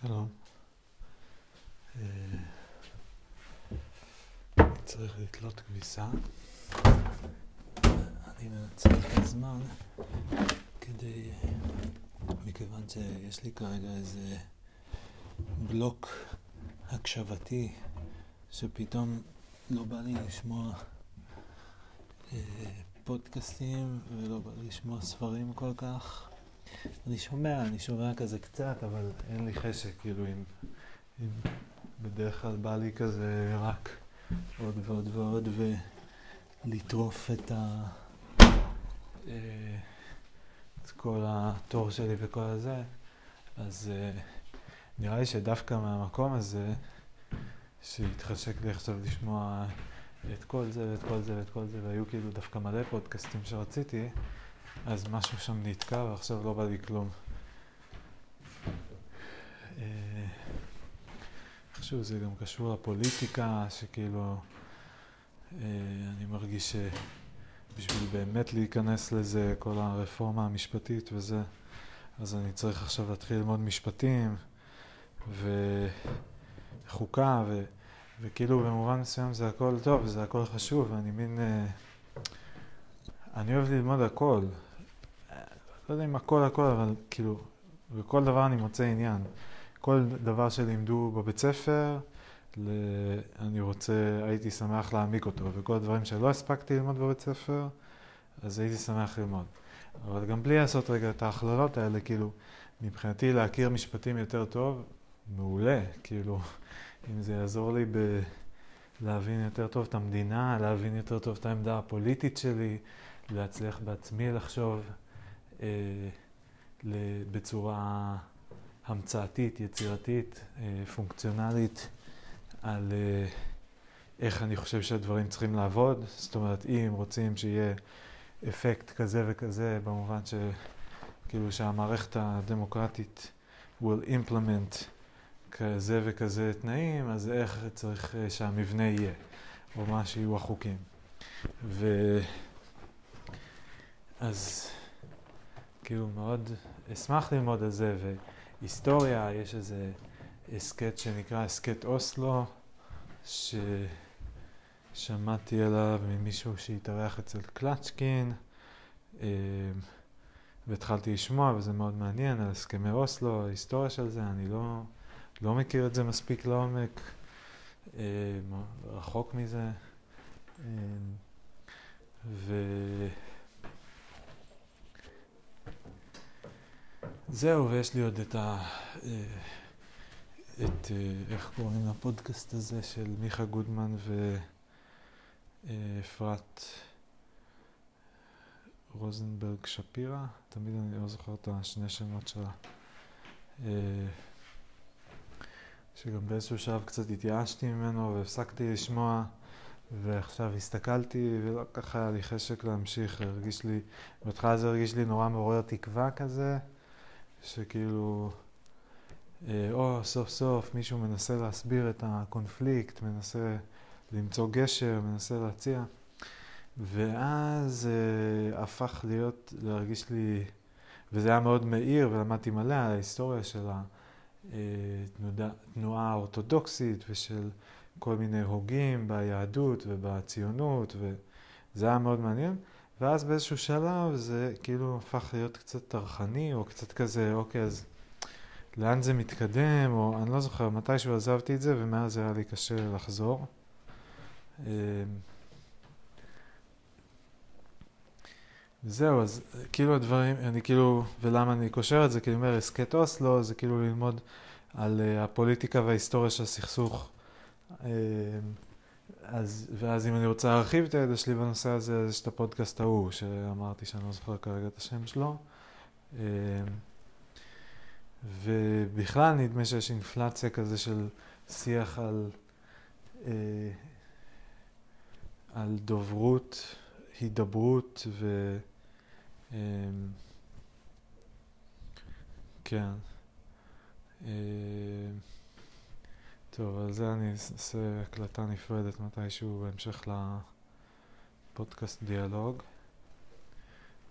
שלום. אה, צריך לתלות כביסה. אני מנצל את הזמן כדי, מכיוון שיש לי כרגע איזה בלוק הקשבתי שפתאום לא בא לי לשמוע אה, פודקאסטים ולא בא לי לשמוע ספרים כל כך. אני שומע, אני שומע כזה קצת, אבל אין לי חשק, כאילו, אם, אם בדרך כלל בא לי כזה רק עוד ועוד ועוד, ולטרוף את, ה, אה, את כל התור שלי וכל הזה, אז אה, נראה לי שדווקא מהמקום הזה, שהתחשק לי עכשיו לשמוע את כל זה ואת כל זה ואת כל זה, והיו כאילו דווקא מלא פודקאסטים שרציתי, אז משהו שם נתקע ועכשיו לא בא לי כלום. אה, איכשהו זה גם קשור לפוליטיקה, שכאילו אה, אני מרגיש שבשביל באמת להיכנס לזה, כל הרפורמה המשפטית וזה, אז אני צריך עכשיו להתחיל ללמוד משפטים וחוקה, ו... וכאילו במובן מסוים זה הכל טוב, זה הכל חשוב, ואני מין... אה, אני אוהב ללמוד הכל. לא יודע אם הכל הכל, אבל כאילו, בכל דבר אני מוצא עניין. כל דבר שלימדו בבית ספר, ל... אני רוצה, הייתי שמח להעמיק אותו, וכל הדברים שלא הספקתי ללמוד בבית ספר, אז הייתי שמח ללמוד. אבל גם בלי לעשות רגע את ההכללות האלה, כאילו, מבחינתי להכיר משפטים יותר טוב, מעולה, כאילו, אם זה יעזור לי ב... להבין יותר טוב את המדינה, להבין יותר טוב את העמדה הפוליטית שלי, להצליח בעצמי לחשוב בצורה המצאתית, יצירתית, אה, פונקציונלית, על אה, איך אני חושב שהדברים צריכים לעבוד. זאת אומרת, אם רוצים שיהיה אפקט כזה וכזה, במובן שכאילו שהמערכת הדמוקרטית will implement כזה וכזה תנאים, אז איך צריך שהמבנה יהיה, או מה שיהיו החוקים. ו... אז כאילו מאוד אשמח ללמוד על זה, והיסטוריה, יש איזה הסכת שנקרא הסכת אוסלו, ששמעתי עליו ממישהו שהתארח אצל קלצ'קין, אה, והתחלתי לשמוע, וזה מאוד מעניין, על הסכמי אוסלו, ההיסטוריה של זה, אני לא, לא מכיר את זה מספיק לעומק, אה, רחוק מזה. אה, ו... זהו, ויש לי עוד את ה... אה, את, אה, איך קוראים לפודקאסט הזה של מיכה גודמן ואפרת רוזנברג שפירא, תמיד אני לא זוכר את השני שמות שלה. אה, שגם באיזשהו שלב קצת התייאשתי ממנו והפסקתי לשמוע ועכשיו הסתכלתי ולא ככה היה לי חשק להמשיך, הרגיש לי, בהתחלה זה הרגיש לי נורא מעורר תקווה כזה. שכאילו, אה, או סוף סוף מישהו מנסה להסביר את הקונפליקט, מנסה למצוא גשר, מנסה להציע. ואז אה, הפך להיות, להרגיש לי, וזה היה מאוד מאיר ולמדתי מלא על ההיסטוריה של התנועה אה, האורתודוקסית ושל כל מיני הוגים ביהדות ובציונות, וזה היה מאוד מעניין. ואז באיזשהו שלב זה כאילו הפך להיות קצת טרחני, או קצת כזה, אוקיי, אז לאן זה מתקדם, או אני לא זוכר, מתישהו עזבתי את זה, ומאז היה לי קשה לחזור. אמ, זהו, אז כאילו הדברים, אני כאילו, ולמה אני קושר את זה? כי אני אומר, הסכת אוסלו זה כאילו ללמוד על uh, הפוליטיקה וההיסטוריה של הסכסוך. Uh, אז, ואז אם אני רוצה להרחיב את הידע שלי בנושא הזה, אז יש את הפודקאסט ההוא, שאמרתי שאני לא זוכר כרגע את השם שלו. אמ, ובכלל נדמה שיש אינפלציה כזה של שיח על, אה, על דוברות, הידברות ו... אמ, כן. טוב, על זה אני אעשה הקלטה נפרדת מתישהו בהמשך לפודקאסט דיאלוג.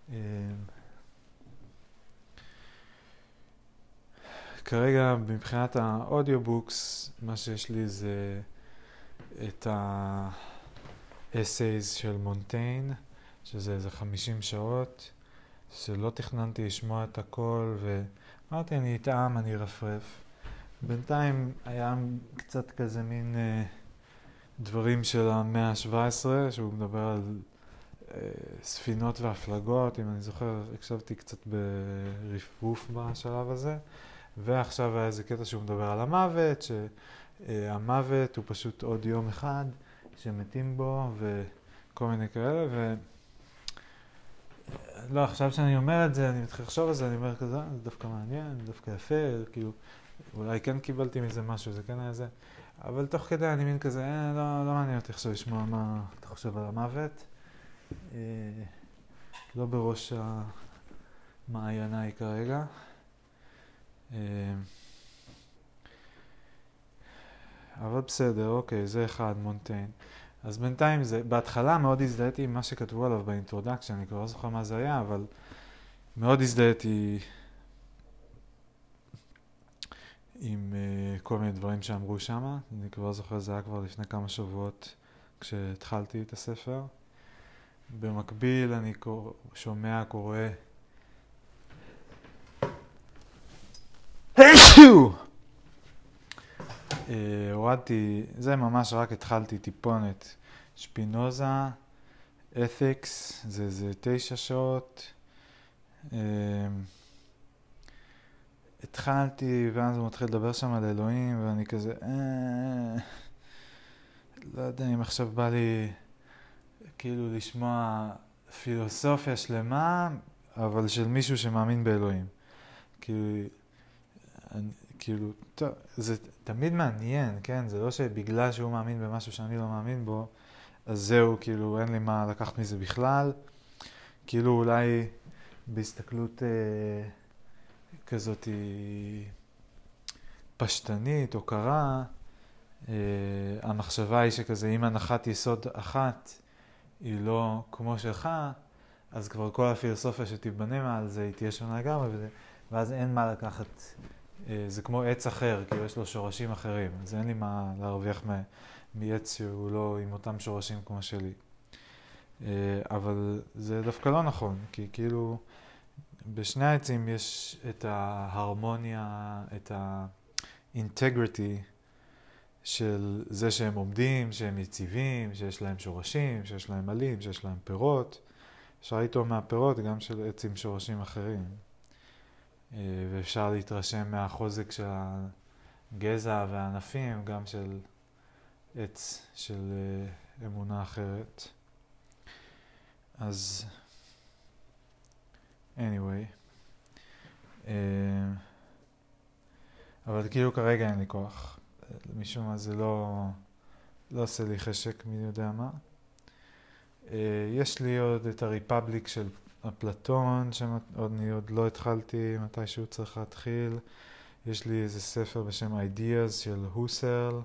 אמ, כרגע מבחינת ה audiobooks, מה שיש לי זה את ה essays של מונטיין, שזה איזה 50 שעות, שלא תכננתי לשמוע את הכל, ואמרתי אני אטעם, אני ארפרף. בינתיים היה קצת כזה מין אה, דברים של המאה ה-17, שהוא מדבר על אה, ספינות והפלגות, אם אני זוכר, הקשבתי קצת ברפרוף בשלב הזה. ועכשיו היה איזה קטע שהוא מדבר על המוות, שהמוות הוא פשוט עוד יום אחד שמתים בו וכל מיני כאלה, ו... לא, עכשיו שאני אומר את זה, אני מתחיל לחשוב על זה, אני אומר כזה, אה, זה דווקא מעניין, זה דווקא יפה, כאילו, אולי כן קיבלתי מזה משהו, זה כן היה זה, אבל תוך כדי אני מין כזה, אה, לא, לא מעניין אותי עכשיו לשמוע מה אתה חושב על המוות. אה, לא בראש מעייניי כרגע. אה, אבל בסדר, אוקיי, זה אחד, מונטיין. אז בינתיים זה, בהתחלה מאוד הזדהיתי עם מה שכתבו עליו ב introduction, אני כבר לא זוכר מה זה היה, אבל מאוד הזדהיתי עם uh, כל מיני דברים שאמרו שם. אני כבר זוכר, זה היה כבר לפני כמה שבועות כשהתחלתי את הספר. במקביל אני קור... שומע, קורא אה, הורדתי, זה ממש רק התחלתי טיפונת. שפינוזה, אתיקס, זה איזה תשע שעות. התחלתי, ואז הוא מתחיל לדבר שם על אלוהים, ואני כזה, אה, לא יודע אם עכשיו בא לי כאילו לשמוע פילוסופיה שלמה, אבל של מישהו שמאמין באלוהים. כאילו, אני, כאילו, טוב, זה תמיד מעניין, כן? זה לא שבגלל שהוא מאמין במשהו שאני לא מאמין בו, אז זהו, כאילו, אין לי מה לקחת מזה בכלל. כאילו, אולי בהסתכלות אה, כזאת פשטנית או קרה, אה, המחשבה היא שכזה, אם הנחת יסוד אחת היא לא כמו שלך, אז כבר כל הפילוסופיה שתיבנה מעל זה היא תהיה שונה לגמרי, ואז אין מה לקחת. אה, זה כמו עץ אחר, כאילו יש לו שורשים אחרים, אז אין לי מה להרוויח מעץ שהוא לא עם אותם שורשים כמו שלי. אה, אבל זה דווקא לא נכון, כי כאילו בשני העצים יש את ההרמוניה, את האינטגריטי של זה שהם עומדים, שהם יציבים, שיש להם שורשים, שיש להם עלים, שיש להם פירות. אפשר לטעום מהפירות גם של עץ עם שורשים אחרים. אה, ואפשר להתרשם מהחוזק של הגזע והענפים, גם של עץ של אה, אמונה אחרת. אז anyway, אה, אבל כאילו כרגע אין לי כוח. משום מה זה לא, לא עושה לי חשק מי יודע מה. יש לי עוד את הריפבליק של אפלטון, שעוד אני עוד לא התחלתי, מתישהו צריך להתחיל. יש לי איזה ספר בשם Ideas של הוסרל,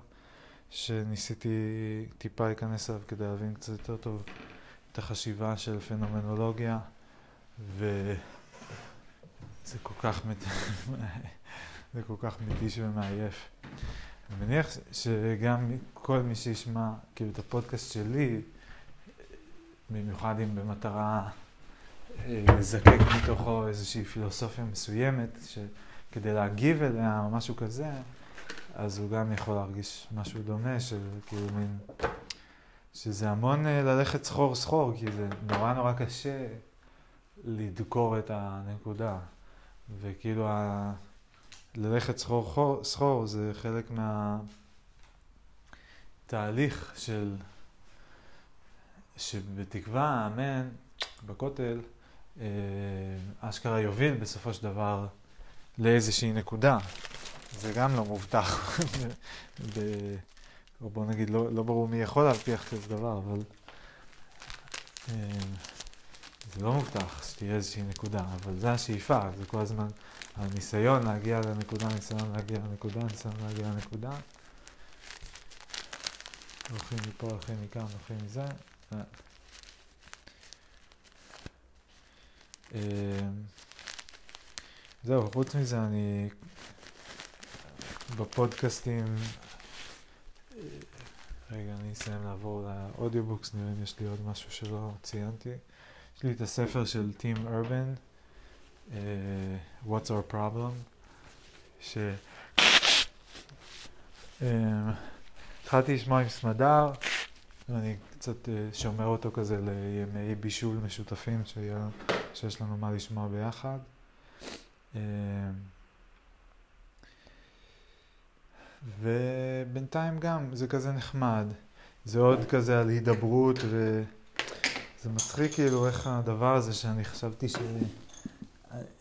שניסיתי טיפה להיכנס אליו כדי להבין קצת יותר טוב את החשיבה של פנומנולוגיה, וזה כל כך, מת... זה כל כך מתיש ומעייף. אני מניח שגם כל מי שישמע כאילו את הפודקאסט שלי, במיוחד אם במטרה לזקק מתוכו איזושהי פילוסופיה מסוימת, שכדי להגיב אליה או משהו כזה, אז הוא גם יכול להרגיש משהו דומה, של כאילו מין... שזה המון אה, ללכת סחור סחור, כי זה נורא נורא קשה לדקור את הנקודה. וכאילו ה... ללכת סחור סחור זה חלק מהתהליך של... שבתקווה, אמן, בכותל, אה, אשכרה יוביל בסופו של דבר לאיזושהי נקודה. זה גם לא מובטח. ב... או בוא נגיד, לא, לא ברור מי יכול להבטיח כזה דבר, אבל אה, זה לא מובטח שתהיה איזושהי נקודה, אבל זה השאיפה, זה כל הזמן הניסיון להגיע לנקודה, הניסיון להגיע לנקודה, הניסיון להגיע לנקודה. הולכים מפה, הולכים מכאן, הולכים מזה. אמ, זהו, חוץ מזה אני בפודקאסטים, רגע, אני אסיים לעבור ל audiobooks, נראה אם יש לי עוד משהו שלא ציינתי. יש לי את הספר של טים ארבן, uh, What's Our Problem, ש... Uh, התחלתי לשמוע עם סמדר, ואני קצת uh, שומר אותו כזה לימי בישול משותפים שיה, שיש לנו מה לשמוע ביחד. Uh, ובינתיים גם, זה כזה נחמד. זה עוד כזה על הידברות, וזה מצחיק כאילו איך הדבר הזה שאני חשבתי ש...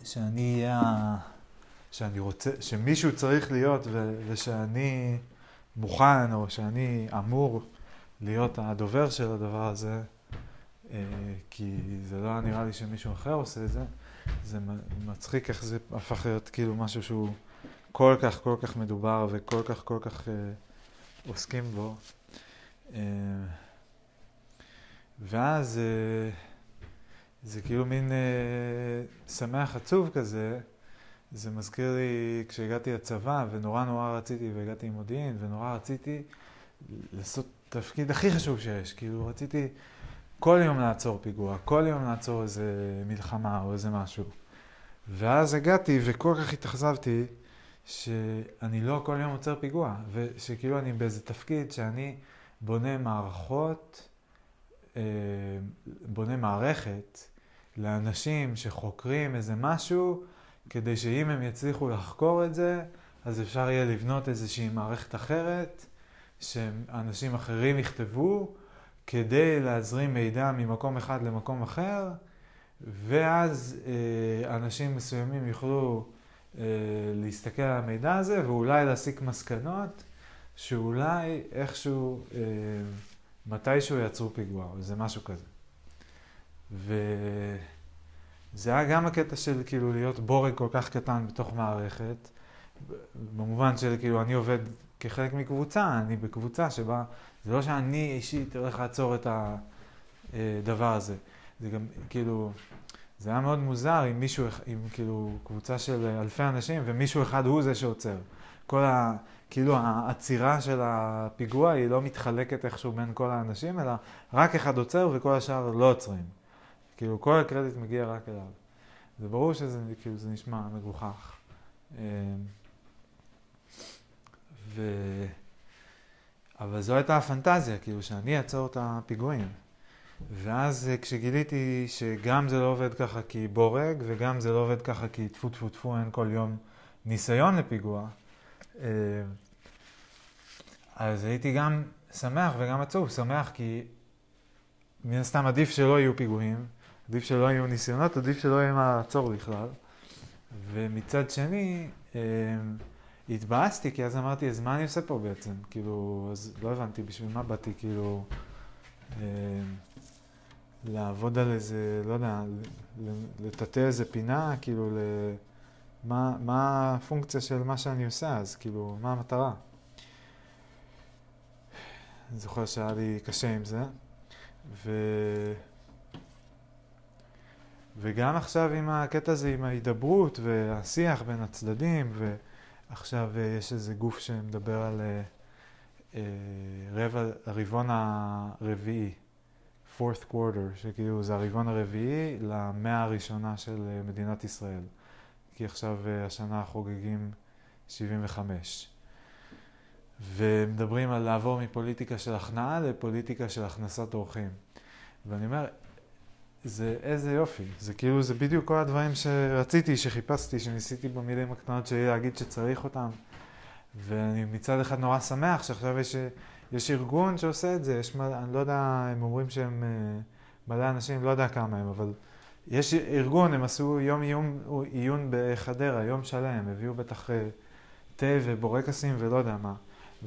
שאני אהיה, שאני רוצה, שמישהו צריך להיות ו... ושאני מוכן, או שאני אמור להיות הדובר של הדבר הזה, אה, כי זה לא נראה לי שמישהו אחר עושה את זה, זה מצחיק איך זה הפך להיות כאילו משהו שהוא כל כך כל כך מדובר וכל כך כל כך uh, עוסקים בו. Uh, ואז uh, זה כאילו מין uh, שמח עצוב כזה. זה מזכיר לי כשהגעתי לצבא ונורא נורא רציתי והגעתי עם מודיעין ונורא רציתי לעשות תפקיד הכי חשוב שיש. כאילו רציתי כל יום לעצור פיגוע, כל יום לעצור איזה מלחמה או איזה משהו. ואז הגעתי וכל כך התאכזבתי שאני לא כל יום עוצר פיגוע, ושכאילו אני באיזה תפקיד שאני בונה מערכות, אה, בונה מערכת לאנשים שחוקרים איזה משהו, כדי שאם הם יצליחו לחקור את זה, אז אפשר יהיה לבנות איזושהי מערכת אחרת, שאנשים אחרים יכתבו, כדי להזרים מידע ממקום אחד למקום אחר, ואז אה, אנשים מסוימים יוכלו אה, להסתכל על המידע הזה ואולי להסיק מסקנות שאולי איכשהו, אה, מתישהו יעצרו פיגוע, או איזה משהו כזה. וזה היה גם הקטע של כאילו להיות בורג כל כך קטן בתוך מערכת, במובן של כאילו אני עובד כחלק מקבוצה, אני בקבוצה שבה, זה לא שאני אישית הולך לעצור את הדבר הזה. זה גם כאילו, זה היה מאוד מוזר אם מישהו, אם כאילו קבוצה של אלפי אנשים ומישהו אחד הוא זה שעוצר. כל ה... כאילו העצירה של הפיגוע היא לא מתחלקת איכשהו בין כל האנשים, אלא רק אחד עוצר וכל השאר לא עוצרים. כאילו כל הקרדיט מגיע רק אליו. זה ברור שזה כאילו, זה נשמע מגוחך. אמ, ו... אבל זו הייתה הפנטזיה, כאילו שאני אעצור את הפיגועים. ואז אה, כשגיליתי שגם זה לא עובד ככה כי בורג, וגם זה לא עובד ככה כי טפו טפו טפו אין כל יום ניסיון לפיגוע, אז הייתי גם שמח וגם עצוב. שמח כי מן הסתם עדיף שלא יהיו פיגועים, עדיף שלא יהיו ניסיונות, עדיף שלא יהיה מה לעצור בכלל. ומצד שני, אה, התבאסתי, כי אז אמרתי, אז מה אני עושה פה בעצם? כאילו, אז לא הבנתי בשביל מה באתי, כאילו... לעבוד על איזה, לא יודע, לטאטא איזה פינה, כאילו, ל... מה, מה הפונקציה של מה שאני עושה, אז כאילו, מה המטרה? אני זוכר שהיה לי קשה עם זה, ו... וגם עכשיו עם הקטע הזה, עם ההידברות והשיח בין הצדדים, ועכשיו אה, יש איזה גוף שמדבר על אה, אה, רבע, הרבעון הרביעי. fourth quarter, שכאילו זה הרבעון הרביעי למאה הראשונה של מדינת ישראל. כי עכשיו אה, השנה חוגגים 75. ומדברים על לעבור מפוליטיקה של הכנעה לפוליטיקה של הכנסת אורחים. ואני אומר, זה איזה יופי, זה כאילו, זה בדיוק כל הדברים שרציתי, שחיפשתי, שניסיתי במילים הקטנות שלי להגיד שצריך אותם. ואני מצד אחד נורא שמח שעכשיו יש יש ארגון שעושה את זה, יש, אני לא יודע, הם אומרים שהם אה, מלא אנשים, לא יודע כמה הם, אבל יש ארגון, הם עשו יום עיון, עיון בחדרה, יום שלם, הביאו בטח אה, תה ובורקסים ולא יודע מה.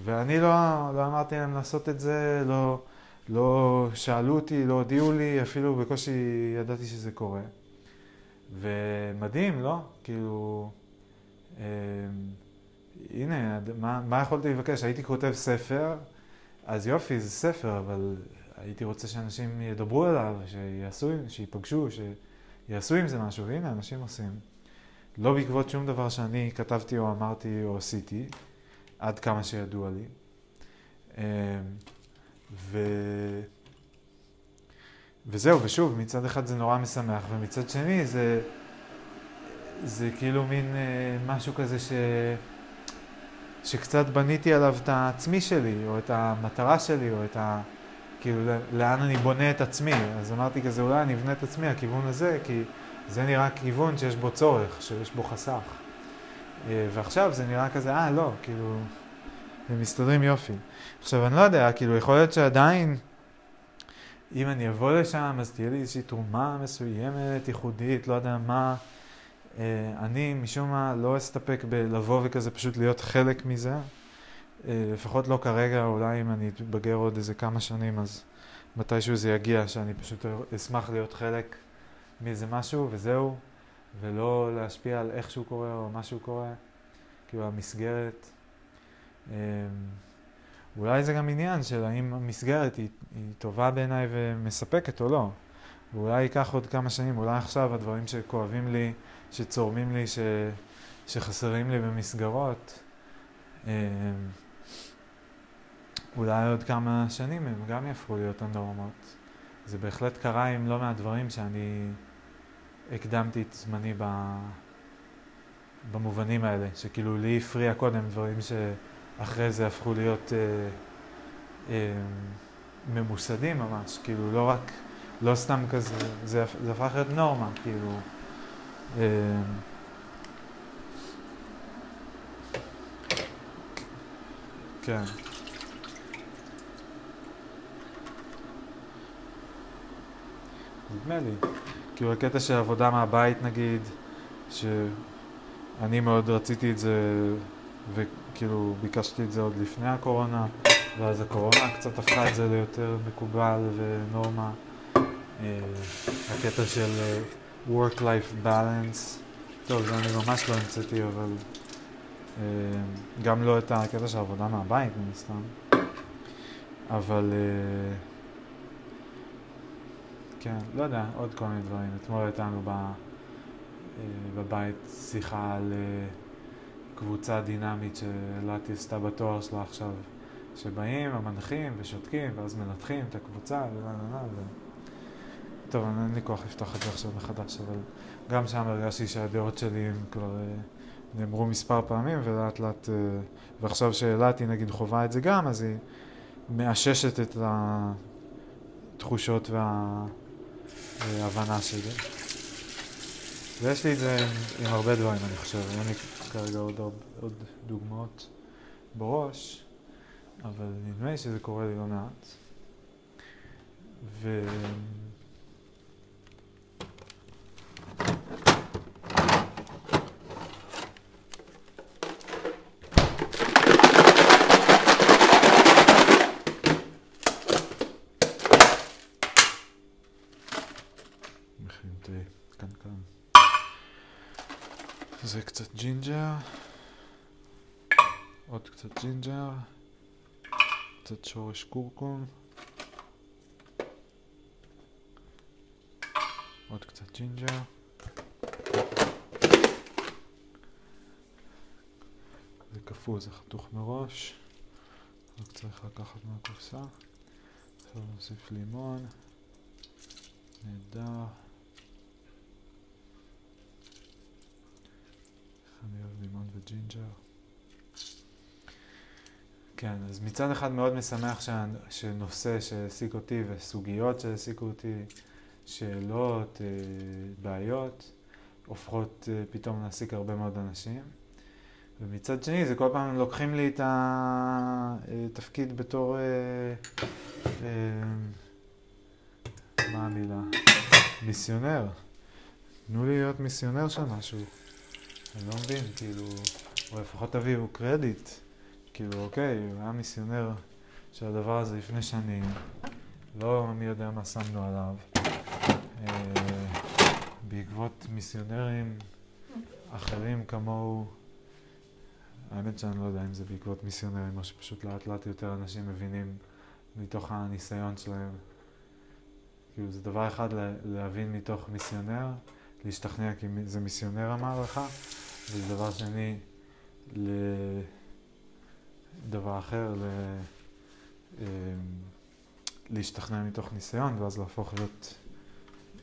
ואני לא, לא אמרתי להם לעשות את זה, לא, לא שאלו אותי, לא הודיעו לי, אפילו בקושי ידעתי שזה קורה. ומדהים, לא? כאילו, אה, הנה, מה, מה יכולתי לבקש? הייתי כותב ספר, אז יופי, זה ספר, אבל הייתי רוצה שאנשים ידברו עליו, שיעשו, שיפגשו, שיעשו עם זה משהו, והנה, אנשים עושים. לא בעקבות שום דבר שאני כתבתי או אמרתי או עשיתי, עד כמה שידוע לי. אה, ו... וזהו, ושוב, מצד אחד זה נורא משמח, ומצד שני זה, זה כאילו מין אה, משהו כזה ש... שקצת בניתי עליו את העצמי שלי, או את המטרה שלי, או את ה... כאילו, לאן אני בונה את עצמי. אז אמרתי כזה, אולי אני אבנה את עצמי, הכיוון הזה, כי זה נראה כיוון שיש בו צורך, שיש בו חסך. אה, ועכשיו זה נראה כזה, אה, לא, כאילו, הם מסתדרים יופי. עכשיו, אני לא יודע, כאילו, יכול להיות שעדיין, אם אני אבוא לשם, אז תהיה לי איזושהי תרומה מסוימת, ייחודית, לא יודע מה. אה, אני, משום מה, לא אסתפק בלבוא וכזה פשוט להיות חלק מזה. אה, לפחות לא כרגע, אולי אם אני אתבגר עוד איזה כמה שנים, אז מתישהו זה יגיע, שאני פשוט אשמח להיות חלק מאיזה משהו, וזהו, ולא להשפיע על איך שהוא קורה או מה שהוא קורה, כאילו המסגרת. אמ, אולי זה גם עניין של האם המסגרת היא, היא טובה בעיניי ומספקת או לא. ואולי ייקח עוד כמה שנים, אולי עכשיו הדברים שכואבים לי, שצורמים לי, ש, שחסרים לי במסגרות, אמ, אולי עוד כמה שנים הם גם יהפכו להיות הנורמות. זה בהחלט קרה עם לא מעט דברים שאני הקדמתי את זמני ב... במובנים האלה, שכאילו לי הפריע קודם דברים שאחרי זה הפכו להיות אה, אה, ממוסדים ממש, כאילו לא רק, לא סתם כזה, זה, זה הפך להיות נורמה, כאילו. אה, כן. נדמה לי. כאילו הקטע של עבודה מהבית נגיד, שאני מאוד רציתי את זה וכאילו ביקשתי את זה עוד לפני הקורונה, ואז הקורונה קצת הפכה את זה ליותר מקובל ונורמה. אה, הקטע של אה, work-life balance, טוב, זה אני ממש לא המצאתי, אבל אה, גם לא את הקטע של עבודה מהבית, מן הסתם. אבל... כן, לא יודע, עוד כל מיני דברים. אתמול הייתה לנו אה, בבית שיחה על אה, קבוצה דינמית שאלעתי עשתה בתואר שלה עכשיו, שבאים המנחים ושותקים ואז מנתחים את הקבוצה ולה לה לה ו... טוב, אין לי כוח לפתוח את זה עכשיו מחדש, אבל גם שם הרגשתי שהדעות שלי הם כבר אה, נאמרו מספר פעמים ולאט לאט, ועכשיו שאלעתי נגיד חווה את זה גם, אז היא מאששת את התחושות וה... הבנה של זה. ויש לי את זה עם, עם הרבה דברים, אני חושב. אין לי כרגע עוד, עוד דוגמאות בראש, אבל נדמה לי שזה קורה לי לא מעט. ו... זה קצת ג'ינג'ר, עוד קצת ג'ינג'ר, קצת שורש קורקום, עוד קצת ג'ינג'ר. זה קפוא, זה חתוך מראש, רק צריך לקחת מהקופסה. עכשיו נוסיף לימון, נהדר. אני אוהב לימון וג'ינג'ר. כן, אז מצד אחד מאוד משמח שנושא שהעסיק אותי וסוגיות שהעסיקו אותי, שאלות, אה, בעיות, הופכות אה, פתאום להעסיק הרבה מאוד אנשים. ומצד שני, זה כל פעם לוקחים לי את התפקיד בתור... אה, מה המילה? מיסיונר. תנו לי להיות מיסיונר של משהו. אני לא מבין, כאילו, או לפחות תביאו קרדיט. כאילו, אוקיי, הוא היה מיסיונר של הדבר הזה לפני שנים, לא מי יודע מה שמנו עליו. אה, בעקבות מיסיונרים אחרים כמוהו, האמת שאני לא יודע אם זה בעקבות מיסיונרים או שפשוט לאט לאט יותר אנשים מבינים מתוך הניסיון שלהם. כאילו זה דבר אחד להבין מתוך מיסיונר, להשתכנע כי זה מיסיונר אמר לך, וזה דבר שני, ל... דבר אחר, ל... אה, להשתכנע מתוך ניסיון, ואז להפוך להיות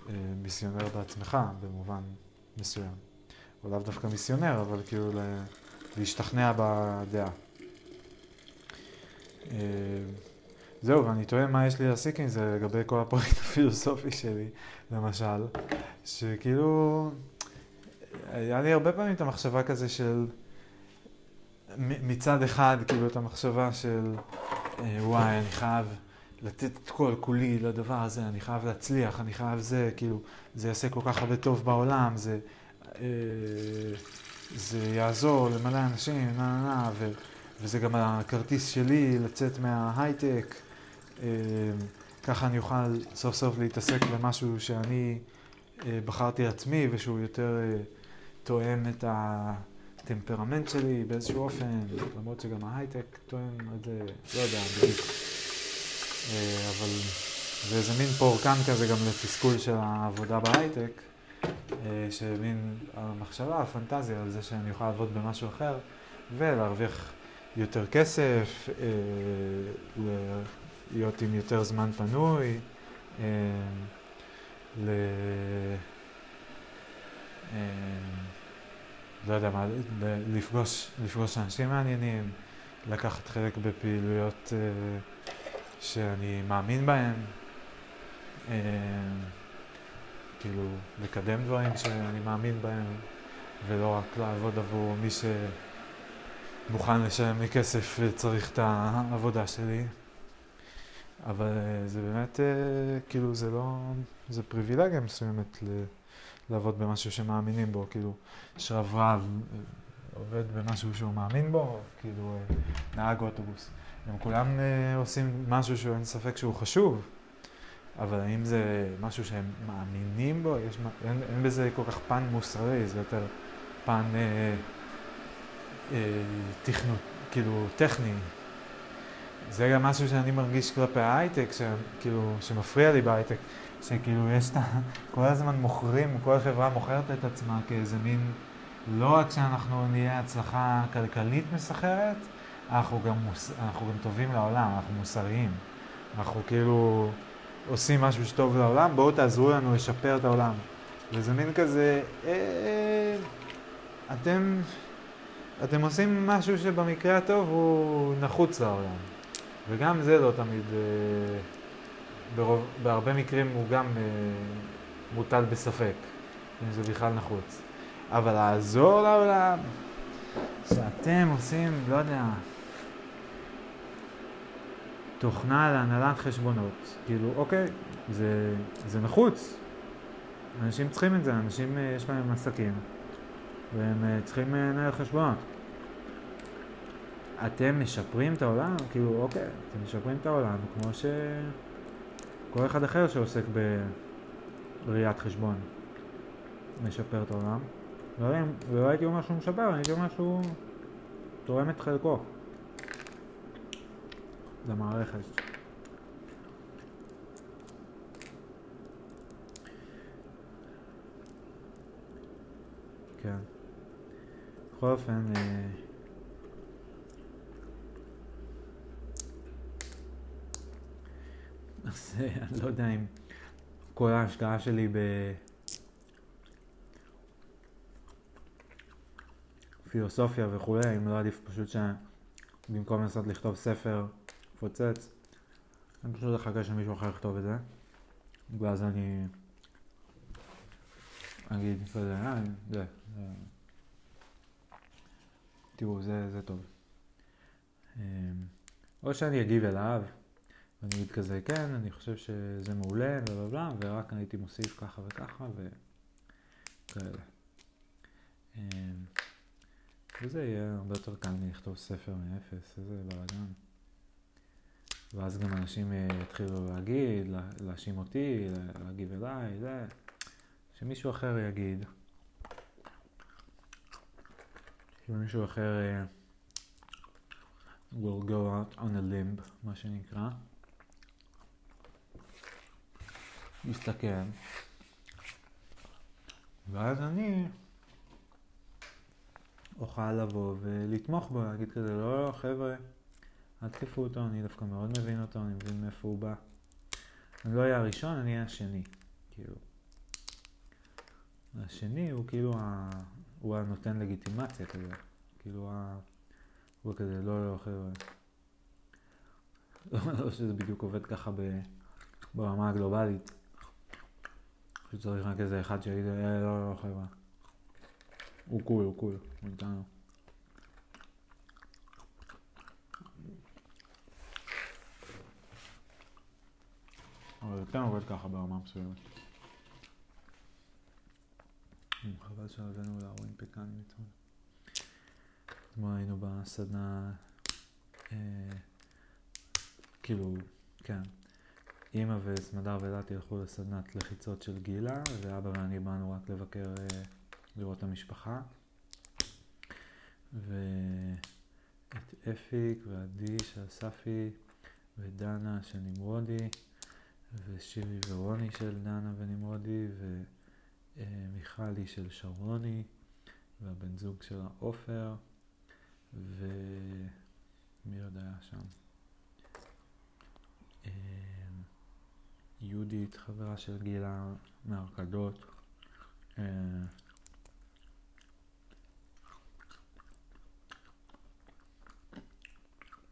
אה, מיסיונר בעצמך, במובן מסוים. או לאו דווקא מיסיונר, אבל כאילו להשתכנע בדעה. אה, זהו, ואני תוהה מה יש לי להסיק עם זה לגבי כל הפרויקט הפילוסופי שלי, למשל, שכאילו, היה לי הרבה פעמים את המחשבה כזה של, מצד אחד, כאילו, את המחשבה של, אה, וואי, אני חייב לתת את כל כולי לדבר הזה, אני חייב להצליח, אני חייב זה, כאילו, זה יעשה כל כך הרבה טוב בעולם, זה, אה, זה יעזור למלא אנשים, נה נה נה, ו, וזה גם הכרטיס שלי לצאת מההייטק. אה, ככה אני אוכל סוף סוף להתעסק במשהו שאני בחרתי עצמי ושהוא יותר תואם את הטמפרמנט שלי באיזשהו אופן, למרות שגם ההייטק תואם את זה, לא יודע בדיוק. אבל זה איזה מין פורקן כזה גם לתסכול של העבודה בהייטק, שמין המחשבה, הפנטזיה על זה שאני אוכל לעבוד במשהו אחר ולהרוויח יותר כסף, להיות עם יותר זמן פנוי, אה, ל... אה, לא יודע מה, לפגוש, לפגוש אנשים מעניינים, לקחת חלק בפעילויות אה, שאני מאמין בהן, כאילו לקדם דברים שאני מאמין בהם, ולא רק לעבוד עבור מי שמוכן לשלם לי כסף וצריך את העבודה שלי. אבל אה, זה באמת, אה, כאילו, זה לא, זה פריבילגיה מסוימת ל, לעבוד במשהו שמאמינים בו, כאילו, שרב רב אה, עובד במשהו שהוא מאמין בו, כאילו, נהג אוטובוס. הם כולם עושים משהו שאין ספק שהוא חשוב, אבל האם זה משהו שהם מאמינים בו? יש, אין, אין בזה כל כך פן מוסרי, זה יותר פן אה, אה, תכנות, כאילו, טכני. זה גם משהו שאני מרגיש כלפי ההייטק, שכאילו, שמפריע לי בהייטק, שכאילו יש את ה... כל הזמן מוכרים, כל חברה מוכרת את עצמה כאיזה מין, לא רק שאנחנו נהיה הצלחה כלכלית מסחרת, אנחנו גם, מוס... אנחנו גם טובים לעולם, אנחנו מוסריים. אנחנו כאילו עושים משהו שטוב לעולם, בואו תעזרו לנו לשפר את העולם. וזה מין כזה, אה, אתם, אתם עושים משהו שבמקרה הטוב הוא נחוץ לעולם. וגם זה לא תמיד, אה, ברוב, בהרבה מקרים הוא גם אה, מוטל בספק, אם זה בכלל נחוץ. אבל לעזור לעולם, שאתם עושים, לא יודע, תוכנה להנהלת חשבונות, כאילו, אוקיי, זה, זה נחוץ. אנשים צריכים את זה, אנשים אה, יש להם עסקים, והם צריכים לנהל חשבונות. אתם משפרים את העולם? כאילו, אוקיי, אתם משפרים את העולם כמו שכל אחד אחר שעוסק בראיית חשבון משפר את העולם. ולא הייתי אומר שהוא משפר, אני הייתי אומר שהוא תורם את חלקו למערכת. כן. בכל אופן, אה, אז אני לא יודע אם כל ההשקעה שלי בפילוסופיה וכולי, אם לא עדיף פשוט שבמקום לנסות לכתוב ספר מפוצץ, אני פשוט אחכה שמישהו אחר יכתוב את זה, ואז אני אגיד, לא יודע, אה, זה, תראו, זה, זה טוב. אמ, או שאני אגיב אליו, ואני אגיד כזה, כן, אני חושב שזה מעולה, בלה ורק הייתי מוסיף ככה וככה, וכאלה. אמ, וזה יהיה הרבה יותר קל מלכתוב ספר מאפס, איזה בלאגן. ואז גם אנשים אה, יתחילו להגיד, להאשים אותי, להגיב אליי, זה, שמישהו אחר יגיד. שמישהו אחר uh, will go out on a limb, מה שנקרא. מסתכל, ואז אני אוכל לבוא ולתמוך בו, להגיד כזה, לא, לא, חבר'ה, אל תקפו אותו, אני דווקא מאוד מבין אותו, אני מבין מאיפה הוא בא. אני לא אהיה הראשון, אני אהיה השני. כאילו. השני הוא כאילו, ה... הוא הנותן לגיטימציה כזה. כאילו, ה... הוא כזה, לא, לא, חבר'ה. לא, לא שזה בדיוק עובד ככה ב... ברמה הגלובלית. שצריך רק איזה אחד שיגיד, אה, לא, לא, חבר'ה. הוא קול, הוא קול, הוא איתנו. אבל זה כן עובד ככה ברמה מסוימת. חבל שהבאנו להרואין פיקנים אתמול. אתמול היינו בסדנה, אה, כאילו, כן, אימא וסמדר ואילת ילכו לסדנת לחיצות של גילה, ואבא ואני באנו רק לבקר, אה, לראות את המשפחה. ואת אפיק ועדי של אספי ודנה של נמרודי ושירי ורוני של דנה ונמרודי ומיכלי של שרוני והבן זוג של עופר ומי עוד היה שם? אה, יהודית, חברה של גילה מהרקדות. אה,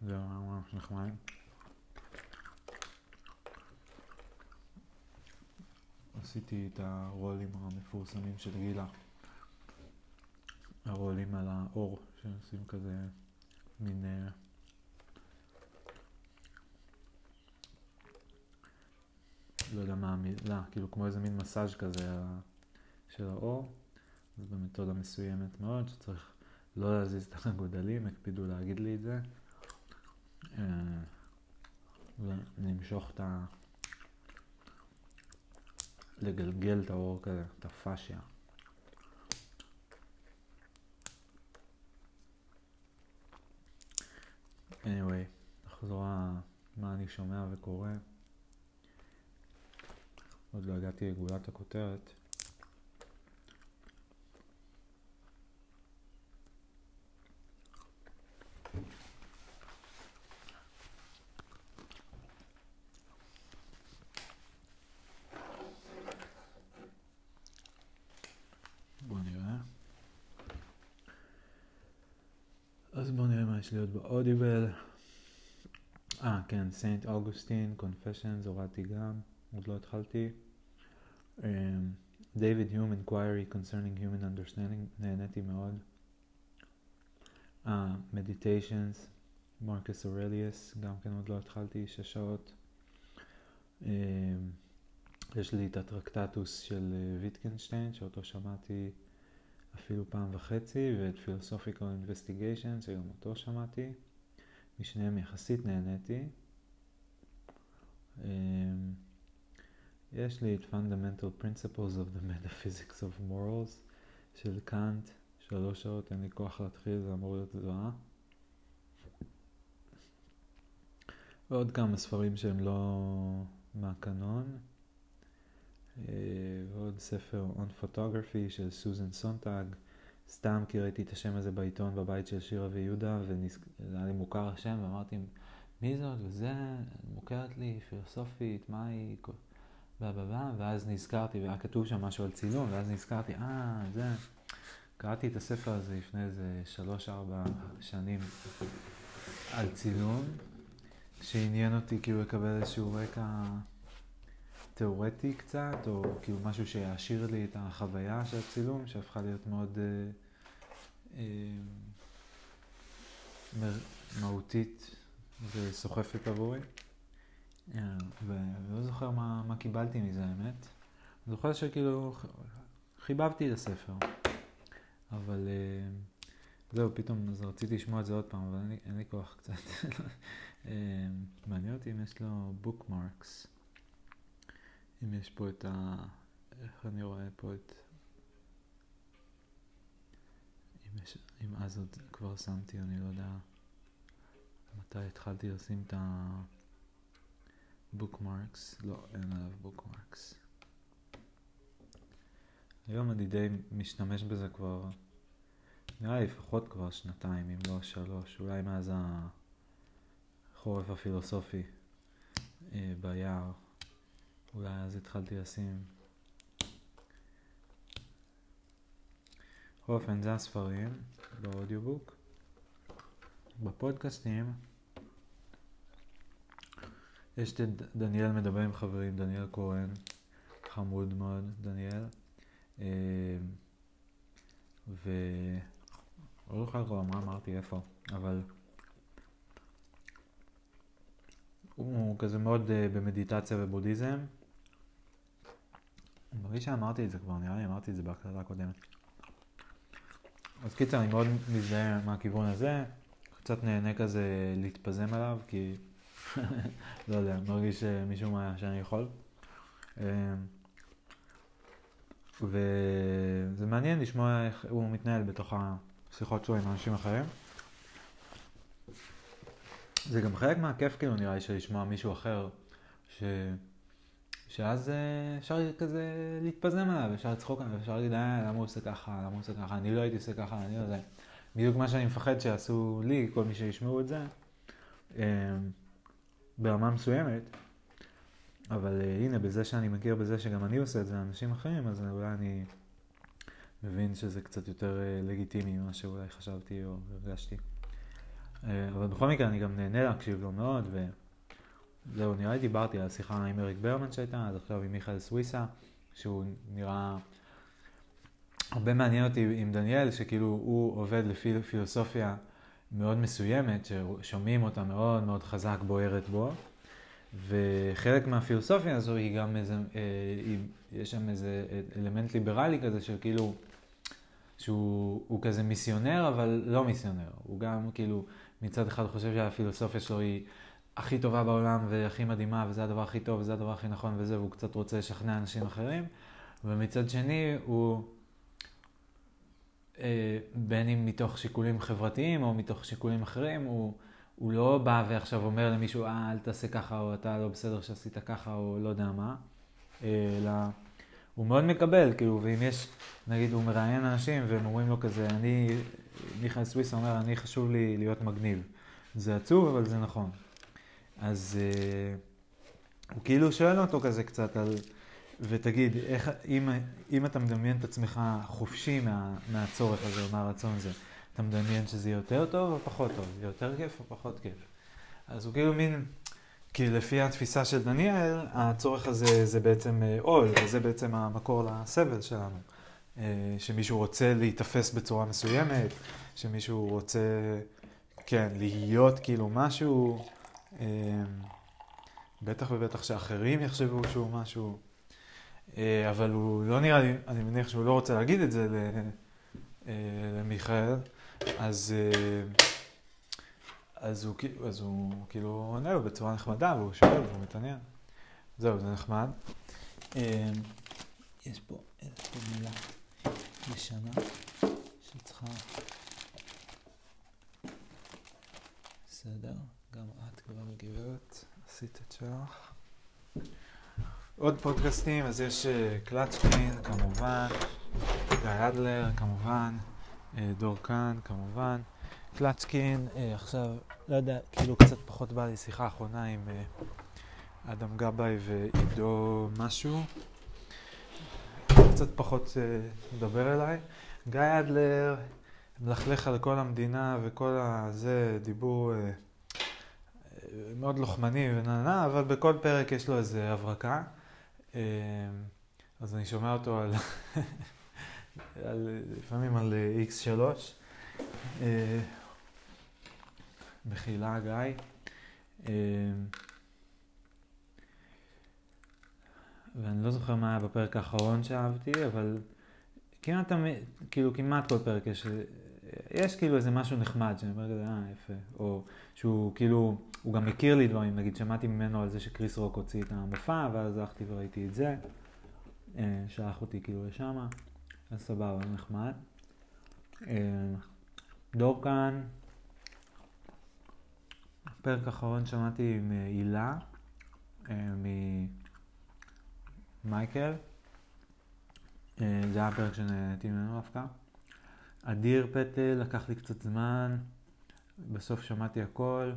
זה ממש נחמד. עשיתי את הרולים המפורסמים של גילה. הרולים על האור, שעושים כזה מין... לא יודע מה המילה, כאילו כמו איזה מין מסאז' כזה של האור. זו במתודה מסוימת מאוד, שצריך לא להזיז את הגודלים, הקפידו להגיד לי את זה. ולמשוך את ה... לגלגל את האור כזה, את הפאשיה. anyway, נחזור מה אני שומע וקורא. עוד לא הגעתי לגולת הכותרת. אז יש לי עוד ב Audible. אה, כן, Saint Augustine, Confessions, הורדתי גם, עוד לא התחלתי. דייוויד יום, Inquiry Concerning Human Understanding, נהניתי מאוד. Meditations, Marcus Aurelius, גם כן עוד לא התחלתי, שש שעות. Um, יש לי את הטרקטטוס של אה, ויטגנשטיין, שאותו שמעתי אפילו פעם וחצי, ואת Philosophical Investigation, שגם אותו שמעתי. משניהם יחסית נהניתי. Um, יש לי את Fundamental Principles of the Metaphysics of Morals של קאנט, שלוש שעות, אין לי כוח להתחיל, זה אמור להיות זוועה. ועוד כמה ספרים שהם לא מהקנון. אה, ועוד ספר On Photography של סוזן סונטג, סתם כי ראיתי את השם הזה בעיתון בבית של שירה ויהודה, וזה היה לי מוכר השם, ואמרתי, מי זאת? וזה, מוכרת לי, פילוסופית, מה היא? ואז נזכרתי, והיה כתוב שם משהו על צילום, ואז נזכרתי, אה, זה. קראתי את הספר הזה לפני איזה שלוש-ארבע שנים על צילום, שעניין אותי כאילו לקבל איזשהו רקע תיאורטי קצת, או כאילו משהו שיעשיר לי את החוויה של הצילום, שהפכה להיות מאוד אה, אה, מהותית וסוחפת עבורי. אה, ולא זוכר מה, מה קיבלתי מזה, האמת. זוכר שכאילו חיבבתי את הספר, אבל אה, זהו, פתאום אז רציתי לשמוע את זה עוד פעם, אבל אין לי, אין לי כוח קצת. אה, מעניין אותי אם יש לו בוקמרקס. אם יש פה את ה... איך אני רואה פה את... אם, יש... אם אז עוד כבר שמתי, אני לא יודע מתי התחלתי לשים את הבוקמרקס. לא, אין עליו בוקמרקס. היום אני די משתמש בזה כבר, נראה לי לפחות כבר שנתיים, אם לא שלוש, אולי מאז החורף הפילוסופי אה, ביער. אולי אז התחלתי לשים. בכל אופן, זה הספרים באודיובוק. בפודקאסטים יש את דניאל מדבר עם חברים, דניאל כהן, חמוד מאוד, דניאל. אה, ו... לא זוכר כבר מה אמרתי, איפה, אבל הוא כזה מאוד uh, במדיטציה ובודהיזם. אני מרגיש שאמרתי את זה כבר, נראה לי אמרתי את זה בהקלטה הקודמת. אז קיצר, אני מאוד מזדהה מהכיוון הזה, קצת נהנה כזה להתפזם עליו, כי לא יודע, מרגיש שמישהו מה שאני יכול. אה, וזה מעניין לשמוע איך הוא מתנהל בתוך השיחות שלו עם אנשים אחרים. זה גם חלק מהכיף כאילו נראה לי של לשמוע מישהו אחר, ש... שאז אה, אפשר כזה להתפזם עליו, אפשר לצחוק עליו, אפשר להגיד, אה, למה הוא עושה ככה, למה הוא עושה ככה, אני לא הייתי עושה ככה, אני לא זה. בדיוק מה שאני מפחד שיעשו לי, כל מי שישמעו את זה, אה, ברמה מסוימת. אבל uh, הנה, בזה שאני מכיר בזה שגם אני עושה את זה לאנשים אחרים, אז אולי אני מבין שזה קצת יותר uh, לגיטימי ממה שאולי חשבתי או הרגשתי. Uh, אבל בכל מקרה אני גם נהנה להקשיב לו מאוד, וזהו, נראה לי דיברתי על השיחה עם אריק ברמן שהייתה, אז עכשיו עם מיכאל סוויסה, שהוא נראה... הרבה מעניין אותי עם דניאל, שכאילו הוא עובד לפי פילוסופיה מאוד מסוימת, ששומעים אותה מאוד מאוד חזק בוערת בו. וחלק מהפילוסופיה הזו היא גם איזה, אה, היא, יש שם איזה אלמנט ליברלי כזה של כאילו, שהוא כזה מיסיונר אבל לא מיסיונר, הוא גם כאילו מצד אחד חושב שהפילוסופיה שלו היא הכי טובה בעולם והכי מדהימה וזה הדבר הכי טוב וזה הדבר הכי נכון וזה, והוא קצת רוצה לשכנע אנשים אחרים, ומצד שני הוא בין אם מתוך שיקולים חברתיים או מתוך שיקולים אחרים, הוא הוא לא בא ועכשיו אומר למישהו, אה, אל תעשה ככה, או אתה לא בסדר שעשית ככה, או לא יודע מה, אלא הוא מאוד מקבל, כאילו, ואם יש, נגיד, הוא מראיין אנשים והם אומרים לו כזה, אני, מיכאל סוויס אומר, אני חשוב לי להיות מגניב. זה עצוב, אבל זה נכון. אז אה, הוא כאילו שואל אותו כזה קצת על, ותגיד, איך, אם, אם אתה מדמיין את עצמך חופשי מה, מהצורך הזה או מהרצון הזה, אתה מדמיין שזה יהיה יותר טוב או פחות טוב, יותר כיף או פחות כיף. אז הוא כאילו מין, כי לפי התפיסה של דניאל, הצורך הזה זה בעצם אה, עול, וזה בעצם המקור לסבל שלנו. אה, שמישהו רוצה להיתפס בצורה מסוימת, שמישהו רוצה, כן, להיות כאילו משהו, אה, בטח ובטח שאחרים יחשבו שהוא משהו, אבל הוא לא נראה לי, אני מניח שהוא לא רוצה להגיד את זה למיכאל, אז, אה, אז, הוא, אז הוא כאילו עונה לו בצורה נחמדה, והוא שואל והוא מתעניין. זהו, זה נחמד. אה, יש פה איזושהי מילה ישנה שצריכה... בסדר, גם את כבר גברת, עשית את שלך. עוד פודקאסטים, אז יש אה, קלצ'קין כמובן, גיא אדלר כמובן. אה, דור כאן, כמובן. קלצ'קין, אה, עכשיו, לא יודע, כאילו קצת פחות בא לי שיחה אחרונה עם אדם גבאי ועידו משהו. קצת פחות מדבר אליי. גיא אדלר מלכלך על כל המדינה וכל הזה, דיבור מאוד לוחמני ונהנה, אבל בכל פרק יש לו איזה הברקה. אז אני שומע אותו על על, לפעמים על x3. אה, מחילה, גיא. אה, ואני לא זוכר מה היה בפרק האחרון שאהבתי, אבל כמעט, כאילו כמעט כל פרק יש, יש כאילו איזה משהו נחמד, שאני אומר כזה, אה, יפה. או שהוא כאילו, הוא גם מכיר לי דברים, נגיד שמעתי ממנו על זה שקריס רוק הוציא את המופע, ואז הלכתי וראיתי את זה. אה, שלח אותי כאילו לשמה. אז סבבה, נחמד. אה, דור כאן, פרק אחרון שמעתי עם אה, הילה, ממייקל. זה היה פרק שנהניתי ממנו דווקא. אדיר פטל, לקח לי קצת זמן, בסוף שמעתי הכל.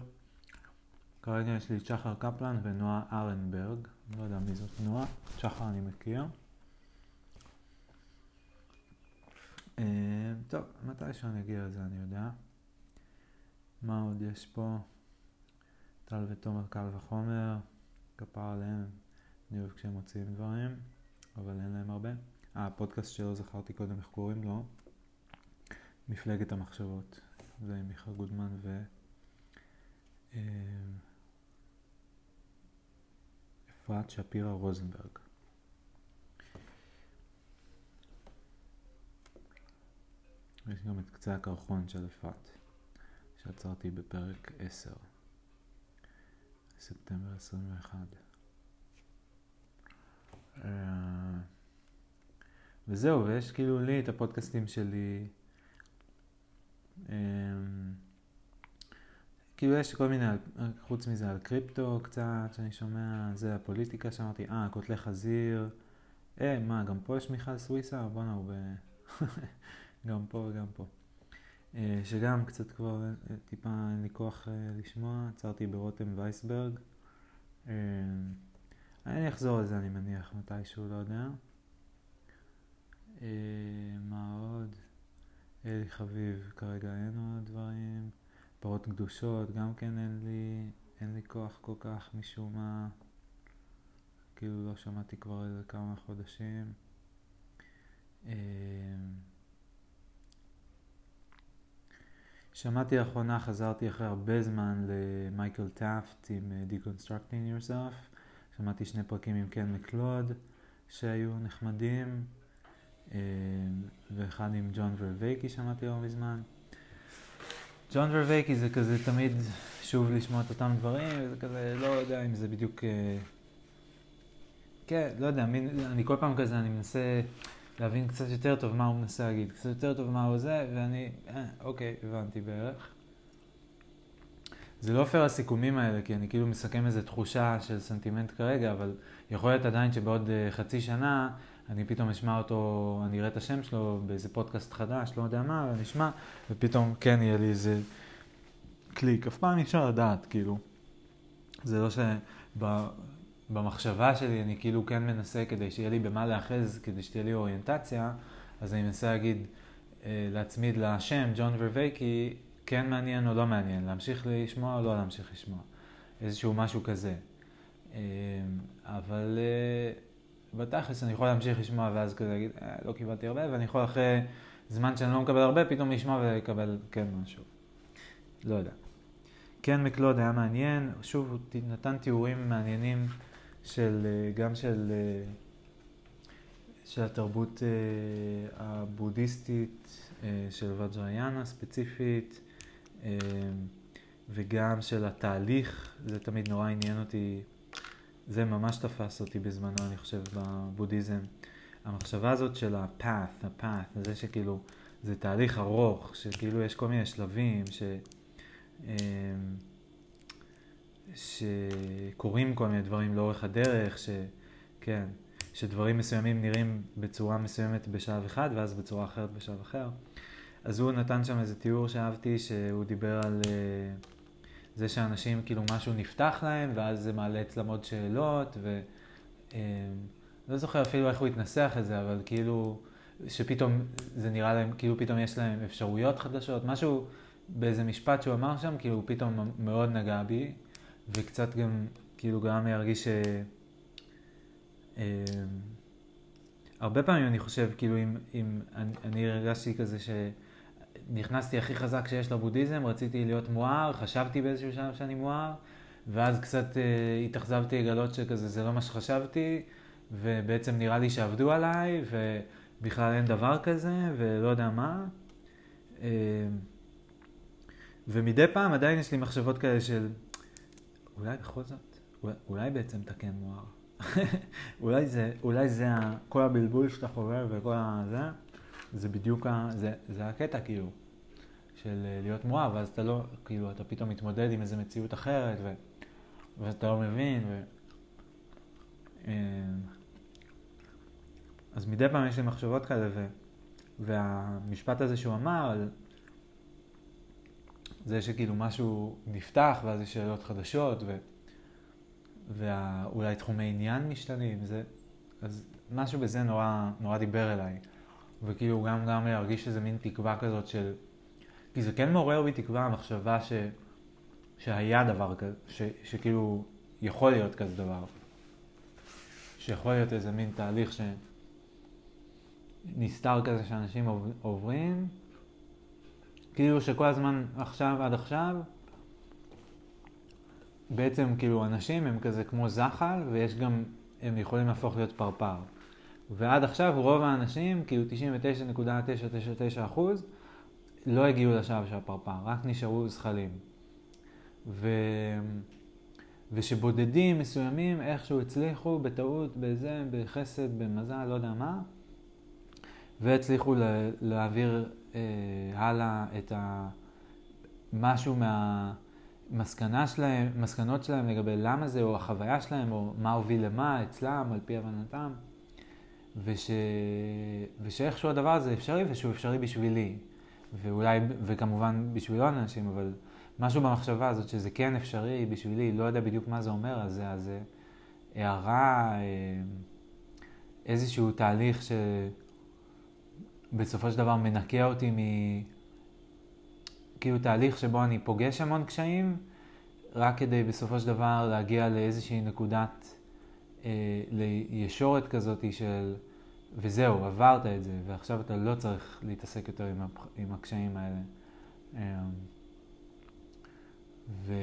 כרגע יש לי את שחר קפלן ונועה ארנברג, לא יודע מי זאת נועה, שחר אני מכיר. אה, טוב, מתי שאני אגיע לזה אני יודע. מה עוד יש פה? טל ותומר קל וחומר, כפר עליהם, אני אוהב כשהם מוציאים דברים, אבל אין להם הרבה. אה, הפודקאסט שלא זכרתי קודם איך קוראים לו, מפלגת המחשבות, זה עם מיכל גודמן ו... אפרת שפירא רוזנברג. יש גם את קצה הקרחון של אפרת, שעצרתי בפרק 10, ספטמבר 21. אה, וזהו, ויש כאילו לי את הפודקאסטים שלי. אה, כאילו יש כל מיני, חוץ מזה על קריפטו קצת, שאני שומע, זה הפוליטיקה שאמרתי, אה, קוטלי חזיר. אה, מה, גם פה יש מיכל סוויסה? בואנה, הוא ב... גם פה וגם פה. אה, שגם קצת כבר אה, טיפה אין לי כוח אה, לשמוע, עצרתי ברותם וייסברג. אני אחזור לזה אני מניח מתישהו, לא יודע. מה עוד? אלי חביב, כרגע אין עוד דברים. פרות קדושות, גם כן אין לי, אין לי כוח כל כך משום מה. כאילו לא שמעתי כבר איזה כמה חודשים. שמעתי לאחרונה, חזרתי אחרי הרבה זמן למייקל טאפט עם אה, Deconstructing Yourself. שמעתי שני פרקים עם קן מקלוד שהיו נחמדים, אה, ואחד עם ג'ון ורווייקי שמעתי לא מזמן. ג'ון ורווייקי זה כזה תמיד שוב לשמוע את אותם דברים, וזה כזה, לא יודע אם זה בדיוק... אה, כן, לא יודע, אני כל פעם כזה, אני מנסה... להבין קצת יותר טוב מה הוא מנסה להגיד, קצת יותר טוב מה הוא זה, ואני, אה, אוקיי, הבנתי בערך. זה לא פייר הסיכומים האלה, כי אני כאילו מסכם איזו תחושה של סנטימנט כרגע, אבל יכול להיות עדיין שבעוד uh, חצי שנה אני פתאום אשמע אותו, אני אראה את השם שלו באיזה פודקאסט חדש, לא יודע מה, ואני אשמע, ופתאום כן יהיה לי איזה קליק. אף פעם אי אפשר לדעת, כאילו. זה לא שב... במחשבה שלי אני כאילו כן מנסה כדי שיהיה לי במה להאחז, כדי שתהיה לי אוריינטציה, אז אני מנסה להגיד, אה, להצמיד לשם, ג'ון ורווייקי, כן מעניין או לא מעניין, להמשיך לשמוע או לא להמשיך לשמוע, איזשהו משהו כזה. אה, אבל אה, בתכלס אני יכול להמשיך לשמוע ואז כזה להגיד, אה, לא קיבלתי הרבה, ואני יכול אחרי זמן שאני לא מקבל הרבה, פתאום לשמוע ולקבל כן משהו. לא יודע. כן מקלוד היה מעניין, שוב נתן תיאורים מעניינים של, אה, גם של, אה, של התרבות הבודהיסטית, של וג'ריאנה ספציפית, וגם של התהליך, זה תמיד נורא עניין אותי, זה ממש תפס אותי בזמנו, אני חושב, בבודהיזם. המחשבה הזאת של ה-path, ה-path, זה שכאילו, זה תהליך ארוך, שכאילו יש כל מיני שלבים, ש... שקורים כל מיני דברים לאורך הדרך, שכן, שדברים מסוימים נראים בצורה מסוימת בשלב אחד ואז בצורה אחרת בשלב אחר. אז הוא נתן שם איזה תיאור שאהבתי, שהוא דיבר על uh, זה שאנשים, כאילו משהו נפתח להם, ואז זה מעלה אצלם עוד שאלות, ו... Uh, לא זוכר אפילו איך הוא התנסח את זה, אבל כאילו, שפתאום זה נראה להם, כאילו פתאום יש להם אפשרויות חדשות, משהו באיזה משפט שהוא אמר שם, כאילו פתאום מאוד נגע בי, וקצת גם, כאילו, גרם לי להרגיש ש... אה, הרבה פעמים אני חושב, כאילו, אם, אם אני, אני הרגשתי כזה שנכנסתי הכי חזק שיש לבודהיזם, רציתי להיות מואר, חשבתי באיזשהו שלב שאני מואר, ואז קצת אה, התאכזבתי לגלות שכזה זה לא מה שחשבתי, ובעצם נראה לי שעבדו עליי, ובכלל אין דבר כזה, ולא יודע מה. אה, ומדי פעם עדיין יש לי מחשבות כאלה של... אולי בכל זאת, אולי, אולי בעצם אתה כן מואר. אולי זה, אולי זה כל הבלבול שאתה חווה וכל הזה, זה בדיוק, ה, זה, זה הקטע כאילו, של אה, להיות מואר, ואז אתה לא, כאילו, אתה פתאום מתמודד עם איזו מציאות אחרת, ו, ואתה לא מבין, ו... אה, אז מדי פעם יש לי מחשבות כאלה, ו, והמשפט הזה שהוא אמר על זה שכאילו משהו נפתח ואז יש שאלות חדשות ו... ואולי תחומי עניין משתנים, זה... אז משהו בזה נורא, נורא דיבר אליי. וכאילו גם גם להרגיש איזה מין תקווה כזאת של... כי זה כן מעורר בי תקווה, המחשבה ש... שהיה דבר כזה, ש... שכאילו יכול להיות כזה דבר. שיכול להיות איזה מין תהליך שנסתר כזה שאנשים עוברים, כאילו שכל הזמן עכשיו עד עכשיו, בעצם כאילו אנשים הם כזה כמו זחל ויש גם, הם יכולים להפוך להיות פרפר. ועד עכשיו רוב האנשים, כאילו 99.999 אחוז, לא הגיעו לשלב של הפרפר, רק נשארו זחלים. ו... ושבודדים מסוימים איכשהו הצליחו בטעות, בזה, בחסד, במזל, לא יודע מה, והצליחו לה, להעביר אה, הלאה את ה... משהו מהמסקנה שלהם, מסקנות שלהם לגבי למה זה, או החוויה שלהם, או מה הוביל למה אצלם, על פי הבנתם, וש... ושאיכשהו הדבר הזה אפשרי ושהוא אפשרי בשבילי, ואולי, וכמובן בשביל עוד אנשים, אבל משהו במחשבה הזאת שזה כן אפשרי בשבילי, לא יודע בדיוק מה זה אומר, אז זה, הערה, אה, איזשהו תהליך שבסופו של דבר מנקה אותי מ... כאילו תהליך שבו אני פוגש המון קשיים, רק כדי בסופו של דבר להגיע לאיזושהי נקודת, אה, לישורת כזאת של, וזהו, עברת את זה, ועכשיו אתה לא צריך להתעסק יותר עם, הפ... עם הקשיים האלה. אה, ו...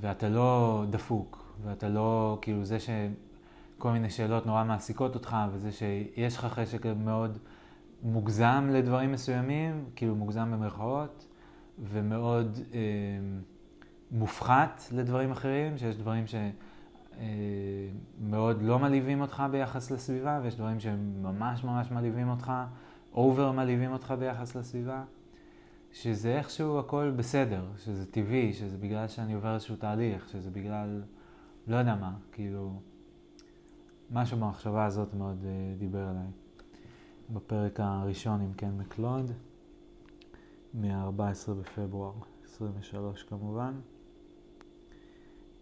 ואתה לא דפוק, ואתה לא, כאילו זה שכל מיני שאלות נורא מעסיקות אותך, וזה שיש לך חשק מאוד מוגזם לדברים מסוימים, כאילו מוגזם במרכאות, ומאוד אה, מופחת לדברים אחרים, שיש דברים שמאוד אה, לא מלהיבים אותך ביחס לסביבה, ויש דברים שממש ממש מלהיבים אותך, אובר מלהיבים אותך ביחס לסביבה. שזה איכשהו הכל בסדר, שזה טבעי, שזה בגלל שאני עובר איזשהו תהליך, שזה בגלל, לא יודע מה, כאילו, משהו במחשבה הזאת מאוד uh, דיבר אליי. בפרק הראשון עם קן מקלוד, מ-14 בפברואר 23 כמובן.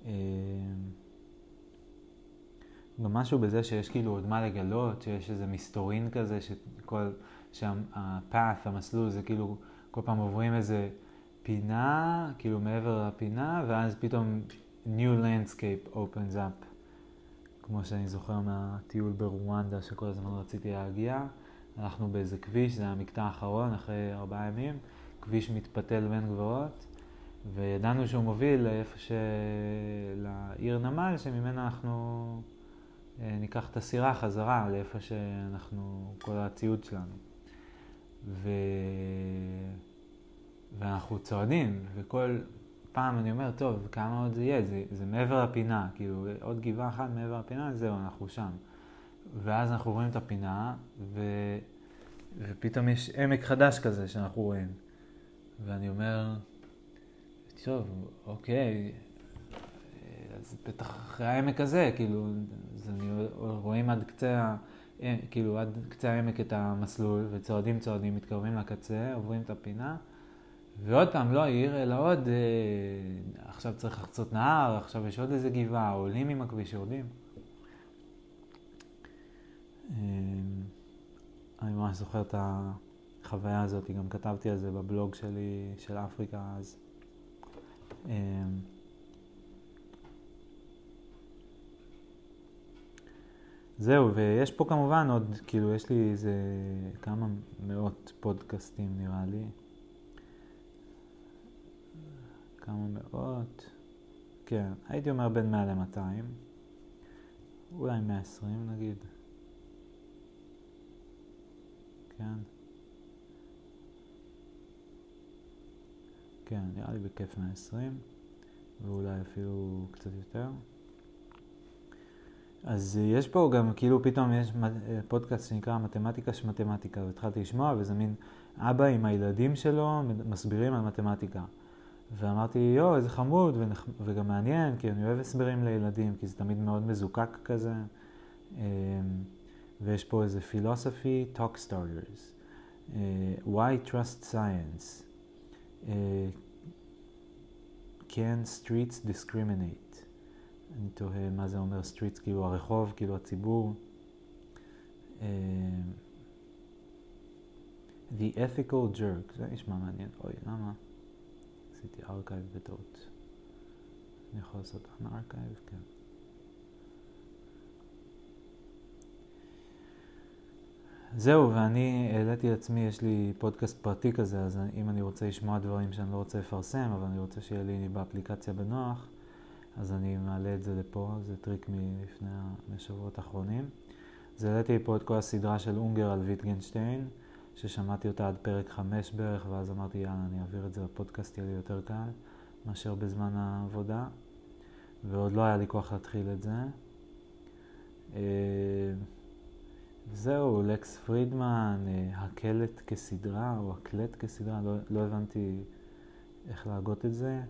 Uh, גם משהו בזה שיש כאילו עוד מה לגלות, שיש איזה מסתורין כזה, שכל, שהפאth, המסלול, זה כאילו כל פעם עוברים איזה פינה, כאילו מעבר לפינה, ואז פתאום New Landscape opens up. כמו שאני זוכר מהטיול ברואנדה שכל הזמן רציתי להגיע. הלכנו באיזה כביש, זה המקטע האחרון אחרי ארבעה ימים, כביש מתפתל בין גבוהות, וידענו שהוא מוביל לאיפה ש... לעיר נמל, שממנה אנחנו ניקח את הסירה חזרה לאיפה שאנחנו, כל הציוד שלנו. ו... ואנחנו צועדים, וכל פעם אני אומר, טוב, כמה עוד זה יהיה? זה, זה מעבר לפינה, כאילו, עוד גבעה אחת מעבר לפינה, זהו, אנחנו שם. ואז אנחנו רואים את הפינה, ו... ופתאום יש עמק חדש כזה שאנחנו רואים. ואני אומר, טוב, אוקיי, אז בטח אחרי העמק הזה, כאילו, אז אני רואים עד קצה אה, כאילו עד קצה העמק את המסלול, וצועדים צועדים, מתקרבים לקצה, עוברים את הפינה, ועוד פעם, לא העיר, אלא עוד, אה, עכשיו צריך לחצות נהר, עכשיו יש עוד איזה גבעה, עולים עם הכביש, יורדים. אה, אני ממש זוכר את החוויה הזאת, גם כתבתי על זה בבלוג שלי, של אפריקה אז. אה, זהו, ויש פה כמובן עוד, כאילו, יש לי איזה כמה מאות פודקאסטים נראה לי. כמה מאות, כן, הייתי אומר בין 100 ל-200, אולי 120 נגיד. כן. כן, נראה לי בכיף 120, ואולי אפילו קצת יותר. אז יש פה גם, כאילו פתאום יש פודקאסט שנקרא מתמטיקה שמתמטיקה, והתחלתי לשמוע, וזה מין אבא עם הילדים שלו מסבירים על מתמטיקה. ואמרתי, יואו, איזה חמוד, ונחמ... וגם מעניין, כי אני אוהב הסברים לילדים, כי זה תמיד מאוד מזוקק כזה. אמ, ויש פה איזה philosophy talk stories. why trust science? can streets discriminate? אני תוהה מה זה אומר streets, כאילו הרחוב, כאילו הציבור. The ethical jerk, זה נשמע מעניין. אוי, למה? עשיתי archive בטעות. אני יכול לעשות כאן archive? כן. זהו, ואני העליתי לעצמי, יש לי פודקאסט פרטי כזה, אז אם אני רוצה לשמוע דברים שאני לא רוצה לפרסם, אבל אני רוצה שיהיה לי באפליקציה בנוח, אז אני מעלה את זה לפה, זה טריק מלפני השבועות האחרונים. אז העליתי פה את כל הסדרה של אונגר על ויטגנשטיין, ששמעתי אותה עד פרק חמש בערך, ואז אמרתי, יאללה, אני אעביר את זה לפודקאסט, יהיה לי יותר קל מאשר בזמן העבודה, ועוד לא היה לי כוח להתחיל את זה. אה, זהו, לקס פרידמן, אה, הקלט כסדרה, או הקלט כסדרה, לא, לא הבנתי איך להגות את זה,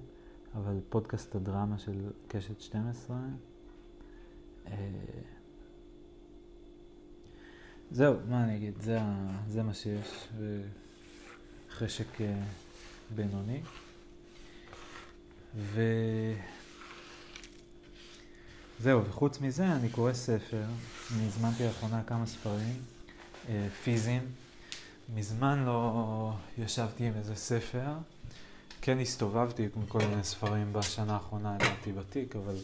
אבל פודקאסט הדרמה של קשת 12. זהו, מה אני אגיד, זה, זה מה שיש, חשק בינוני. ו... זהו, וחוץ מזה אני קורא ספר, אני הזמנתי לאחרונה כמה ספרים uh, פיזיים. מזמן לא ישבתי עם איזה ספר, כן הסתובבתי עם כל מיני ספרים בשנה האחרונה, ידעתי בתיק, אבל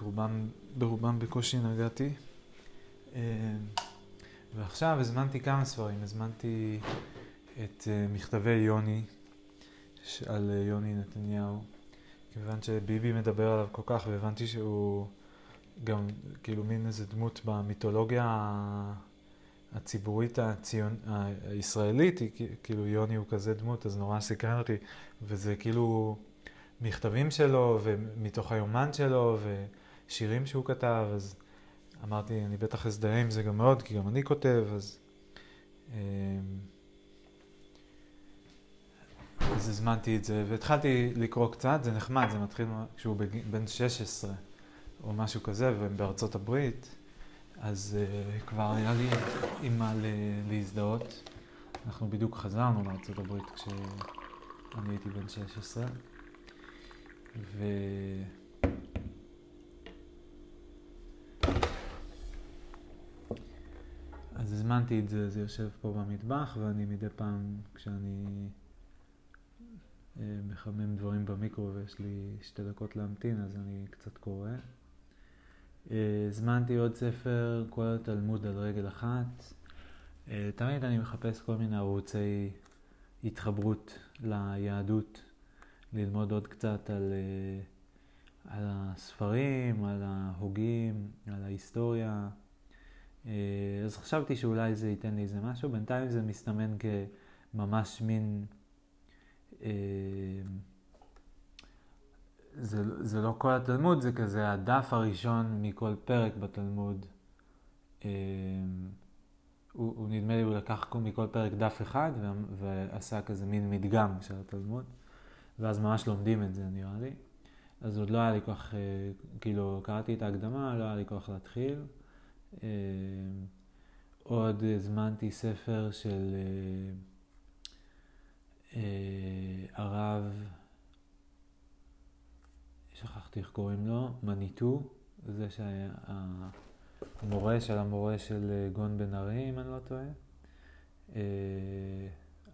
רובם, ברובם בקושי נגעתי. Uh, ועכשיו הזמנתי כמה ספרים, הזמנתי את uh, מכתבי יוני, על uh, יוני נתניהו, כיוון שביבי מדבר עליו כל כך, והבנתי שהוא גם כאילו מין איזה דמות במיתולוגיה הציבורית הציון, הישראלית, כאילו יוני הוא כזה דמות, אז נורא סקרן אותי, וזה כאילו מכתבים שלו, ומתוך היומן שלו, ושירים שהוא כתב, אז... אמרתי, אני בטח אזדהה עם זה גם מאוד, כי גם אני כותב, אז... אמ, אז הזמנתי את זה, והתחלתי לקרוא קצת, זה נחמד, זה מתחיל כשהוא בן 16 או משהו כזה, ובארצות הברית, אז uh, כבר היה לי עם מה להזדהות. אנחנו בדיוק חזרנו לארצות הברית כשאני הייתי בן 16, ו... אז הזמנתי את זה, זה יושב פה במטבח, ואני מדי פעם, כשאני אה, מחמם דברים במיקרו ויש לי שתי דקות להמתין, אז אני קצת קורא. אה, הזמנתי עוד ספר, כל התלמוד על רגל אחת. אה, תמיד אני מחפש כל מיני ערוצי התחברות ליהדות, ללמוד עוד קצת על, על הספרים, על ההוגים, על ההיסטוריה. אה, אז חשבתי שאולי זה ייתן לי איזה משהו, בינתיים זה מסתמן כממש מין... אה, זה, זה לא כל התלמוד, זה כזה הדף הראשון מכל פרק בתלמוד. אה, הוא, הוא נדמה לי, הוא לקח מכל פרק דף אחד ועשה כזה מין מדגם של התלמוד, ואז ממש לומדים את זה נראה לי. אז עוד לא היה לי כוח, כאילו, קראתי את ההקדמה, לא היה לי כוח להתחיל. אה, עוד הזמנתי ספר של אה, אה, הרב, שכחתי איך קוראים לו, מניטו, זה שהמורה של המורה של גון בן ארי, אם אני לא טועה.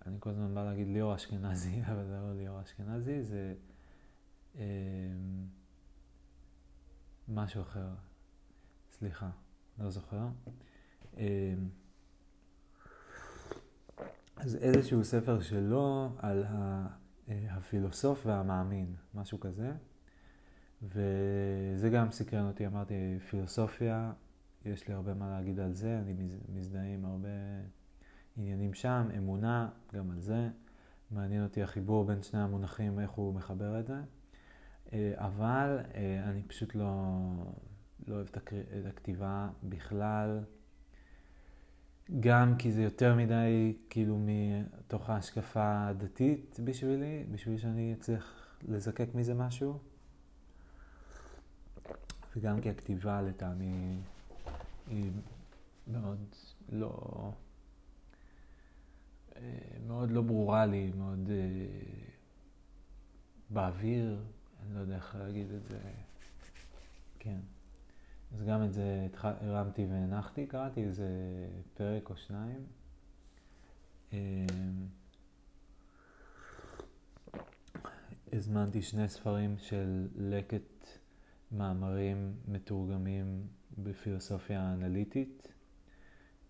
אני כל הזמן בא להגיד ליאור אשכנזי, אבל זה לא ליאור אשכנזי, זה משהו אחר. סליחה. לא זוכר. אז איזשהו ספר שלו על אה, הפילוסוף והמאמין, משהו כזה. וזה גם סקרן אותי, אמרתי, פילוסופיה, יש לי הרבה מה להגיד על זה, אני מזדהה עם הרבה עניינים שם, אמונה, גם על זה. מעניין אותי החיבור בין שני המונחים, איך הוא מחבר את זה. אה, אבל אה, אני פשוט לא, לא אוהב את הכתיבה בכלל, גם כי זה יותר מדי כאילו מתוך ההשקפה הדתית בשבילי, בשביל שאני אצליח לזקק מזה משהו, וגם כי הכתיבה לטעמי היא מאוד לא... מאוד לא ברורה לי, מאוד אה, באוויר, אני לא יודע איך להגיד את זה. כן. אז גם את זה הרמתי והנחתי, קראתי איזה פרק או שניים. אמ, הזמנתי שני ספרים של לקט מאמרים מתורגמים בפילוסופיה אנליטית.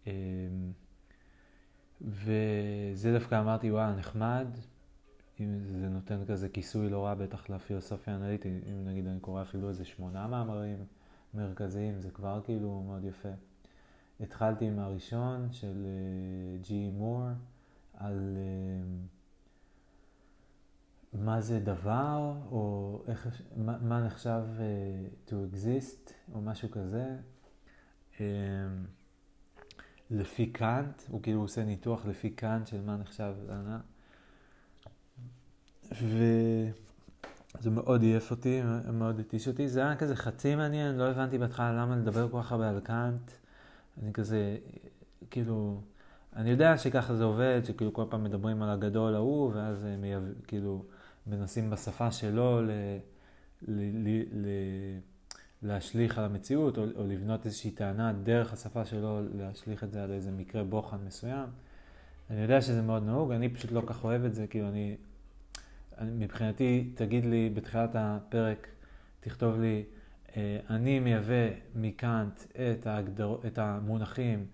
אמ, וזה דווקא אמרתי, וואו, נחמד, אם זה נותן כזה כיסוי לא רע בטח לפילוסופיה האנליטית, אם נגיד אני קורא אפילו איזה שמונה מאמרים מרכזיים, זה כבר כאילו מאוד יפה. התחלתי עם הראשון של ג'י uh, מור, על uh, מה זה דבר, או איך, מה, מה נחשב uh, to exist, או משהו כזה. Um, לפי קאנט, הוא כאילו עושה ניתוח לפי קאנט של מה נחשב לענה. וזה מאוד עייף אותי, מאוד התיש אותי. זה היה כזה חצי מעניין, לא הבנתי בהתחלה למה לדבר כל כך הרבה על קאנט. אני כזה, כאילו, אני יודע שככה זה עובד, שכאילו כל פעם מדברים על הגדול ההוא, ואז הם כאילו מנסים בשפה שלו ל, ל, ל, ל, להשליך על המציאות, או, או לבנות איזושהי טענה דרך השפה שלו, להשליך את זה על איזה מקרה בוחן מסוים. אני יודע שזה מאוד נהוג, אני פשוט לא כך אוהב את זה, כאילו אני, אני מבחינתי, תגיד לי בתחילת הפרק, תכתוב לי, אה, אני מייבא מקאנט את, ההגדר, את המונחים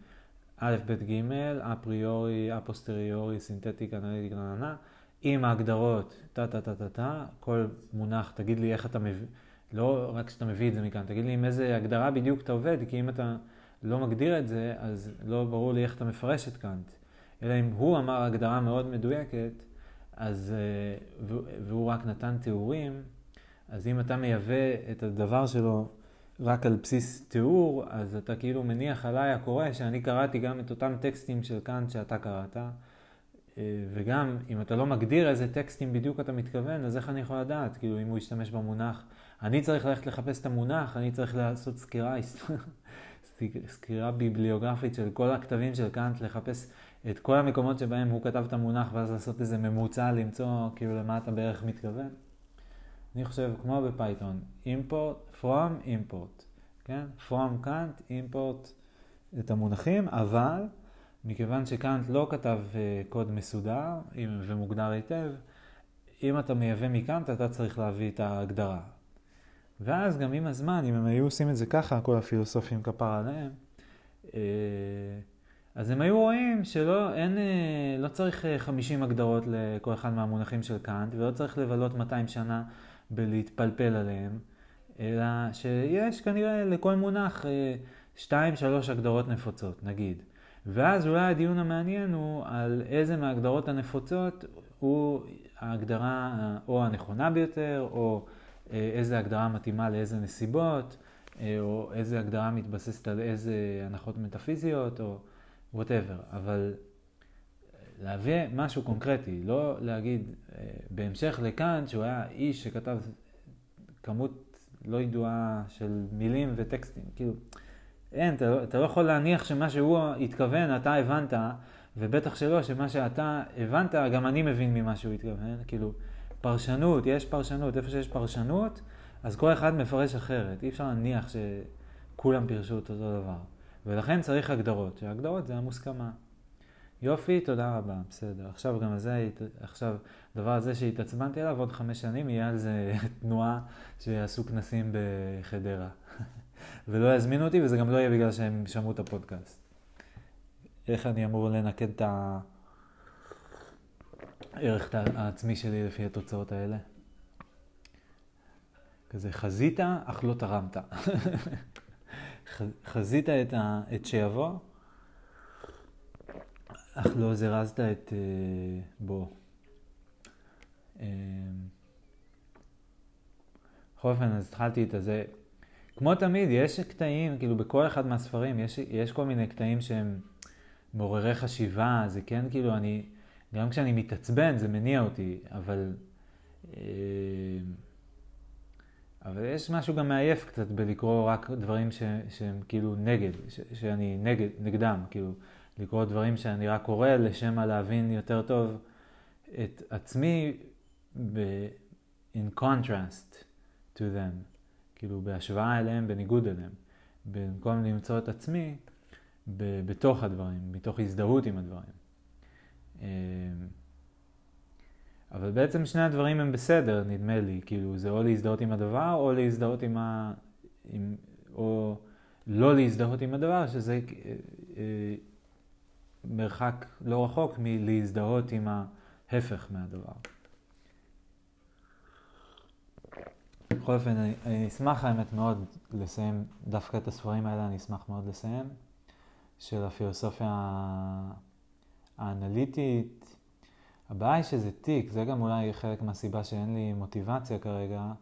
א', ב', ג', אפריורי, אפוסטריורי, synthetic, analytic, נננה, עם ההגדרות, טה טה טה טה טה, כל מונח, תגיד לי איך אתה מביא, לא רק שאתה מביא את זה מקאנט, תגיד לי עם איזה הגדרה בדיוק אתה עובד, כי אם אתה לא מגדיר את זה, אז לא ברור לי איך אתה מפרש את קאנט. אלא אם הוא אמר הגדרה מאוד מדויקת, אז, אה, והוא רק נתן תיאורים, אז אם אתה מייבא את הדבר שלו רק על בסיס תיאור, אז אתה כאילו מניח עליי הקורא שאני קראתי גם את אותם טקסטים של קאנט שאתה קראת, וגם אם אתה לא מגדיר איזה טקסטים בדיוק אתה מתכוון, אז איך אני יכול לדעת? כאילו אם הוא ישתמש במונח, אני צריך ללכת לחפש את המונח, אני צריך לעשות סקירה, סקירה ביבליוגרפית של כל הכתבים של קאנט, לחפש את כל המקומות שבהם הוא כתב את המונח, ואז לעשות איזה ממוצע, למצוא כאילו למה אתה בערך מתכוון. אני חושב, כמו בפייתון, import, from, import, כן? from קאנט, import את המונחים, אבל מכיוון שקאנט לא כתב אה, קוד מסודר ומוגדר היטב, אם אתה מייבא מקאנט, אתה צריך להביא את ההגדרה. ואז גם עם הזמן, אם הם היו עושים את זה ככה, כל הפילוסופים כפר עליהם, uh, אז הם היו רואים שלא, אין, אה, לא צריך 50 הגדרות לכל אחד מהמונחים של קאנט, ולא צריך לבלות 200 שנה בלהתפלפל עליהם, אלא שיש כנראה לכל מונח 2-3 הגדרות נפוצות, נגיד. ואז אולי הדיון המעניין הוא על איזה מההגדרות הנפוצות הוא ההגדרה או הנכונה ביותר, או אה, איזה הגדרה מתאימה לאיזה נסיבות, אה, או איזה הגדרה מתבססת על איזה הנחות מטאפיזיות, או וואטאבר. אבל להביא משהו קונקרטי, לא להגיד, אה, בהמשך לכאן, שהוא היה איש שכתב כמות לא ידועה של מילים וטקסטים, כאילו, אין, אתה, לא, אתה לא יכול להניח שמה שהוא התכוון, אתה הבנת, ובטח שלא, שמה שאתה הבנת, גם אני מבין ממה שהוא התכוון, כאילו, פרשנות, יש פרשנות, איפה שיש פרשנות, אז כל אחד מפרש אחרת, אי אפשר להניח שכולם פירשו את אותו דבר. ולכן צריך הגדרות, שהגדרות זה המוסכמה. יופי, תודה רבה, בסדר. עכשיו גם זה, עכשיו, הדבר הזה שהתעצבנתי עליו, עוד חמש שנים יהיה על זה תנועה שיעשו כנסים בחדרה. ולא יזמינו אותי, וזה גם לא יהיה בגלל שהם שמעו את הפודקאסט. איך אני אמור לנקד את הערך העצמי שלי לפי התוצאות האלה? כזה חזית, אך לא תרמת. חזית את, ה, את שיבוא, אך לא זרזת את uh, בו. Uh, בכל אופן, אז התחלתי את הזה. כמו תמיד, יש קטעים, כאילו בכל אחד מהספרים, יש, יש כל מיני קטעים שהם מעוררי חשיבה, זה כן כאילו, אני, גם כשאני מתעצבן זה מניע אותי, אבל... Uh, אבל יש משהו גם מעייף קצת בלקרוא רק דברים ש, שהם כאילו נגד, ש, שאני נגד, נגדם, כאילו לקרוא דברים שאני רק קורא לשם להבין יותר טוב את עצמי ב- in contrast to them, כאילו בהשוואה אליהם, בניגוד אליהם, במקום למצוא את עצמי ב- בתוך הדברים, מתוך הזדהות עם הדברים. אמ, אבל בעצם שני הדברים הם בסדר, נדמה לי, כאילו זה או להזדהות עם הדבר או להזדהות עם ה... עם... או לא להזדהות עם הדבר, שזה אה, אה, מרחק לא רחוק מלהזדהות עם ההפך מהדבר. בכל אופן, אני, אני אשמח האמת מאוד לסיים דווקא את הספרים האלה, אני אשמח מאוד לסיים, של הפילוסופיה האנליטית. הבעיה היא שזה תיק, זה גם אולי חלק מהסיבה שאין לי מוטיבציה כרגע,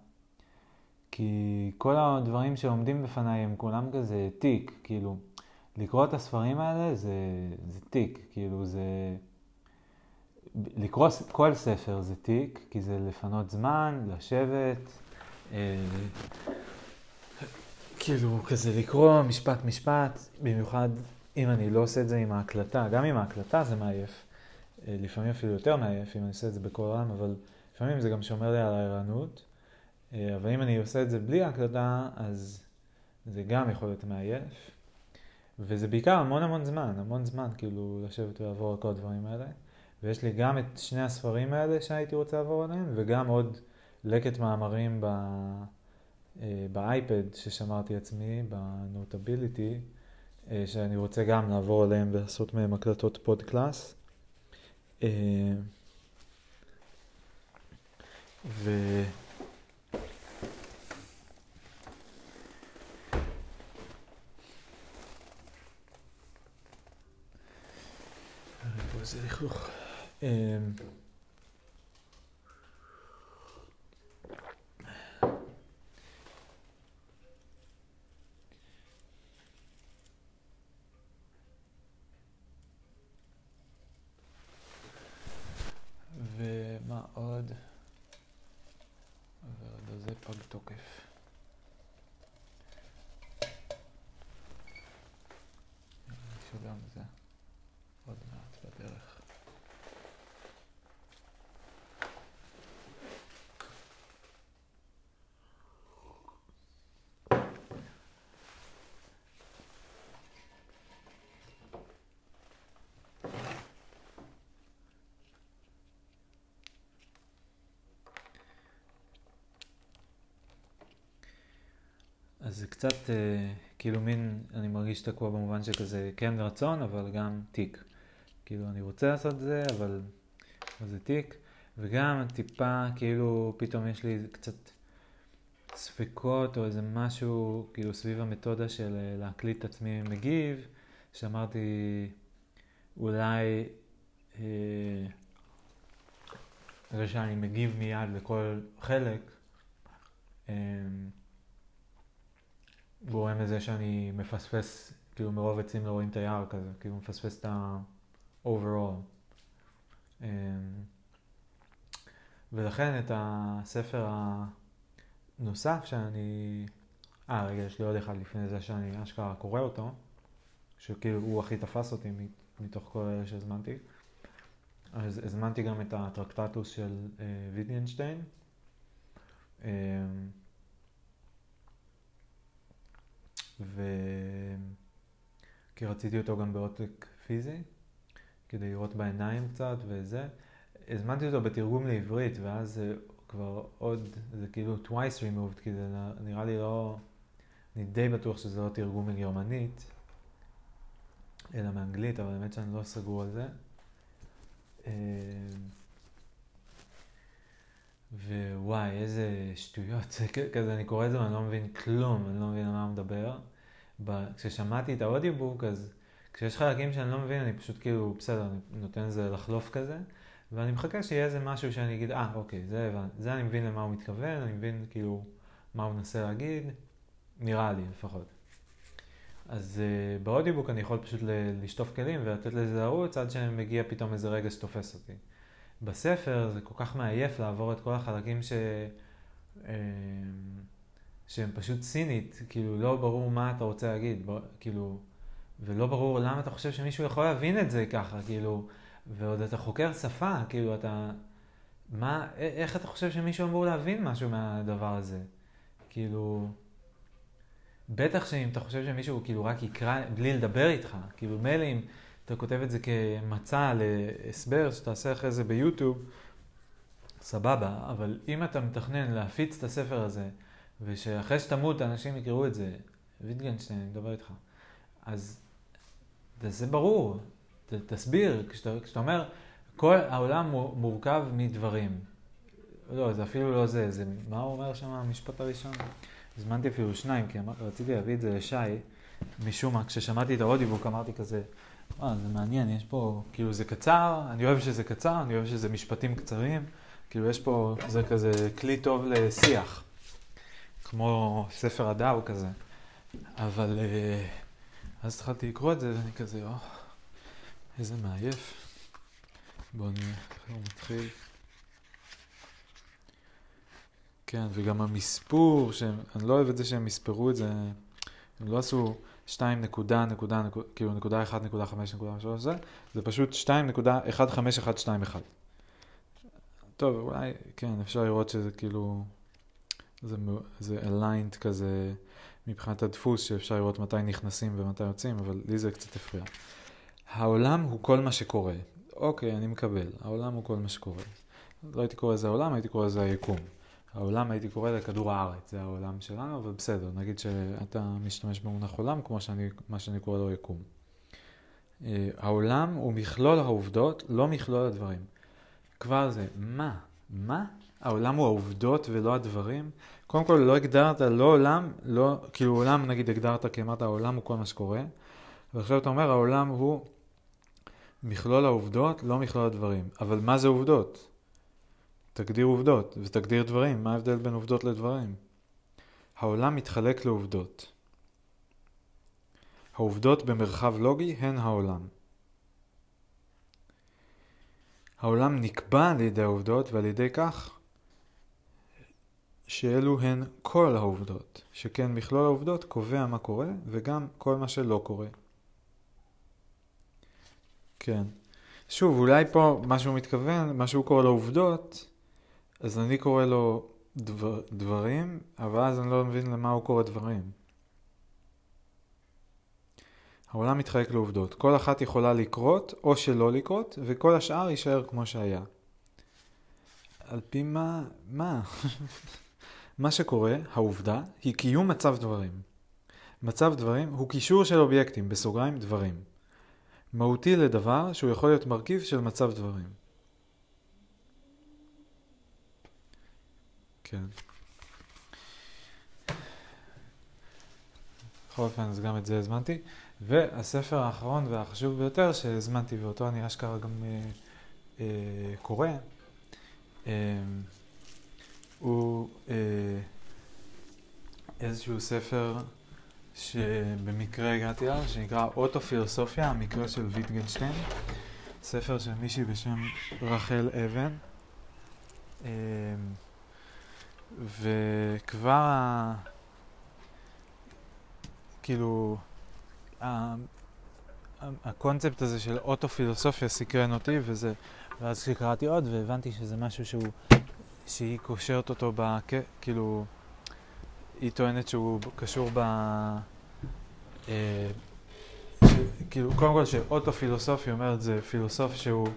כי כל הדברים שעומדים בפניי הם כולם כזה תיק, כאילו, לקרוא את הספרים האלה זה, זה תיק, כאילו זה... לקרוא כל ספר זה תיק, כי זה לפנות זמן, לשבת, כאילו כזה לקרוא משפט משפט, במיוחד אם אני לא עושה את זה עם ההקלטה, גם עם ההקלטה זה מעייף, אה, לפעמים אפילו יותר מעייף אם אני עושה את זה בקול רם, אבל לפעמים זה גם שומר לי על הערנות, אה, אבל אם אני עושה את זה בלי ההקלטה, אז זה גם יכול להיות מעייף. וזה בעיקר המון המון זמן, המון זמן כאילו לשבת ולעבור על כל הדברים האלה. ויש לי גם את שני הספרים האלה שהייתי רוצה לעבור עליהם, וגם עוד לקט מאמרים ב... אה, באייפד ששמרתי עצמי, ב Notability, אה, שאני רוצה גם לעבור עליהם ולעשות מהם הקלטות פודקלאס. אה, ו... זה לכלוך. ומה עוד? ועוד זה פג תוקף. שגם זה. עוד מעט בדרך. אז זה קצת אה, כאילו מין, אני מרגיש תקוע במובן שכזה כן רצון, אבל גם תיק. כאילו, אני רוצה לעשות את זה, אבל, זה תיק. וגם טיפה, כאילו, פתאום יש לי קצת ספקות או איזה משהו, כאילו, סביב המתודה של אה, להקליט את עצמי מגיב, שאמרתי, אולי, אה, זה שאני מגיב מיד לכל חלק, אה, גורם לזה שאני מפספס, כאילו מרוב עצים לא רואים את היער כזה, כאילו מפספס את ה... overall. אמ, ולכן את הספר הנוסף שאני... אה, רגע, יש לי עוד אחד לפני זה שאני אשכרה קורא אותו, שכאילו הוא הכי תפס אותי מתוך כל אלה שהזמנתי. אז הזמנתי גם את הטרקטטוס של אה. אה, ו... כי רציתי אותו גם בעותק פיזי. כדי לראות בעיניים קצת וזה. הזמנתי אותו בתרגום לעברית, ואז זה כבר עוד, זה כאילו twice removed, כי זה נראה לי לא, אני די בטוח שזה לא תרגום מגרמנית, אלא מאנגלית, אבל האמת שאני לא סגור על זה. ווואי, איזה שטויות, זה כזה, אני קורא את זה ואני לא מבין כלום, אני לא מבין על מה הוא מדבר. כששמעתי את האודיובוק, אז כשיש חלקים שאני לא מבין, אני פשוט כאילו, בסדר, אני נותן לזה לחלוף כזה, ואני מחכה שיהיה איזה משהו שאני אגיד, אה, אוקיי, זה זה אני מבין למה הוא מתכוון, אני מבין כאילו מה הוא מנסה להגיד, נראה לי לפחות. אז uh, באודיובוק אני יכול פשוט לשטוף כלים ולתת לזה ערוץ עד שמגיע פתאום איזה רגע שתופס אותי. בספר זה כל כך מעייף לעבור את כל החלקים ש... אה, שהם פשוט סינית, כאילו לא ברור מה אתה רוצה להגיד, כאילו ולא ברור למה אתה חושב שמישהו יכול להבין את זה ככה, כאילו, ועוד אתה חוקר שפה, כאילו, אתה... מה, איך אתה חושב שמישהו אמור להבין משהו מהדבר הזה? כאילו... בטח שאם אתה חושב שמישהו כאילו רק יקרא בלי לדבר איתך, כאילו מילא אם אתה כותב את זה כמצע להסבר שתעשה אחרי זה ביוטיוב, סבבה, אבל אם אתה מתכנן להפיץ את הספר הזה, ושאחרי שתמות אנשים יקראו את זה, ויטגנשטיין, אני מדבר איתך, אז זה ברור, ת, תסביר, כשאתה, כשאתה אומר, כל העולם מורכב מדברים. לא, זה אפילו לא זה, זה, מה הוא אומר שם המשפט הראשון? הזמנתי אפילו שניים, כי רציתי להביא את זה לשי, משום מה, כששמעתי את האודיבוק אמרתי כזה, אה, זה מעניין, יש פה, כאילו זה קצר, אני אוהב שזה קצר, אני אוהב שזה משפטים קצרים, כאילו יש פה, זה כזה כלי טוב לשיח, כמו ספר הדאו כזה, אבל אה, אז התחלתי לקרוא את זה ואני כזה, או, איזה מעייף. בואו נראה איך הוא מתחיל. כן, וגם המספור, שהם, אני לא אוהב את זה שהם מספרו את זה, הם לא עשו 2 נקודה, נקודה, נקודה, כאילו נקודה 1, נקודה 5, נקודה 3, זה, זה פשוט 2 נקודה 1, 5, 1, 2, 1. טוב, אולי, כן, אפשר לראות שזה כאילו, זה, זה aligned כזה מבחינת הדפוס, שאפשר לראות מתי נכנסים ומתי יוצאים, אבל לי זה קצת הפריע. העולם הוא כל מה שקורה. אוקיי, אני מקבל, העולם הוא כל מה שקורה. לא הייתי קורא לזה העולם, הייתי קורא לזה היקום. העולם הייתי קורא לכדור הארץ, זה העולם שלנו, אבל בסדר, נגיד שאתה משתמש במונח עולם, כמו שאני, מה שאני קורא לו יקום. אה, העולם הוא מכלול העובדות, לא מכלול הדברים. כבר זה, מה? מה? העולם הוא העובדות ולא הדברים? קודם כל, לא הגדרת, לא עולם, לא, כאילו עולם נגיד הגדרת כי אמרת העולם הוא כל מה שקורה, ועכשיו אתה אומר העולם הוא מכלול העובדות, לא מכלול הדברים. אבל מה זה עובדות? תגדיר עובדות ותגדיר דברים. מה ההבדל בין עובדות לדברים? העולם מתחלק לעובדות. העובדות במרחב לוגי הן העולם. העולם נקבע על ידי העובדות ועל ידי כך שאלו הן כל העובדות, שכן מכלול העובדות קובע מה קורה וגם כל מה שלא קורה. כן. שוב, אולי פה מה שהוא מתכוון, מה שהוא קורא לו עובדות, אז אני קורא לו דבר, דברים, אבל אז אני לא מבין למה הוא קורא דברים. העולם מתחלק לעובדות. כל אחת יכולה לקרות או שלא לקרות, וכל השאר יישאר כמו שהיה. על פי מה? מה? מה שקורה, העובדה, היא קיום מצב דברים. מצב דברים הוא קישור של אובייקטים, בסוגריים דברים. מהותי לדבר שהוא יכול להיות מרכיב של מצב דברים. כן. בכל אופן, אז גם את זה הזמנתי. והספר האחרון והחשוב ביותר שהזמנתי, ואותו אני אשכרה גם אה, אה, קורא, אה, הוא אה, איזשהו ספר שבמקרה הגעתי אליו, שנקרא אוטו-פילוסופיה, המקרה של ויטגנשטיין, ספר של מישהי בשם רחל אבן. אה, וכבר ה... כאילו, ה... הקונספט הזה של אוטו-פילוסופיה סקרן אותי, וזה, ואז כשקראתי עוד והבנתי שזה משהו שהוא, שהיא קושרת אותו, בק... כאילו, היא טוענת שהוא קשור ב... אה. כאילו, קודם כל שאוטו-פילוסופיה אומרת זה פילוסוף שהוא,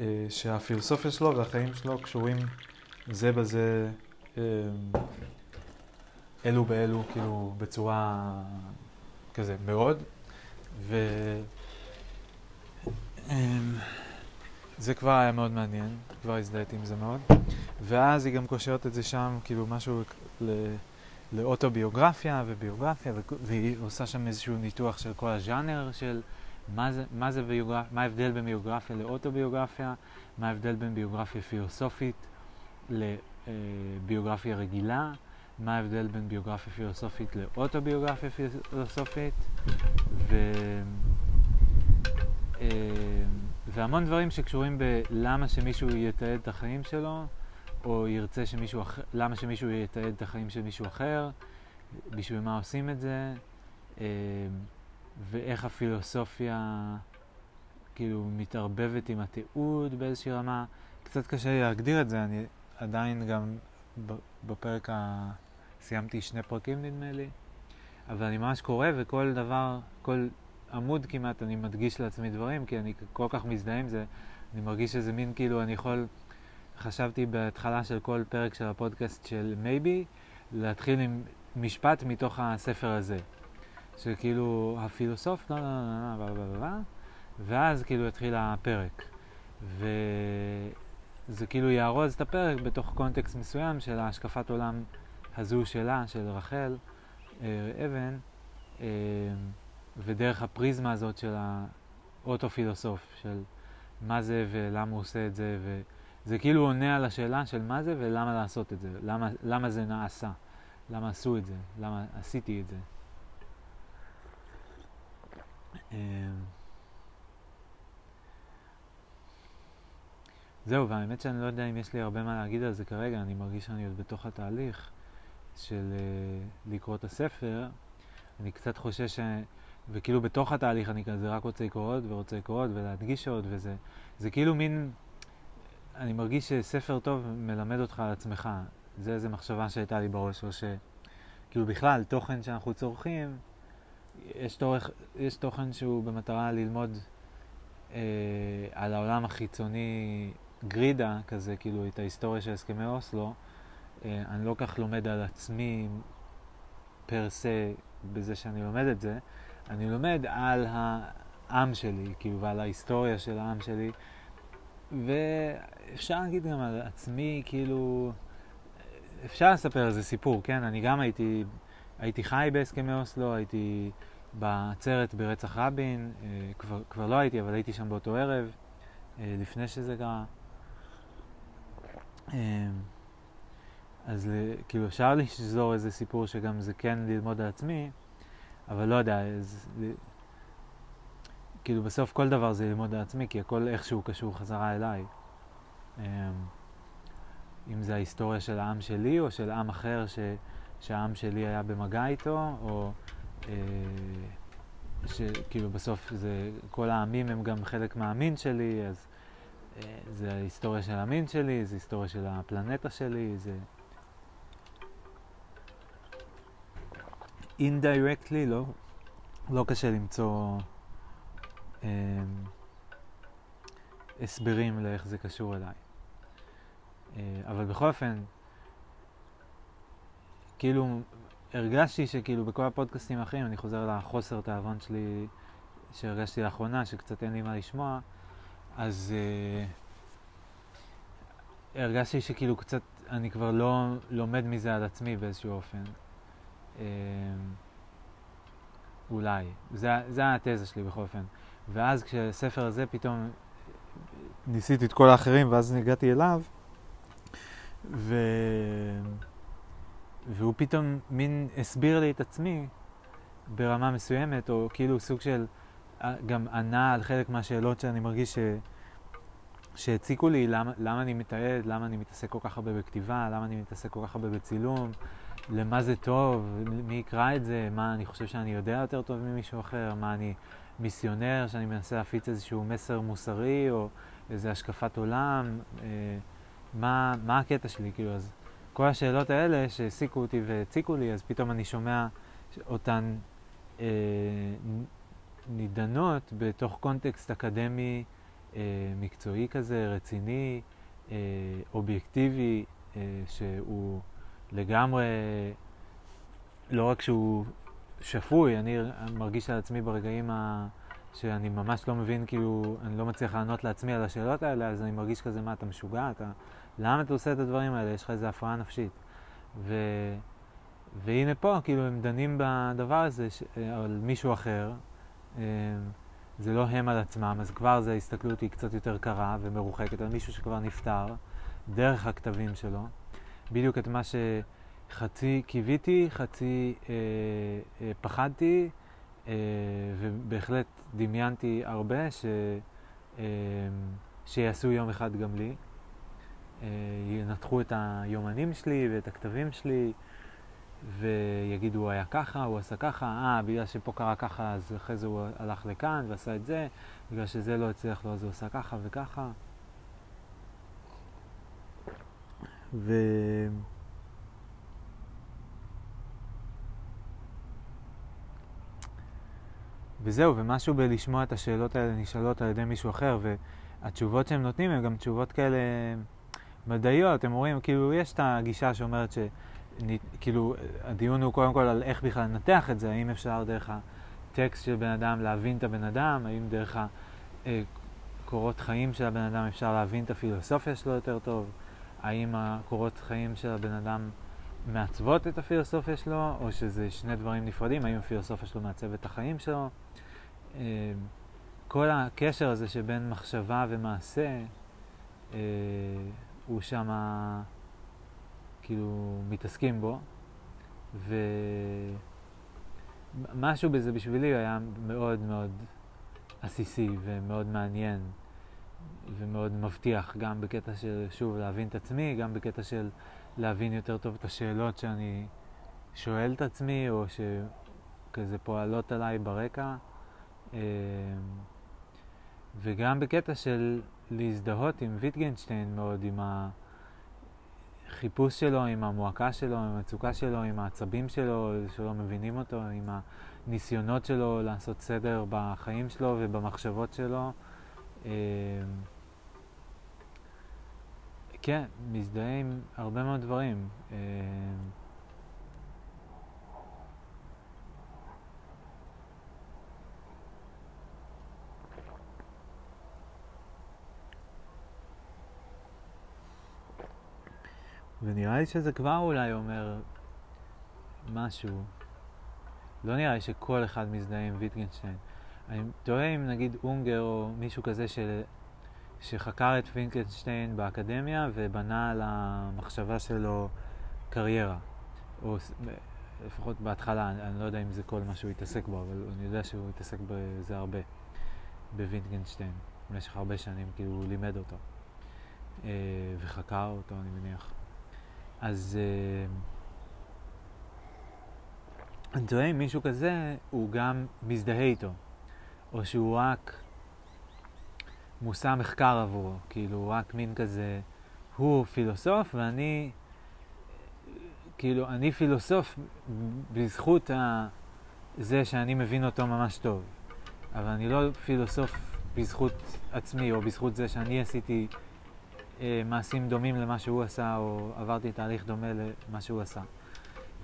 אה, שהפילוסופיה שלו והחיים שלו קשורים זה בזה אלו באלו, כאילו, בצורה כזה, מאוד. וזה אמ, כבר היה מאוד מעניין, כבר הזדהיתי עם זה מאוד. ואז היא גם קושרת את זה שם, כאילו, משהו ל... לאוטוביוגרפיה וביוגרפיה, והיא עושה שם איזשהו ניתוח של כל הז'אנר של מה זה, מה זה ביוגרפיה, מה ההבדל בין ביוגרפיה לאוטוביוגרפיה, מה ההבדל בין ביוגרפיה פילוסופית ביוגרפיה רגילה, מה ההבדל בין ביוגרפיה פילוסופית לאוטוביוגרפיה פילוסופית, ו... אה, והמון דברים שקשורים בלמה שמישהו יתעד את החיים שלו, או ירצה שמישהו אחר, למה שמישהו יתעד את החיים של מישהו אחר, בשביל מה עושים את זה, אה, ואיך הפילוסופיה כאילו מתערבבת עם התיעוד באיזושהי רמה. קצת קשה להגדיר את זה, אני עדיין גם בפרק ה... סיימתי שני פרקים נדמה לי, אבל אני ממש קורא וכל דבר, כל עמוד כמעט אני מדגיש לעצמי דברים, כי אני כל כך מזדהה עם זה, אני מרגיש שזה מין כאילו אני יכול, חשבתי בהתחלה של כל פרק של הפודקאסט של מייבי, להתחיל עם משפט מתוך הספר הזה. שכאילו הפילוסוף, לא, לא, לא, לא, לא, לא, לא, ואז כאילו התחיל הפרק. וזה כאילו יארוז את הפרק בתוך קונטקסט מסוים של ההשקפת עולם הזו שלה, של רחל אבן, ודרך הפריזמה הזאת של האוטו-פילוסוף, של מה זה ולמה הוא עושה את זה, וזה כאילו עונה על השאלה של מה זה ולמה לעשות את זה, למה, למה זה נעשה, למה עשו את זה, למה עשיתי את זה. זהו, והאמת שאני לא יודע אם יש לי הרבה מה להגיד על זה כרגע, אני מרגיש שאני עוד בתוך התהליך של uh, לקרוא את הספר. אני קצת חושש, ש... וכאילו בתוך התהליך אני כזה רק רוצה לקרוא עוד ורוצה לקרוא עוד ולהדגיש עוד, וזה זה כאילו מין, אני מרגיש שספר טוב מלמד אותך על עצמך. זה איזה מחשבה שהייתה לי בראש, או שכאילו בכלל, תוכן שאנחנו צורכים, יש, תורך, יש תוכן שהוא במטרה ללמוד אה, על העולם החיצוני גרידה כזה, כאילו את ההיסטוריה של הסכמי אוסלו. אה, אני לא כך לומד על עצמי פר סה בזה שאני לומד את זה, אני לומד על העם שלי, כאילו, ועל ההיסטוריה של העם שלי, ואפשר להגיד גם על עצמי, כאילו, אפשר לספר איזה סיפור, כן? אני גם הייתי, הייתי חי בהסכמי אוסלו, הייתי בעצרת ברצח רבין, אה, כבר, כבר לא הייתי, אבל הייתי שם באותו ערב, אה, לפני שזה קרה. אז כאילו אפשר לשזור איזה סיפור שגם זה כן ללמוד על עצמי, אבל לא יודע, אז, כאילו בסוף כל דבר זה ללמוד על עצמי, כי הכל איכשהו קשור חזרה אליי. אמ, אם זה ההיסטוריה של העם שלי או של עם אחר ש, שהעם שלי היה במגע איתו, או אה, שכאילו בסוף זה, כל העמים הם גם חלק מהמין שלי, אז זה ההיסטוריה של המין שלי, זה היסטוריה של הפלנטה שלי, זה... indirectly, לא, לא קשה למצוא אה, הסברים לאיך זה קשור אליי. אה, אבל בכל אופן, כאילו, הרגשתי שכאילו בכל הפודקאסטים האחרים, אני חוזר לחוסר תאבון שלי שהרגשתי לאחרונה, שקצת אין לי מה לשמוע, אז אה, הרגשתי שכאילו קצת, אני כבר לא לומד מזה על עצמי באיזשהו אופן. אה, אולי. זה, זה התזה שלי בכל אופן. ואז כשהספר הזה פתאום ניסיתי את כל האחרים ואז הגעתי אליו, ו... והוא פתאום מין הסביר לי את עצמי ברמה מסוימת, או כאילו סוג של גם ענה על חלק מהשאלות שאני מרגיש ש... שהציקו לי למה, למה אני מתעד, למה אני מתעסק כל כך הרבה בכתיבה, למה אני מתעסק כל כך הרבה בצילום, למה זה טוב, מי יקרא את זה, מה אני חושב שאני יודע יותר טוב ממישהו אחר, מה אני מיסיונר, שאני מנסה להפיץ איזשהו מסר מוסרי או איזו השקפת עולם, אה, מה, מה הקטע שלי, כאילו, אז כל השאלות האלה שהעסיקו אותי והציקו לי, אז פתאום אני שומע אותן אה, נידנות בתוך קונטקסט אקדמי אה, מקצועי כזה, רציני, אה, אובייקטיבי, אה, שהוא לגמרי, לא רק שהוא שפוי, אני מרגיש על עצמי ברגעים ה... שאני ממש לא מבין, כאילו, אני לא מצליח לענות לעצמי על השאלות האלה, אז אני מרגיש כזה, מה, אתה משוגע? אתה... למה אתה עושה את הדברים האלה? יש לך איזו הפרעה נפשית. ו... והנה פה, כאילו, הם דנים בדבר הזה ש... על מישהו אחר, זה לא הם על עצמם, אז כבר זה ההסתכלות היא קצת יותר קרה ומרוחקת על מישהו שכבר נפטר, דרך הכתבים שלו. בדיוק את מה שחצי קיוויתי, חצי אה, אה, פחדתי, אה, ובהחלט דמיינתי הרבה ש, אה, שיעשו יום אחד גם לי. אה, ינתחו את היומנים שלי ואת הכתבים שלי, ויגידו הוא היה ככה, הוא עשה ככה, אה, בגלל שפה קרה ככה, אז אחרי זה הוא הלך לכאן ועשה את זה, בגלל שזה לא הצליח לו, אז הוא עשה ככה וככה. ו... וזהו, ומשהו בלשמוע את השאלות האלה נשאלות על ידי מישהו אחר, והתשובות שהם נותנים הן גם תשובות כאלה מדעיות, הם רואים, כאילו, יש את הגישה שאומרת ש... כאילו, הדיון הוא קודם כל על איך בכלל לנתח את זה, האם אפשר דרך הטקסט של בן אדם להבין את הבן אדם, האם דרך הקורות חיים של הבן אדם אפשר להבין את הפילוסופיה שלו יותר טוב, האם הקורות חיים של הבן אדם מעצבות את הפילוסופיה שלו, או שזה שני דברים נפרדים, האם הפילוסופיה שלו מעצבת את החיים שלו. אה, כל הקשר הזה שבין מחשבה ומעשה, אה, הוא שמה... כאילו מתעסקים בו, ומשהו בזה בשבילי היה מאוד מאוד עסיסי ומאוד מעניין ומאוד מבטיח, גם בקטע של, שוב, להבין את עצמי, גם בקטע של להבין יותר טוב את השאלות שאני שואל את עצמי, או שכזה פועלות עליי ברקע, אמ, וגם בקטע של להזדהות עם ויטגנשטיין מאוד, עם ה... החיפוש שלו, עם המועקה שלו, עם המצוקה שלו, עם העצבים שלו, שלא מבינים אותו, עם הניסיונות שלו לעשות סדר בחיים שלו ובמחשבות שלו. אמ, כן, מזדהה עם הרבה מאוד דברים. ונראה לי שזה כבר אולי אומר משהו. לא נראה לי שכל אחד מזדהה עם ויטגנשטיין. אני תוהה אם נגיד אונגר או מישהו כזה של... שחקר את ויטגנשטיין באקדמיה ובנה על המחשבה שלו קריירה. או לפחות בהתחלה, אני, אני לא יודע אם זה כל מה שהוא התעסק בו, אבל אני יודע שהוא התעסק בזה הרבה, בוויטגנשטיין, במשך הרבה שנים, כאילו הוא לימד אותו. אה, וחקר אותו, אני מניח. אז uh, אני טועה אם מישהו כזה, הוא גם מזדהה איתו, או שהוא רק מושא מחקר עבורו, כאילו רק מין כזה, הוא פילוסוף ואני, כאילו, אני פילוסוף בזכות ה... זה שאני מבין אותו ממש טוב, אבל אני לא פילוסוף בזכות עצמי, או בזכות זה שאני עשיתי אה, מעשים דומים למה שהוא עשה, או עברתי תהליך דומה למה שהוא עשה.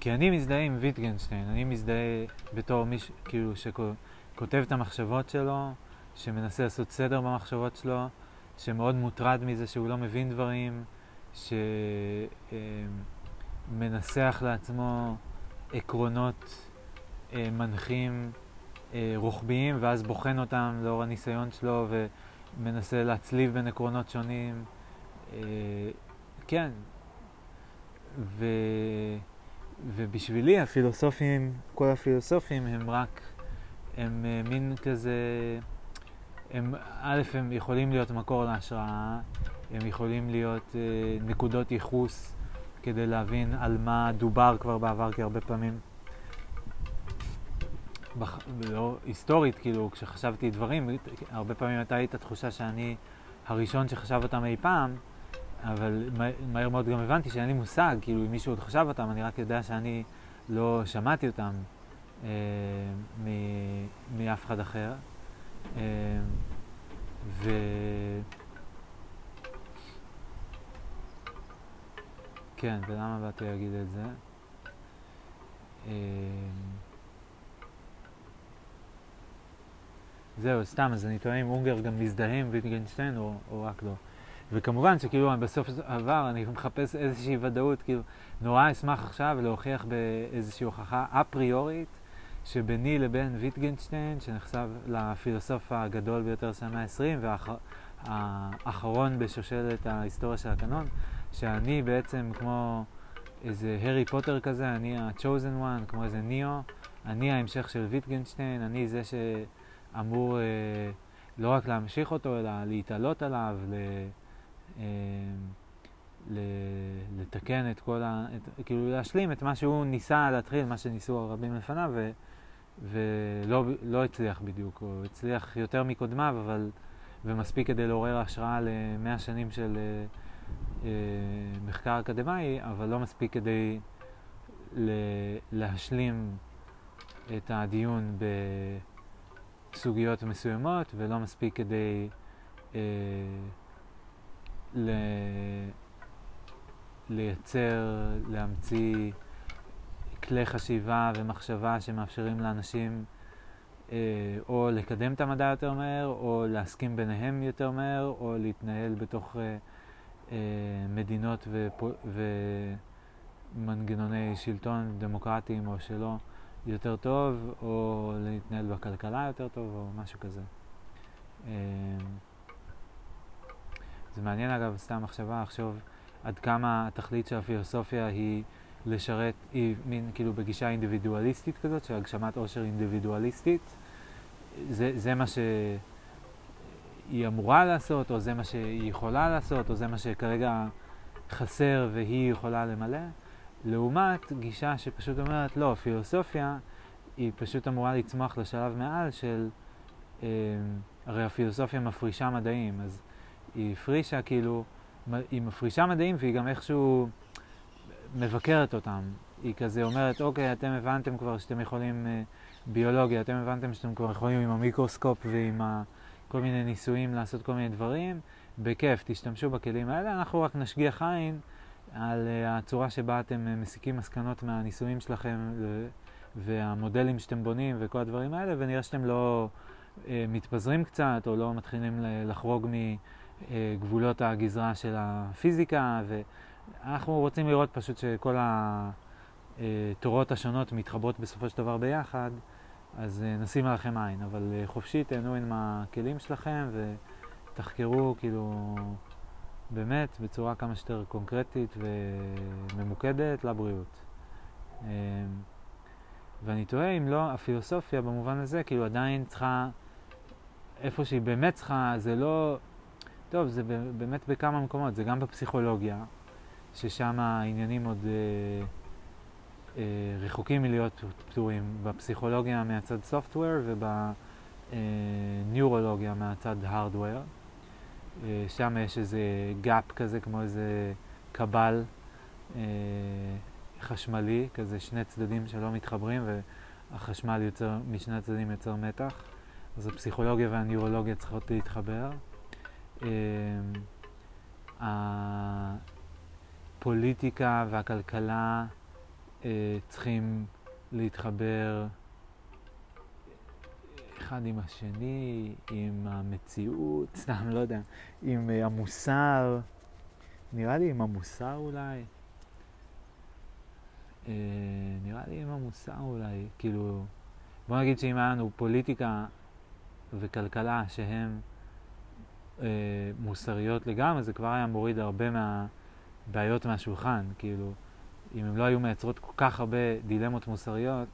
כי אני מזדהה עם ויטגנשטיין, אני מזדהה בתור מישהו, כאילו, שכותב את המחשבות שלו, שמנסה לעשות סדר במחשבות שלו, שמאוד מוטרד מזה שהוא לא מבין דברים, שמנסח אה, לעצמו עקרונות אה, מנחים אה, רוחביים, ואז בוחן אותם לאור הניסיון שלו, ומנסה להצליב בין עקרונות שונים. אה, כן, ו, ובשבילי הפילוסופים, כל הפילוסופים הם רק, הם uh, מין כזה, הם, א', הם יכולים להיות מקור להשראה, הם יכולים להיות uh, נקודות ייחוס כדי להבין על מה דובר כבר בעבר, כי הרבה פעמים, בח, לא היסטורית, כאילו, כשחשבתי דברים, הרבה פעמים הייתה לי את התחושה שאני הראשון שחשב אותם אי פעם, אבל מהר מאוד גם הבנתי שאין לי מושג, כאילו אם מישהו עוד חשב אותם, אני רק יודע שאני לא שמעתי אותם אה, מאף אחד אחר. אה, ו... כן, ולמה באתי להגיד את זה? אה, זהו, סתם, אז אני טועה אם אונגר גם מזדהה עם ויטגנשטיין או, או רק לא. וכמובן שכאילו בסוף דבר אני מחפש איזושהי ודאות, כאילו נורא אשמח עכשיו להוכיח באיזושהי הוכחה אפריורית שביני לבין ויטגנשטיין, שנחשב לפילוסוף הגדול ביותר של המאה ה-20 והאחרון בשושלת ההיסטוריה של הקנון, שאני בעצם כמו איזה הארי פוטר כזה, אני ה-chosen one, כמו איזה ניאו, אני ההמשך של ויטגנשטיין, אני זה שאמור אה, לא רק להמשיך אותו, אלא להתעלות עליו, ל... אמ, לתקן את כל ה... את, כאילו להשלים את מה שהוא ניסה להתחיל, מה שניסו הרבים לפניו, ו, ולא לא הצליח בדיוק, או הצליח יותר מקודמיו, אבל... ומספיק כדי לעורר השראה למאה שנים של אה, אה, מחקר אקדמאי, אבל לא מספיק כדי ל- להשלים את הדיון בסוגיות מסוימות, ולא מספיק כדי אה, ל- לייצר, להמציא כלי חשיבה ומחשבה שמאפשרים לאנשים אה, או לקדם את המדע יותר מהר, או להסכים ביניהם יותר מהר, או להתנהל בתוך אה, אה, מדינות ופו, ומנגנוני שלטון דמוקרטיים או שלא יותר טוב, או להתנהל בכלכלה יותר טוב, או משהו כזה. אה, זה מעניין אגב, סתם מחשבה, לחשוב עד כמה התכלית של הפילוסופיה היא לשרת, היא מין כאילו בגישה אינדיבידואליסטית כזאת, של הגשמת עושר אינדיבידואליסטית. זה, זה מה שהיא אמורה לעשות, או זה מה שהיא יכולה לעשות, או זה מה שכרגע חסר והיא יכולה למלא. לעומת גישה שפשוט אומרת, לא, פילוסופיה היא פשוט אמורה לצמוח לשלב מעל של, אה, הרי הפילוסופיה מפרישה מדעים, אז היא הפרישה כאילו, היא מפרישה מדעים והיא גם איכשהו מבקרת אותם. היא כזה אומרת, אוקיי, אתם הבנתם כבר שאתם יכולים, אה, ביולוגיה, אתם הבנתם שאתם כבר יכולים עם המיקרוסקופ ועם ה, כל מיני ניסויים לעשות כל מיני דברים, בכיף, תשתמשו בכלים האלה, אנחנו רק נשגיח עין על uh, הצורה שבה אתם uh, מסיקים מסקנות מהניסויים שלכם והמודלים שאתם בונים וכל הדברים האלה, ונראה שאתם לא מתפזרים קצת או לא מתחילים לחרוג מגבולות הגזרה של הפיזיקה, ואנחנו רוצים לראות פשוט שכל התורות השונות מתחברות בסופו של דבר ביחד, אז נשים עליכם עין, אבל חופשי תהנו עם הכלים שלכם ותחקרו כאילו באמת בצורה כמה שיותר קונקרטית וממוקדת לבריאות. ואני תוהה אם לא, הפילוסופיה במובן הזה כאילו עדיין צריכה, איפה שהיא באמת צריכה, זה לא, טוב, זה באמת בכמה מקומות, זה גם בפסיכולוגיה, ששם העניינים עוד אה, אה, רחוקים מלהיות פתורים, בפסיכולוגיה מהצד software ובניורולוגיה מהצד hardware. אה, שם יש איזה גאפ כזה, כמו איזה קבל אה, חשמלי, כזה שני צדדים שלא מתחברים והחשמל יוצר, משני הצדדים יוצר מתח. אז הפסיכולוגיה והניורולוגיה צריכות להתחבר. אה, הפוליטיקה והכלכלה צריכים להתחבר אחד עם השני, עם המציאות, סתם, לא יודע, עם uh, המוסר, נראה לי עם המוסר אולי. Uh, נראה לי עם המוסר אולי, כאילו, בוא נגיד שאם היה לנו פוליטיקה וכלכלה שהן uh, מוסריות לגמרי, זה כבר היה מוריד הרבה מהבעיות מהשולחן, כאילו, אם הם לא היו מייצרות כל כך הרבה דילמות מוסריות,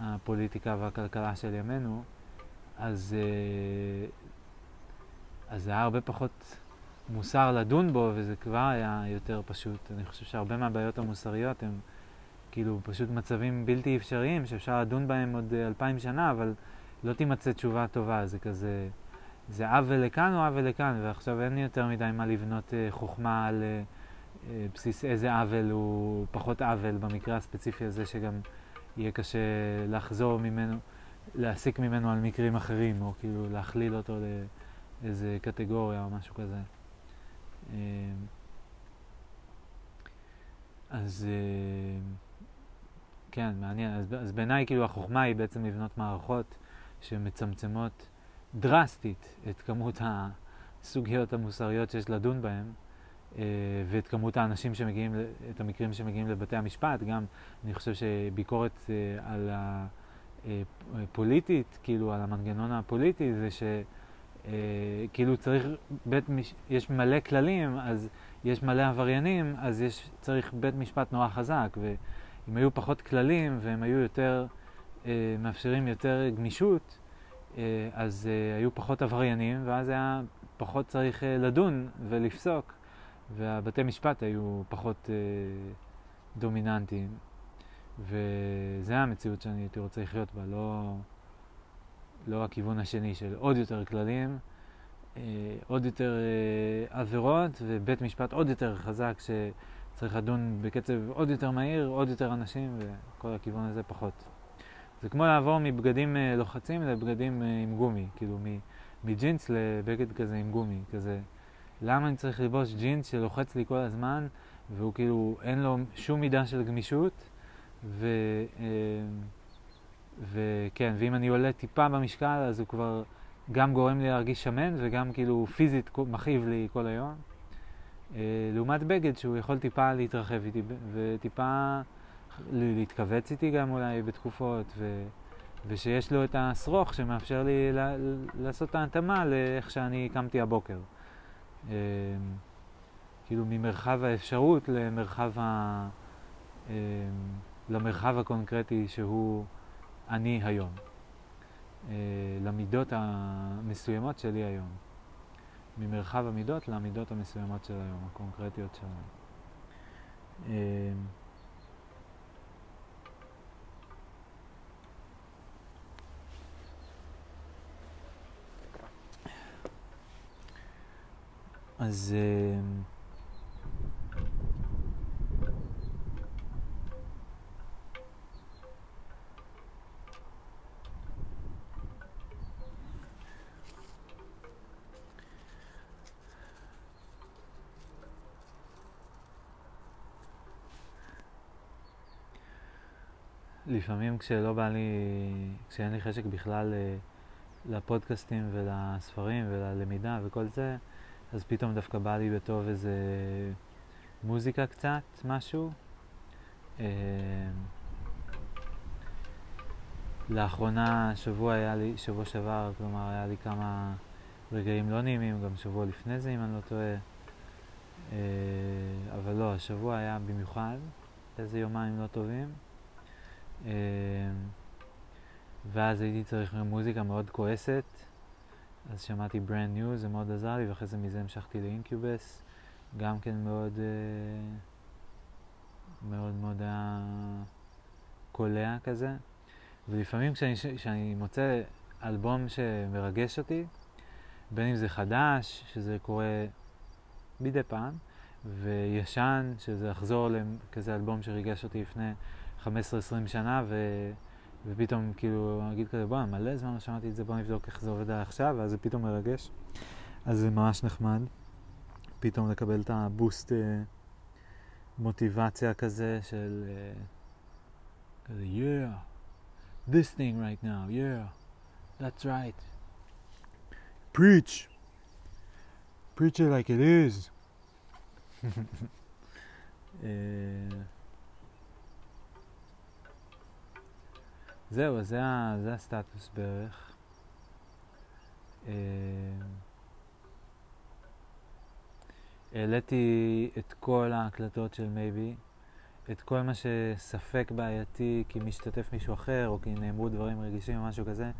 הפוליטיקה והכלכלה של ימינו, אז, אה, אז זה היה הרבה פחות מוסר לדון בו, וזה כבר היה יותר פשוט. אני חושב שהרבה מהבעיות המוסריות הם כאילו פשוט מצבים בלתי אפשריים, שאפשר לדון בהם עוד אה, אלפיים שנה, אבל לא תימצא תשובה טובה. זה כזה, זה עוול לכאן או עוול לכאן, ועכשיו אין לי יותר מדי מה לבנות אה, חוכמה על בסיס איזה עוול הוא פחות עוול במקרה הספציפי הזה, שגם... יהיה קשה לחזור ממנו, להסיק ממנו על מקרים אחרים, או כאילו להכליל אותו לאיזה קטגוריה או משהו כזה. אז כן, מעניין. אז, אז בעיניי כאילו החוכמה היא בעצם לבנות מערכות שמצמצמות דרסטית את כמות הסוגיות המוסריות שיש לדון בהן. אה, ואת כמות האנשים שמגיעים, את המקרים שמגיעים לבתי המשפט, גם אני חושב שביקורת אה, על הפוליטית, אה, כאילו על המנגנון הפוליטי, זה שכאילו צריך, בית, יש מלא כללים, אז יש מלא עבריינים, אז יש, צריך בית משפט נורא חזק, ואם היו פחות כללים והם היו יותר, מאפשרים יותר גמישות, אז היו פחות עבריינים, ואז היה פחות צריך לדון ולפסוק. והבתי משפט היו פחות אה, דומיננטיים. וזה המציאות שאני הייתי רוצה לחיות בה, לא, לא הכיוון השני של עוד יותר כללים, אה, עוד יותר אה, עבירות, ובית משפט עוד יותר חזק שצריך לדון בקצב עוד יותר מהיר, עוד יותר אנשים, וכל הכיוון הזה פחות. זה כמו לעבור מבגדים אה, לוחצים לבגדים אה, עם גומי, כאילו מג'ינס לבגד כזה עם גומי, כזה. למה אני צריך ללבוש ג'ינס שלוחץ לי כל הזמן, והוא כאילו, אין לו שום מידה של גמישות, ו... אה, וכן, ואם אני עולה טיפה במשקל, אז הוא כבר גם גורם לי להרגיש שמן, וגם כאילו פיזית מכאיב לי כל היום. לעומת בגד שהוא יכול טיפה להתרחב איתי, וטיפה להתכווץ איתי גם אולי בתקופות, ו... ושיש לו את השרוך שמאפשר לי ל- לעשות את ההתאמה לאיך שאני קמתי הבוקר. אמ, כאילו ממרחב האפשרות למרחב, ה... אמ, למרחב הקונקרטי שהוא אני היום. אה, למידות המסוימות שלי היום. ממרחב המידות למידות המסוימות של היום, הקונקרטיות שלנו. אז... אה, לפעמים כשלא בא לי, כשאין לי חשק בכלל אה, לפודקאסטים ולספרים וללמידה וכל זה, אז פתאום דווקא בא לי בטוב איזה מוזיקה קצת, משהו. אה, לאחרונה, שבוע היה לי, שבוע שעבר, כלומר, היה לי כמה רגעים לא נעימים, גם שבוע לפני זה, אם אני לא טועה. אה, אבל לא, השבוע היה במיוחד, איזה יומיים לא טובים. אה, ואז הייתי צריך מוזיקה מאוד כועסת, אז שמעתי ברנד ניו, זה מאוד עזר לי, ואחרי זה מזה המשכתי לאינקיובס, גם כן מאוד, uh, מאוד מאוד היה קולע כזה. ולפעמים כשאני, כשאני מוצא אלבום שמרגש אותי, בין אם זה חדש, שזה קורה מדי פעם, וישן, שזה יחזור לכזה אלבום שריגש אותי לפני 15-20 שנה, ו... ופתאום כאילו, אגיד כזה, בוא, מלא זמן לא שמעתי את זה, בוא נבדוק איך זה עובד עכשיו, ואז זה פתאום מרגש. אז זה ממש נחמד, פתאום לקבל את הבוסט אה, מוטיבציה כזה של אה, כזה, yeah, this thing right now, yeah, that's right. preach, preach it like it is. uh, זהו, זה, זה הסטטוס בערך. אה, העליתי את כל ההקלטות של מייבי, את כל מה שספק בעייתי כי משתתף מישהו אחר או כי נאמרו דברים רגישים או משהו כזה,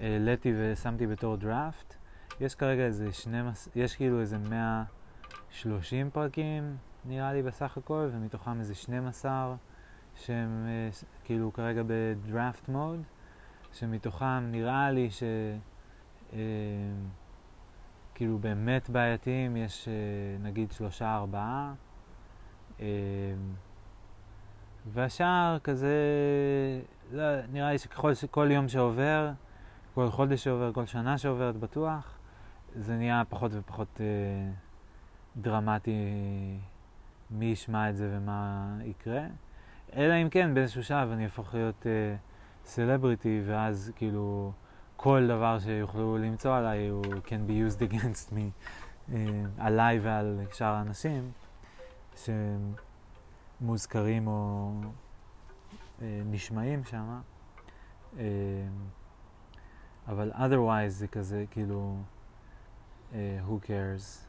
העליתי ושמתי בתור דראפט. יש כרגע איזה 12, יש כאילו איזה 130 פרקים נראה לי בסך הכל, ומתוכם איזה 12 שהם אה, כאילו כרגע בדראפט מוד, שמתוכם נראה לי ש... אה, כאילו באמת בעייתיים יש אה, נגיד שלושה ארבעה והשאר כזה, לא, נראה לי שכל יום שעובר, כל חודש שעובר, כל שנה שעוברת בטוח, זה נהיה פחות ופחות דרמטי מי ישמע את זה ומה יקרה. אלא אם כן באיזשהו שלב אני אהפוך להיות סלבריטי, uh, ואז כאילו כל דבר שיוכלו למצוא עליי הוא can be used against me, uh, עליי ועל שאר האנשים שמוזכרים או uh, נשמעים שם. Uh, אבל otherwise זה כזה כאילו uh, who cares.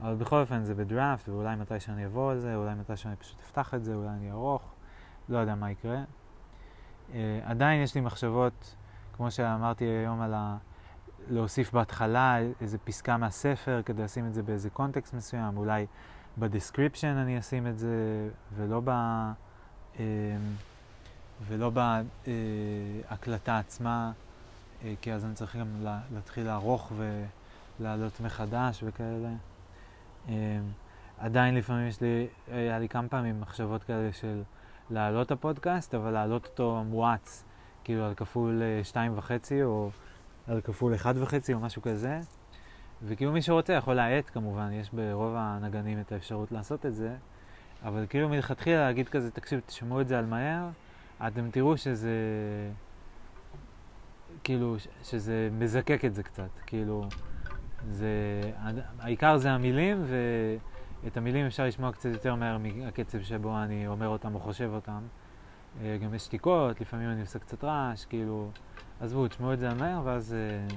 אבל בכל אופן זה בדראפט, ואולי מתי שאני אבוא על זה, אולי מתי שאני פשוט אפתח את זה, אולי אני ארוך, לא יודע מה יקרה. Uh, עדיין יש לי מחשבות, כמו שאמרתי היום על ה... להוסיף בהתחלה איזה פסקה מהספר כדי לשים את זה באיזה קונטקסט מסוים, אולי ב description אני אשים את זה, ולא ב... אה, ולא בהקלטה עצמה, אה, כי אז אני צריך גם להתחיל לערוך ולעלות מחדש וכאלה. אה, עדיין לפעמים יש לי, היה לי כמה פעמים מחשבות כאלה של להעלות את הפודקאסט, אבל להעלות אותו מואץ, כאילו על כפול שתיים וחצי או על כפול אחד וחצי או משהו כזה. וכאילו מי שרוצה יכול להאט כמובן, יש ברוב הנגנים את האפשרות לעשות את זה, אבל כאילו מלכתחילה להגיד כזה, תקשיב, תשמעו את זה על מהר, אתם תראו שזה, כאילו, שזה מזקק את זה קצת, כאילו, זה, העיקר זה המילים, ואת המילים אפשר לשמוע קצת יותר מהר מהקצב שבו אני אומר אותם או חושב אותם. אה, גם יש שתיקות, לפעמים אני עושה קצת רעש, כאילו, עזבו, תשמעו את זה מהר, ואז אה,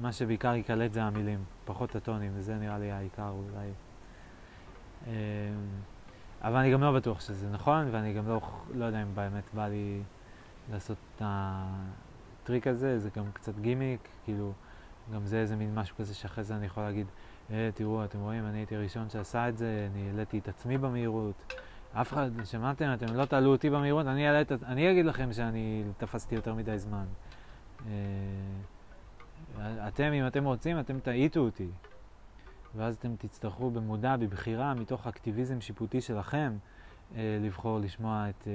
מה שבעיקר ייקלט זה המילים, פחות הטונים, וזה נראה לי העיקר אולי. אה, אבל אני גם לא בטוח שזה נכון, ואני גם לא, לא יודע אם באמת בא לי לעשות את הטריק הזה, זה גם קצת גימיק, כאילו, גם זה איזה מין משהו כזה שאחרי זה אני יכול להגיד, אה, תראו, אתם רואים, אני הייתי הראשון שעשה את זה, אני העליתי את עצמי במהירות. אף אחד, שמעתם, אתם לא תעלו אותי במהירות, אני, אעלה, אני אגיד לכם שאני תפסתי יותר מדי זמן. אה, אתם, אם אתם רוצים, אתם תעיטו אותי. ואז אתם תצטרכו במודע, בבחירה, מתוך אקטיביזם שיפוטי שלכם, אה, לבחור לשמוע את, אה,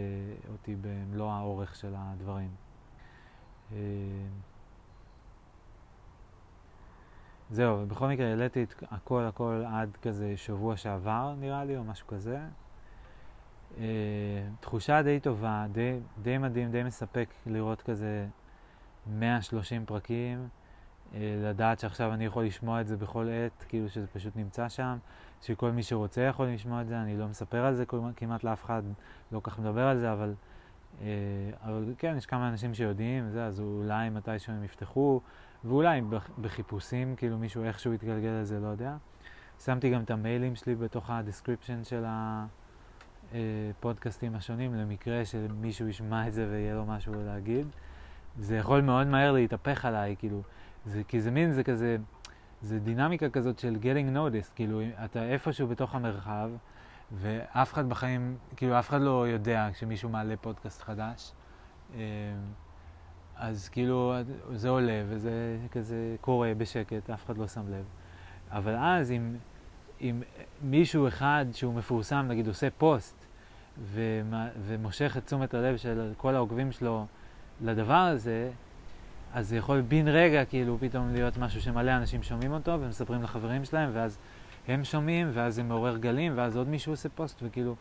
אותי במלוא האורך של הדברים. אה, זהו, בכל מקרה העליתי את הכל הכל עד כזה שבוע שעבר נראה לי, או משהו כזה. Uh, תחושה די טובה, די, די מדהים, די מספק לראות כזה 130 פרקים. אה, לדעת שעכשיו אני יכול לשמוע את זה בכל עת, כאילו שזה פשוט נמצא שם, שכל מי שרוצה יכול לשמוע את זה, אני לא מספר על זה כמעט לאף אחד, לא כך מדבר על זה, אבל, אה, אבל כן, יש כמה אנשים שיודעים, זה, אז אולי מתישהו הם יפתחו, ואולי בחיפושים, כאילו מישהו איכשהו יתגלגל לזה, לא יודע. שמתי גם את המיילים שלי בתוך ה description של הפודקאסטים השונים, למקרה שמישהו ישמע את זה ויהיה לו משהו להגיד. זה יכול מאוד מהר להתהפך עליי, כאילו, זה, כי זה מין, זה כזה, זה דינמיקה כזאת של getting noticed, כאילו, אתה איפשהו בתוך המרחב, ואף אחד בחיים, כאילו, אף אחד לא יודע כשמישהו מעלה פודקאסט חדש. אז כאילו, זה עולה, וזה כזה קורה בשקט, אף אחד לא שם לב. אבל אז, אם, אם מישהו אחד שהוא מפורסם, נגיד, עושה פוסט, ומושך את תשומת הלב של כל העוקבים שלו לדבר הזה, אז זה יכול בן רגע כאילו פתאום להיות משהו שמלא אנשים שומעים אותו ומספרים לחברים שלהם ואז הם שומעים ואז זה מעורר גלים ואז עוד מישהו עושה פוסט וכאילו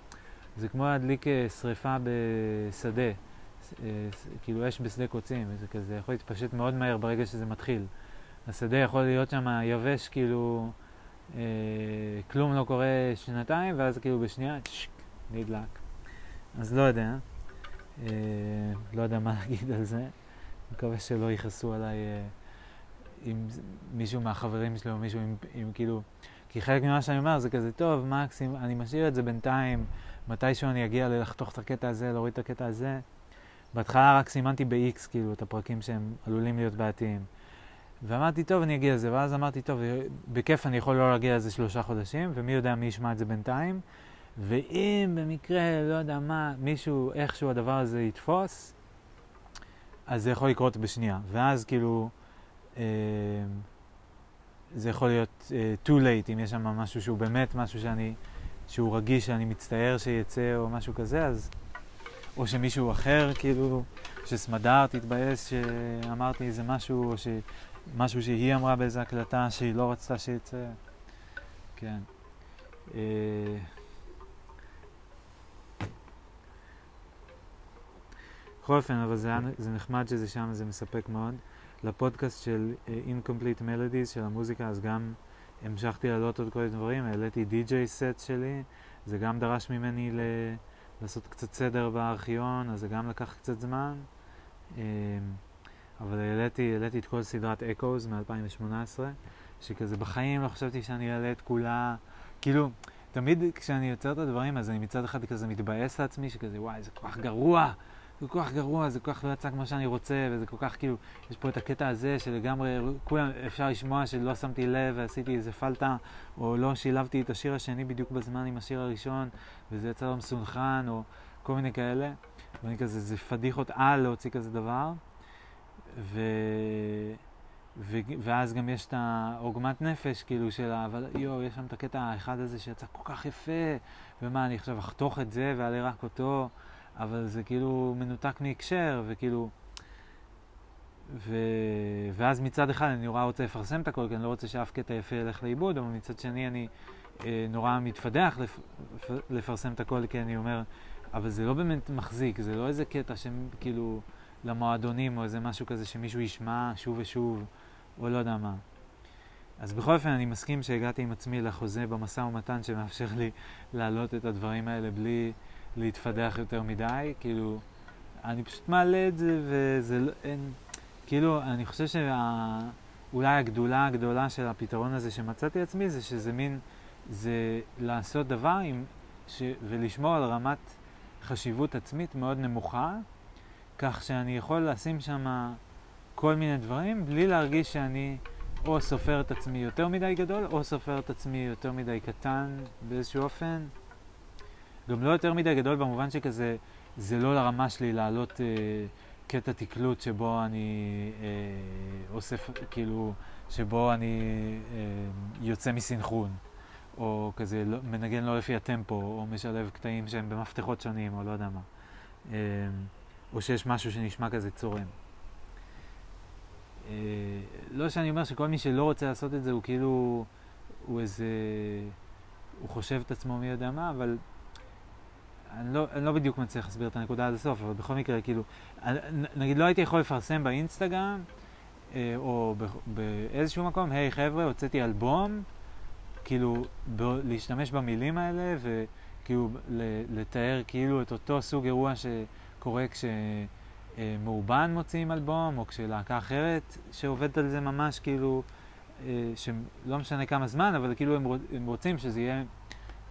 זה כמו להדליק אה, שריפה בשדה, כאילו אש בשדה קוצים, זה כזה יכול להתפשט מאוד מהר ברגע שזה מתחיל. השדה יכול להיות שם יבש כאילו אה, כלום לא קורה שנתיים ואז כאילו בשנייה צ'ק, נדלק. אז לא יודע, אה, לא יודע מה להגיד על זה. מקווה שלא יכעסו עליי אה, עם מישהו מהחברים שלי או מישהו עם, עם כאילו... כי חלק ממה שאני אומר זה כזה, טוב, מקסים, אני משאיר את זה בינתיים, מתישהו אני אגיע ללחתוך את הקטע הזה, להוריד את הקטע הזה. בהתחלה רק סימנתי ב-X, כאילו, את הפרקים שהם עלולים להיות בעייתיים. ואמרתי, טוב, אני אגיע לזה. ואז אמרתי, טוב, בכיף אני יכול לא להגיע לזה שלושה חודשים, ומי יודע מי ישמע את זה בינתיים. ואם במקרה, לא יודע מה, מישהו, איכשהו הדבר הזה יתפוס, אז זה יכול לקרות בשנייה. ואז כאילו, אה, זה יכול להיות אה, too late, אם יש שם משהו שהוא באמת משהו שאני, שהוא רגיש, שאני מצטער שיצא או משהו כזה, אז... או שמישהו אחר, כאילו, שסמדר תתבאס שאמרתי איזה משהו, או שמשהו שהיא אמרה באיזה הקלטה שהיא לא רצתה שיצא. כן. אה, בכל אופן, אבל זה, זה נחמד שזה שם, זה מספק מאוד. לפודקאסט של uh, Incomplete Melodies, של המוזיקה, אז גם המשכתי להעלות עוד כל מיני דברים, העליתי די.ג'יי סט שלי, זה גם דרש ממני ל... לעשות קצת סדר בארכיון, אז זה גם לקח קצת זמן. Um, אבל העליתי, העליתי את כל סדרת אקוז מ-2018, שכזה בחיים לא חשבתי שאני אעלה את כולה, כאילו, תמיד כשאני יוצר את הדברים, אז אני מצד אחד כזה מתבאס לעצמי, שכזה, וואי, זה כל כך גרוע. זה כל כך גרוע, זה כל כך לא יצא כמו שאני רוצה, וזה כל כך כאילו, יש פה את הקטע הזה שלגמרי, כולם, אפשר לשמוע שלא שמתי לב ועשיתי איזה פלטה, או לא שילבתי את השיר השני בדיוק בזמן עם השיר הראשון, וזה יצא לא מסונכרן, או כל מיני כאלה. ואני כזה, זה פדיחות על להוציא כזה דבר. ו... ו... ואז גם יש את העוגמת נפש, כאילו, של ה... אבל יואו, יש שם את הקטע האחד הזה שיצא כל כך יפה, ומה, אני עכשיו אחתוך את זה ואעלה רק אותו, אבל זה כאילו מנותק מהקשר, וכאילו... ו... ואז מצד אחד אני נורא רוצה לפרסם את הכל, כי אני לא רוצה שאף קטע יפה ילך לאיבוד, אבל מצד שני אני אה, נורא מתפדח לפ... לפרסם את הכל, כי אני אומר, אבל זה לא באמת מחזיק, זה לא איזה קטע שכאילו למועדונים או איזה משהו כזה שמישהו ישמע שוב ושוב, או לא יודע מה. אז בכל אופן אני מסכים שהגעתי עם עצמי לחוזה במשא ומתן שמאפשר לי להעלות את הדברים האלה בלי להתפדח יותר מדי, כאילו, אני פשוט מעלה את זה וזה לא, אין, כאילו, אני חושב שאולי הגדולה הגדולה של הפתרון הזה שמצאתי עצמי זה שזה מין, זה לעשות דבר עם, ש, ולשמור על רמת חשיבות עצמית מאוד נמוכה, כך שאני יכול לשים שם כל מיני דברים בלי להרגיש שאני או סופר את עצמי יותר מדי גדול, או סופר את עצמי יותר מדי קטן באיזשהו אופן. גם לא יותר מדי גדול במובן שכזה, זה לא לרמה שלי לעלות אה, קטע תקלוט שבו אני אה, אוסף, כאילו, שבו אני אה, יוצא מסינכרון. או כזה לא, מנגן לא לפי הטמפו, או משלב קטעים שהם במפתחות שונים, או לא יודע מה. אמ, או שיש משהו שנשמע כזה צורם. אה, לא שאני אומר שכל מי שלא רוצה לעשות את זה הוא כאילו, הוא איזה, הוא חושב את עצמו מי יודע מה, אבל אני לא, אני לא בדיוק מצליח להסביר את הנקודה עד הסוף, אבל בכל מקרה, כאילו, נגיד לא הייתי יכול לפרסם באינסטגרם, אה, או באיזשהו מקום, היי hey, חבר'ה, הוצאתי אלבום, כאילו, ב- להשתמש במילים האלה וכאילו לתאר כאילו את אותו סוג אירוע שקורה כשמאובן מוציאים אלבום, או כשלהקה אחרת שעובדת על זה ממש כאילו, אה, שלא משנה כמה זמן, אבל כאילו הם, הם רוצים שזה יהיה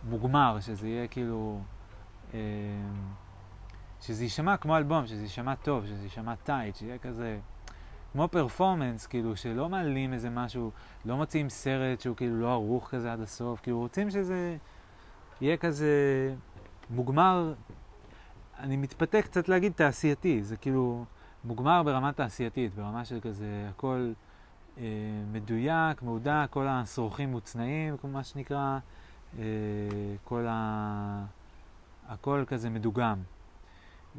מוגמר, שזה יהיה כאילו, אה, שזה יישמע כמו אלבום, שזה יישמע טוב, שזה יישמע טייט, שיהיה כזה... כמו פרפורמנס, כאילו, שלא מעלים איזה משהו, לא מוציאים סרט שהוא כאילו לא ערוך כזה עד הסוף, כאילו רוצים שזה יהיה כזה מוגמר, אני מתפתה קצת להגיד תעשייתי, זה כאילו מוגמר ברמה תעשייתית, ברמה של כזה הכל אה, מדויק, מהודק, כל השרוכים מוצנעים, מה שנקרא, אה, כל ה... הכל כזה מדוגם.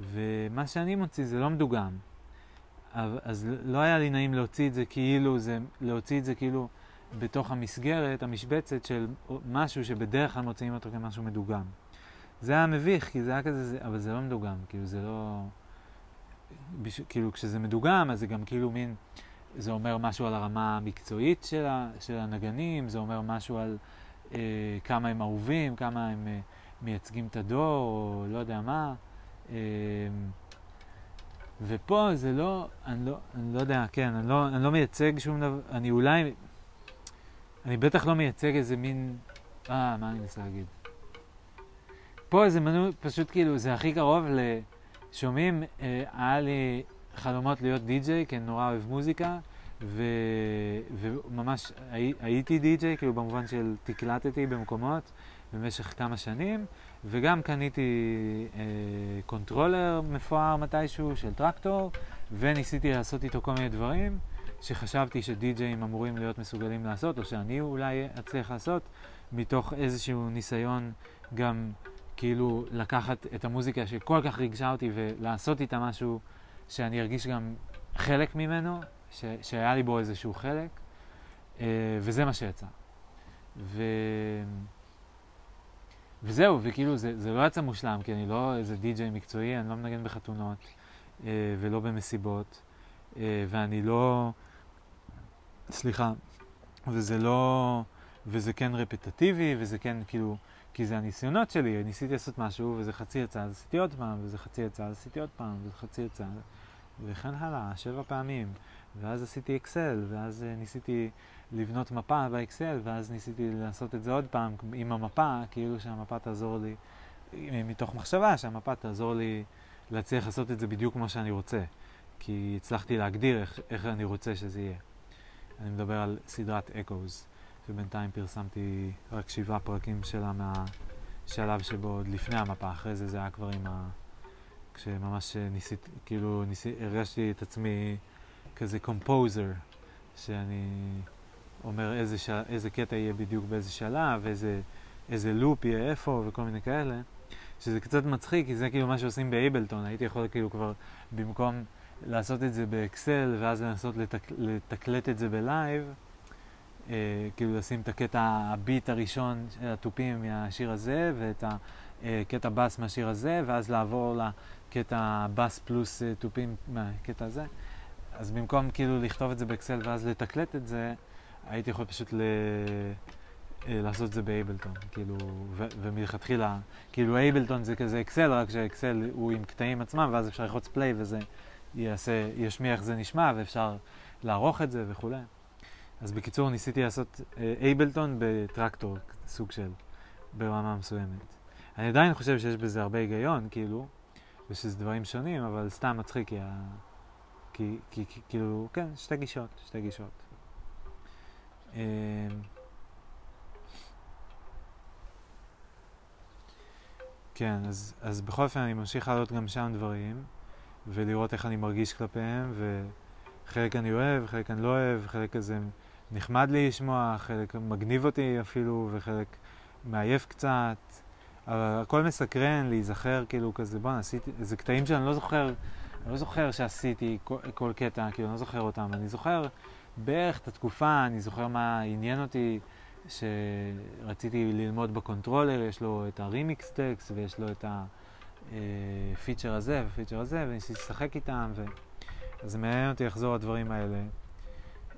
ומה שאני מוציא זה לא מדוגם. אז לא היה לי נעים להוציא את זה כאילו, זה, להוציא את זה כאילו בתוך המסגרת, המשבצת של משהו שבדרך כלל מוציאים אותו כמשהו מדוגם. זה היה מביך, כי זה היה כזה, זה, אבל זה לא מדוגם, כאילו זה לא... בש, כאילו כשזה מדוגם, אז זה גם כאילו מין, זה אומר משהו על הרמה המקצועית של, ה, של הנגנים, זה אומר משהו על אה, כמה הם אהובים, כמה הם אה, מייצגים את הדור, או לא יודע מה. אה, ופה זה לא, אני לא, אני לא יודע, כן, אני לא, אני לא מייצג שום דבר, אני אולי, אני בטח לא מייצג איזה מין, אה, מה אני מנסה להגיד? פה זה מנוי, פשוט כאילו, זה הכי קרוב לשומעים, אה, היה לי חלומות להיות די-ג'יי, כי אני נורא אוהב מוזיקה, ו, וממש הי, הייתי די-ג'יי, כאילו במובן של תקלטתי במקומות במשך כמה שנים. וגם קניתי אה, controller מפואר מתישהו של Traktor, וניסיתי לעשות איתו כל מיני דברים שחשבתי שדי-ג'אים אמורים להיות מסוגלים לעשות, או שאני אולי אצליח לעשות, מתוך איזשהו ניסיון גם כאילו לקחת את המוזיקה שכל כך ריגשה אותי ולעשות איתה משהו שאני ארגיש גם חלק ממנו, ש- שהיה לי בו איזשהו חלק, אה, וזה מה שיצא. ו... וזהו, וכאילו זה, זה לא יצא מושלם, כי אני לא איזה די-ג'יי מקצועי, אני לא מנגן בחתונות אה, ולא במסיבות, אה, ואני לא... סליחה, וזה לא... וזה כן רפטטיבי, וזה כן כאילו... כי זה הניסיונות שלי, ניסיתי לעשות משהו, וזה חצי יצא, אז עשיתי עוד פעם, וזה חצי יצא, אז עשיתי עוד פעם, וזה חצי יצא, וכן הלאה, שבע פעמים. ואז עשיתי אקסל, ואז uh, ניסיתי לבנות מפה באקסל, ואז ניסיתי לעשות את זה עוד פעם עם המפה, כאילו שהמפה תעזור לי, מתוך מחשבה שהמפה תעזור לי להצליח לעשות את זה בדיוק כמו שאני רוצה, כי הצלחתי להגדיר איך, איך אני רוצה שזה יהיה. אני מדבר על סדרת אקוז, שבינתיים פרסמתי רק שבעה פרקים שלה מהשלב שבו עוד לפני המפה, אחרי זה זה היה כבר עם ה... כשממש ניסית, כאילו ניסי, הרגשתי את עצמי כזה קומפוזר, שאני אומר איזה, של, איזה קטע יהיה בדיוק באיזה שלב, איזה, איזה loop יהיה איפה וכל מיני כאלה, שזה קצת מצחיק, כי זה כאילו מה שעושים ב Ableton, הייתי יכול כאילו כבר במקום לעשות את זה באקסל ואז לנסות לתק, לתקלט את זה בלייב, אה, כאילו לשים את הקטע, הביט הראשון של התופים מהשיר הזה ואת הקטע בס מהשיר הזה, ואז לעבור לקטע בס פלוס אה, תופים מהקטע הזה. אז במקום כאילו לכתוב את זה באקסל ואז לתקלט את זה, הייתי יכול פשוט ל... אה, לעשות את זה באייבלטון, כאילו, ו- ומלכתחילה, כאילו אייבלטון זה כזה אקסל, רק שאקסל הוא עם קטעים עצמם, ואז אפשר ללחוץ פליי וזה יעשה, ישמיע איך זה נשמע, ואפשר לערוך את זה וכולי. אז בקיצור, ניסיתי לעשות אייבלטון אה, בטרקטור, סוג של, ברמה מסוימת. אני עדיין חושב שיש בזה הרבה היגיון, כאילו, ושזה דברים שונים, אבל סתם מצחיק, כי, כי, כי, כי כאילו, כן, שתי גישות, שתי גישות. אמ, כן, אז, אז בכל אופן אני ממשיך לעלות גם שם דברים, ולראות איך אני מרגיש כלפיהם, וחלק אני אוהב, חלק אני לא אוהב, חלק כזה נחמד לי לשמוע, חלק מגניב אותי אפילו, וחלק מעייף קצת. אבל הכל מסקרן, להיזכר כאילו כזה, בואנה, עשיתי, זה קטעים שאני לא זוכר, אני לא זוכר שעשיתי כל, כל קטע, כאילו, אני לא זוכר אותם. אני זוכר בערך את התקופה, אני זוכר מה עניין אותי, שרציתי ללמוד ב controller, יש לו את ה remix decks ויש לו את הפיצ'ר הזה ופיצ'ר הזה, וניסיתי לשחק איתם, ו... אז מעניין אותי לחזור לדברים האלה.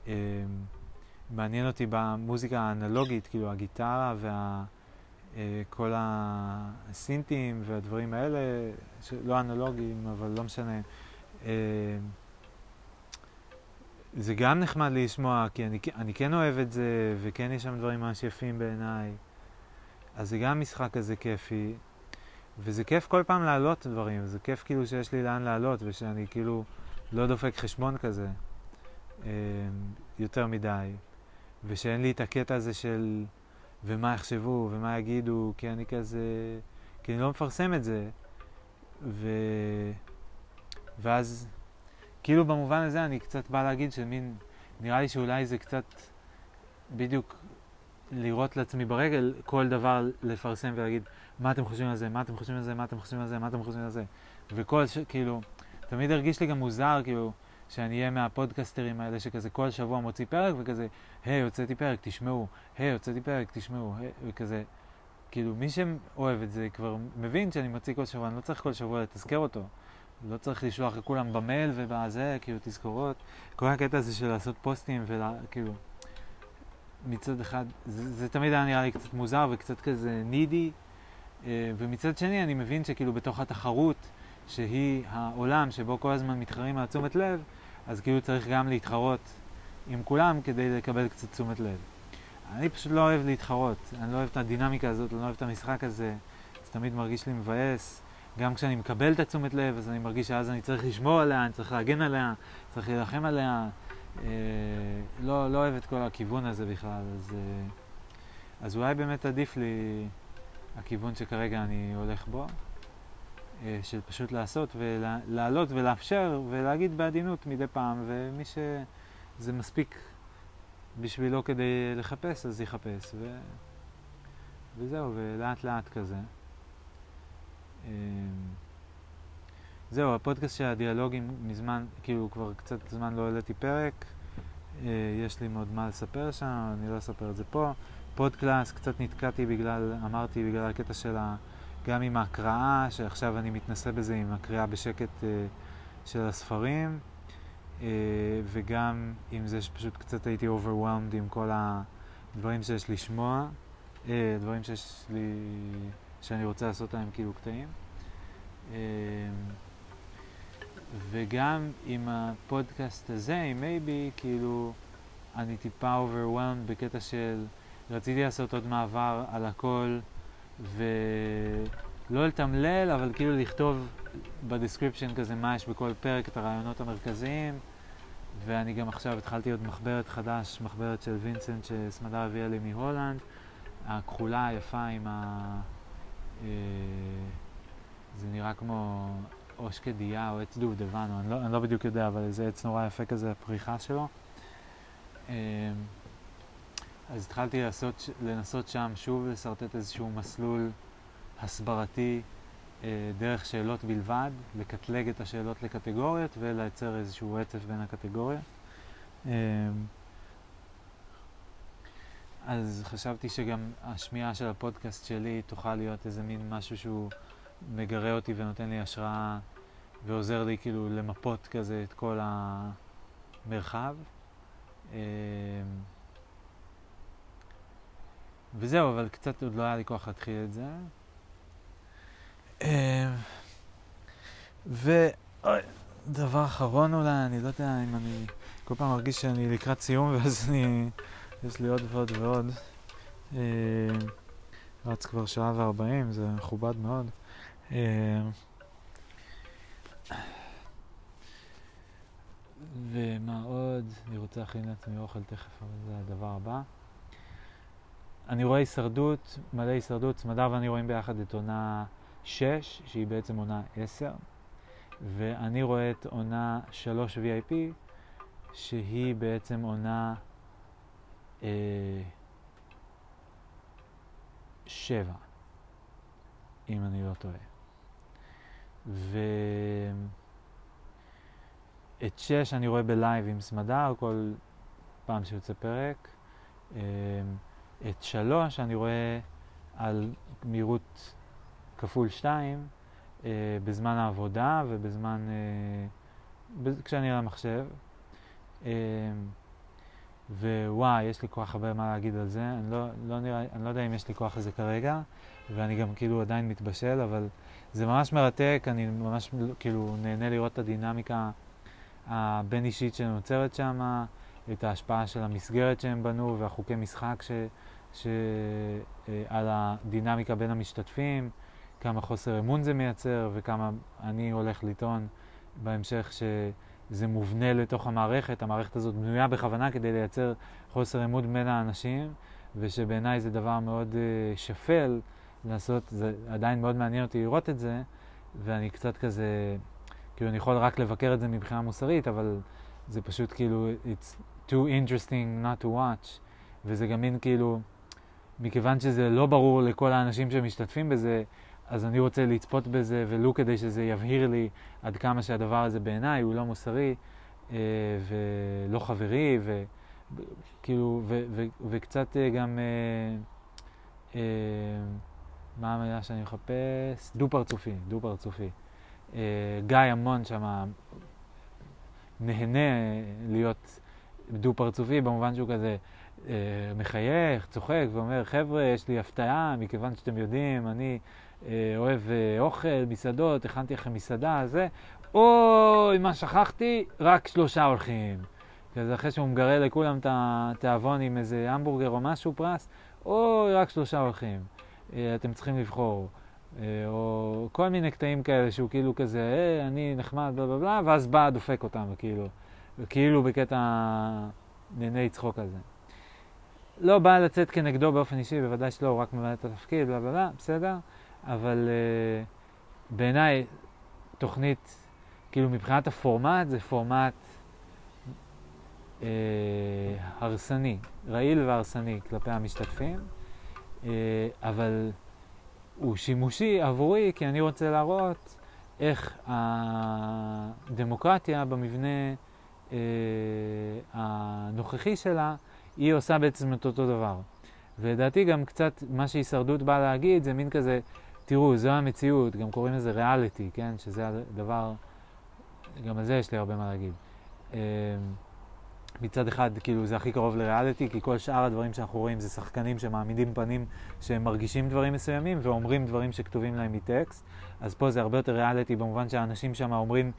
אמ, מעניין אותי במוזיקה האנלוגית, כאילו הגיטרה וכל וה... הסינטים והדברים האלה, לא אנלוגיים, אבל לא משנה. אמ, זה גם נחמד לשמוע, כי אני, אני כן אוהב את זה, וכן יש שם דברים ממש יפים בעיניי. אז זה גם משחק כזה כיפי, וזה כיף כל פעם להעלות דברים, זה כיף כאילו שיש לי לאן לעלות, ושאני כאילו לא דופק חשבון כזה אה, יותר מדי, ושאין לי את הקטע הזה של ומה יחשבו ומה יגידו, כי אני כזה, כי אני לא מפרסם את זה, ו... ואז כאילו במובן הזה אני קצת בא להגיד שמין, נראה לי שאולי זה קצת בדיוק לראות לעצמי ברגל כל דבר לפרסם ולהגיד מה אתם חושבים על זה, מה אתם חושבים על זה, מה אתם חושבים על זה, מה אתם חושבים על זה. וכל, ש... כאילו, תמיד הרגיש לי גם מוזר, כאילו, שאני אהיה מהפודקסטרים האלה שכזה כל שבוע מוציא פרק וכזה, היי, hey, הוצאתי פרק, תשמעו, היי, hey, הוצאתי פרק, תשמעו, hey, וכזה, כאילו, מי שאוהב את זה כבר מבין שאני מוציא כל שבוע, אני לא צריך כל שבוע לתזכר אותו. לא צריך לשלוח לכולם במייל ובזה, כאילו, תזכורות. כל הקטע הזה של לעשות פוסטים וכאילו, מצד אחד, זה, זה תמיד היה נראה לי קצת מוזר וקצת כזה נידי, אה, ומצד שני אני מבין שכאילו בתוך התחרות, שהיא העולם שבו כל הזמן מתחרים על תשומת לב, אז כאילו צריך גם להתחרות עם כולם כדי לקבל קצת תשומת לב. אני פשוט לא אוהב להתחרות, אני לא אוהב את הדינמיקה הזאת, אני לא אוהב את המשחק הזה, זה תמיד מרגיש לי מבאס. גם כשאני מקבל את התשומת לב, אז אני מרגיש שאז אני צריך לשמור עליה, אני צריך להגן עליה, צריך להילחם עליה. אה, לא, לא אוהב את כל הכיוון הזה בכלל, אז, אה, אז אולי באמת עדיף לי הכיוון שכרגע אני הולך בו, של פשוט לעשות ולעלות ולאפשר ולהגיד בעדינות מדי פעם, ומי שזה מספיק בשבילו כדי לחפש, אז יחפש, ו... וזהו, ולאט לאט כזה. אמ, זהו, הפודקאסט של הדיאלוגים מזמן, כאילו כבר קצת זמן לא העליתי פרק, אה, יש לי מאוד מה לספר שם, אני לא אספר את זה פה. פודקלאס, קצת נתקעתי בגלל, אמרתי, בגלל הקטע של ה... גם עם ההקראה, שעכשיו אני מתנסה בזה עם הקריאה בשקט uh, של הספרים, uh, וגם עם זה שפשוט קצת הייתי overwhelmed עם כל הדברים שיש לשמוע, uh, דברים שיש לי... שאני רוצה לעשות להם כאילו קטעים. וגם עם הפודקאסט הזה, עם מייבי, כאילו, אני טיפה overwhelmed בקטע של רציתי לעשות עוד מעבר על הכל, לא לתמלל, אבל כאילו לכתוב ב description כזה מה יש בכל פרק, את הרעיונות המרכזיים. ואני גם עכשיו התחלתי עוד מחברת חדש, מחברת של וינסנט שסמדר הביאה לי מהולנד, הכחולה היפה עם ה... אה, זה נראה כמו או שקדיה או עץ דובדבן, אני לא, אני לא בדיוק יודע, אבל זה עץ נורא יפה כזה, הפריחה שלו. אז התחלתי לעשות, לנסות שם שוב לשרטט איזשהו מסלול הסברתי אה, דרך שאלות בלבד, לקטלג את השאלות לקטגוריות ולייצר איזשהו רצף בין הקטגוריות. אה, אז חשבתי שגם השמיעה של הפודקאסט שלי תוכל להיות איזה מין משהו שהוא מגרה אותי ונותן לי השראה ועוזר לי כאילו למפות כזה את כל המרחב. אה, וזהו, אבל קצת עוד לא היה לי כוח להתחיל את זה. אה, ודבר אחרון אולי, אני לא יודע אם אני כל פעם מרגיש שאני לקראת סיום ואז אני, יש לי עוד ועוד ועוד. אה, רץ כבר שעה וארבעים, זה מכובד מאוד. אה, ומה עוד? אני רוצה להכין לעצמי אוכל תכף, אבל זה הדבר הבא. אני רואה הישרדות, מלא הישרדות, סמדר ואני רואים ביחד את עונה 6, שהיא בעצם עונה 10, ואני רואה את עונה 3 VIP, שהיא בעצם עונה אה, 7, אם אני לא טועה. ואת 6 אני רואה בלייב עם סמדר כל פעם שיוצא פרק. אה, את 3 אני רואה על מהירות כפול 2 אה, בזמן העבודה ובזמן, אה, כשאני על המחשב. אה, ווואי, יש לי כוח הרבה מה להגיד על זה, אני לא, לא, נראה, אני לא יודע אם יש לי כוח לזה כרגע, ואני גם כאילו עדיין מתבשל, אבל זה ממש מרתק, אני ממש כאילו נהנה לראות את הדינמיקה הבין-אישית שנוצרת שם, את ההשפעה של המסגרת שהם בנו והחוקי משחק ש, ש, על הדינמיקה בין המשתתפים. כמה חוסר אמון זה מייצר וכמה אני הולך לטעון בהמשך שזה מובנה לתוך המערכת. המערכת הזאת בנויה בכוונה כדי לייצר חוסר אמון בין האנשים, ושבעיניי זה דבר מאוד uh, שפל לעשות, זה עדיין מאוד מעניין אותי לראות את זה, ואני קצת כזה, כאילו אני יכול רק לבקר את זה מבחינה מוסרית, אבל זה פשוט כאילו, it's too interesting not to watch, וזה גם מין כאילו, מכיוון שזה לא ברור לכל האנשים שמשתתפים בזה, אז אני רוצה לצפות בזה, ולו כדי שזה יבהיר לי עד כמה שהדבר הזה בעיניי הוא לא מוסרי אה, ולא חברי, וכאילו, ו, ו, וקצת אה, גם, אה, אה, מה המילה שאני מחפש? דו-פרצופי, דו-פרצופי. אה, גיא המון שם נהנה להיות דו-פרצופי במובן שהוא כזה מחייך, צוחק ואומר, חבר'ה, יש לי הפתעה, מכיוון שאתם יודעים, אני... אה, אוהב אה, אוכל, מסעדות, הכנתי לכם מסעדה, זה, אוי, מה שכחתי? רק שלושה הולכים. כזה אחרי שהוא מגרה לכולם את התיאבון עם איזה המבורגר או משהו פרס, אוי, רק שלושה הולכים. אה, אתם צריכים לבחור. או כל מיני קטעים כאלה שהוא כאילו כזה, אה, אני נחמד, בלה בלה בלה, ואז בא, דופק אותם, כאילו, כאילו בקטע נהנה צחוק כזה. לא בא לצאת כנגדו באופן אישי, בוודאי שלא, הוא רק ממלא את התפקיד, בלה בלה בלה, בסדר. אבל uh, בעיניי תוכנית, כאילו מבחינת הפורמט, זה פורמט uh, הרסני, רעיל והרסני כלפי המשתתפים, uh, אבל הוא שימושי עבורי, כי אני רוצה להראות איך הדמוקרטיה במבנה uh, הנוכחי שלה, היא עושה בעצם את אותו דבר. ולדעתי גם קצת מה שהישרדות באה להגיד זה מין כזה תראו, זו המציאות, גם קוראים לזה ריאליטי, כן? שזה הדבר, גם על זה יש לי הרבה מה להגיד. אמ, מצד אחד, כאילו, זה הכי קרוב לריאליטי, כי כל שאר הדברים שאנחנו רואים זה שחקנים שמעמידים פנים שהם מרגישים דברים מסוימים ואומרים דברים שכתובים להם מטקסט. אז פה זה הרבה יותר ריאליטי במובן שהאנשים שם אומרים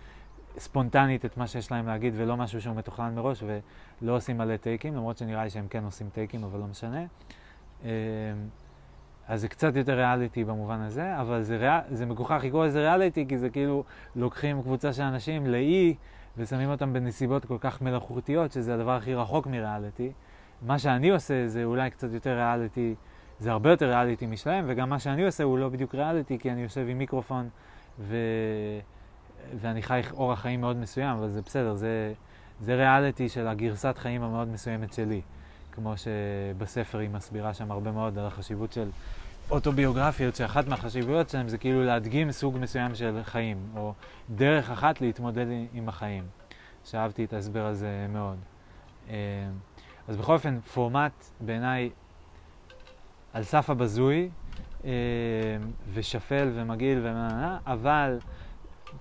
ספונטנית את מה שיש להם להגיד ולא משהו שהוא מתוכנן מראש ולא עושים מלא טייקים, למרות שנראה לי שהם כן עושים טייקים, אבל לא משנה. אמ, אז זה קצת יותר ריאליטי במובן הזה, אבל זה, ריאל, זה מגוחך לקרוא לזה ריאליטי, כי זה כאילו לוקחים קבוצה של אנשים לאי ושמים אותם בנסיבות כל כך מלאכותיות, שזה הדבר הכי רחוק מריאליטי. מה שאני עושה זה אולי קצת יותר ריאליטי, זה הרבה יותר ריאליטי משלהם, וגם מה שאני עושה הוא לא בדיוק ריאליטי, כי אני יושב עם מיקרופון ו... ואני חי אורח חיים מאוד מסוים, אבל זה בסדר, זה, זה ריאליטי של הגרסת חיים המאוד מסוימת שלי. כמו שבספר היא מסבירה שם הרבה מאוד על החשיבות של אוטוביוגרפיות, שאחת מהחשיבויות שלהם זה כאילו להדגים סוג מסוים של חיים, או דרך אחת להתמודד עם החיים. שאהבתי את ההסבר הזה מאוד. אה, אז בכל אופן, פורמט בעיניי על סף הבזוי, אה, ושפל ומגעיל ומה, אבל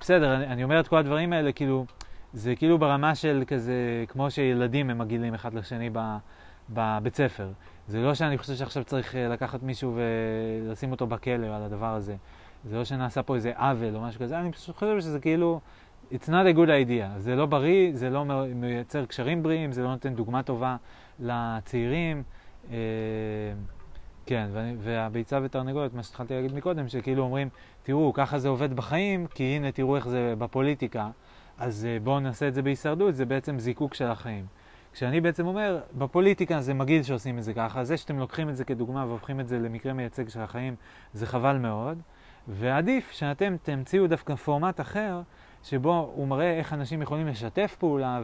בסדר, אני, אני אומר את כל הדברים האלה, כאילו, זה כאילו ברמה של כזה, כמו שילדים הם מגעילים אחד לשני בבית ספר. זה לא שאני חושב שעכשיו צריך אה, לקחת מישהו ולשים אותו בכלא על הדבר הזה. זה לא שנעשה פה איזה עוול או משהו כזה, אני פשוט חושב שזה כאילו, it's not a good idea. זה לא בריא, זה לא מייצר קשרים בריאים, זה לא נותן דוגמה טובה לצעירים. אה, כן, והביצה ותרנגולת, מה שהתחלתי להגיד מקודם, שכאילו אומרים, תראו, ככה זה עובד בחיים, כי הנה תראו איך זה בפוליטיקה, אז אה, בואו נעשה את זה בהישרדות, זה בעצם זיקוק של החיים. כשאני בעצם אומר, בפוליטיקה זה מגעיל שעושים את זה ככה, זה שאתם לוקחים את זה כדוגמה והופכים את זה למקרה מייצג של החיים, זה חבל מאוד, ועדיף שאתם תמציאו דווקא פורמט אחר, שבו הוא מראה איך אנשים יכולים לשתף פעולה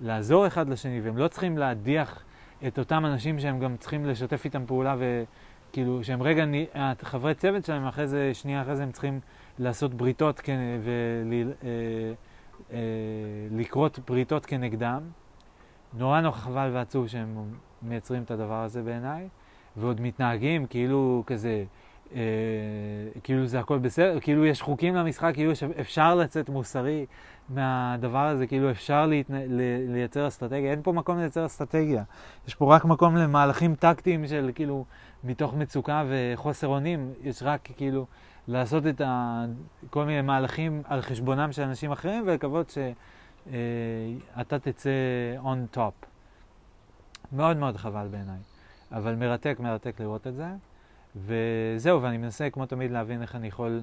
ולעזור אחד לשני, והם לא צריכים להדיח את אותם אנשים שהם גם צריכים לשתף איתם פעולה, וכאילו, שהם רגע, חברי צוות שלהם, אחרי זה, שנייה אחרי זה הם צריכים לעשות בריתות ולכרות אה, אה, בריתות כנגדם. נורא נורא חבל ועצוב שהם מייצרים את הדבר הזה בעיניי, ועוד מתנהגים כאילו כזה, אה, כאילו זה הכל בסדר, כאילו יש חוקים למשחק, כאילו אפשר לצאת מוסרי מהדבר הזה, כאילו אפשר להתנה, לייצר אסטרטגיה. אין פה מקום לייצר אסטרטגיה, יש פה רק מקום למהלכים טקטיים של כאילו מתוך מצוקה וחוסר אונים, יש רק כאילו לעשות את ה, כל מיני מהלכים על חשבונם של אנשים אחרים ולקוות ש... אה, תצא on top. מאוד מאוד חבל בעיניי, אבל מרתק, מרתק לראות את זה. וזהו, ואני מנסה כמו תמיד להבין איך אני יכול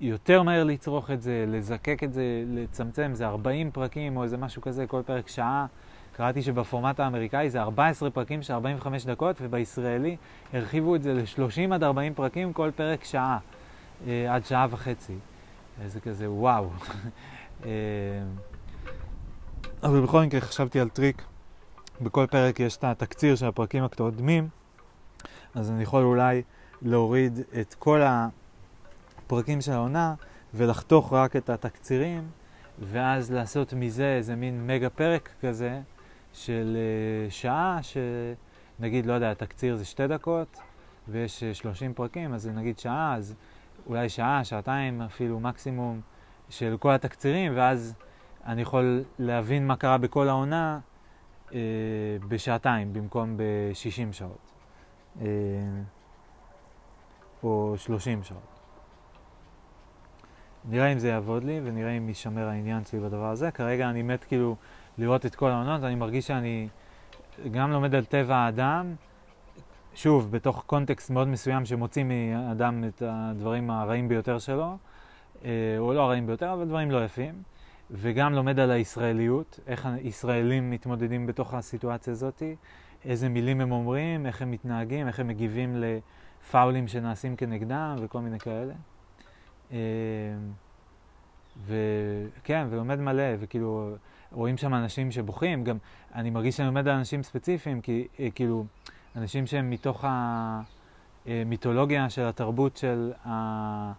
יותר מהר לצרוך את זה, לזקק את זה, לצמצם, זה 40 פרקים או איזה משהו כזה, כל פרק שעה. קראתי שבפורמט האמריקאי זה 14 פרקים של 45 דקות, ובישראלי הרחיבו את זה ל-30 עד 40 פרקים, כל פרק שעה, אה, עד שעה וחצי. זה כזה וואו. אה, אבל בכל מקרה חשבתי על טריק. בכל פרק יש את התקציר של הפרקים הקודמים, אז אני יכול אולי להוריד את כל הפרקים של העונה ולחתוך רק את התקצירים, ואז לעשות מזה איזה מין מגה פרק כזה של uh, שעה, שנגיד, לא יודע, התקציר זה שתי דקות, ויש 30 פרקים, אז נגיד שעה, אז אולי שעה, שעתיים אפילו מקסימום של כל התקצירים, ואז אני יכול להבין מה קרה בכל העונה אה, בשעתיים במקום ב-60 שעות. אה, או 30 שעות. נראה אם זה יעבוד לי ונראה אם יישמר העניין שלי בדבר הזה. כרגע אני מת כאילו לראות את כל העונות, אני מרגיש שאני גם לומד על טבע האדם, שוב, בתוך קונטקסט מאוד מסוים שמוציא מאדם את הדברים הרעים ביותר שלו, אה, או לא הרעים ביותר, אבל דברים לא יפים. וגם לומד על הישראליות, איך הישראלים מתמודדים בתוך הסיטואציה הזאת, איזה מילים הם אומרים, איך הם מתנהגים, איך הם מגיבים לפאולים שנעשים כנגדם וכל מיני כאלה. אמ, וכן, ולומד מלא, וכאילו, רואים שם אנשים שבוכים, גם אני מרגיש שאני לומד על אנשים ספציפיים, כי אה, כאילו, אנשים שהם מתוך המיתולוגיה של התרבות של ה...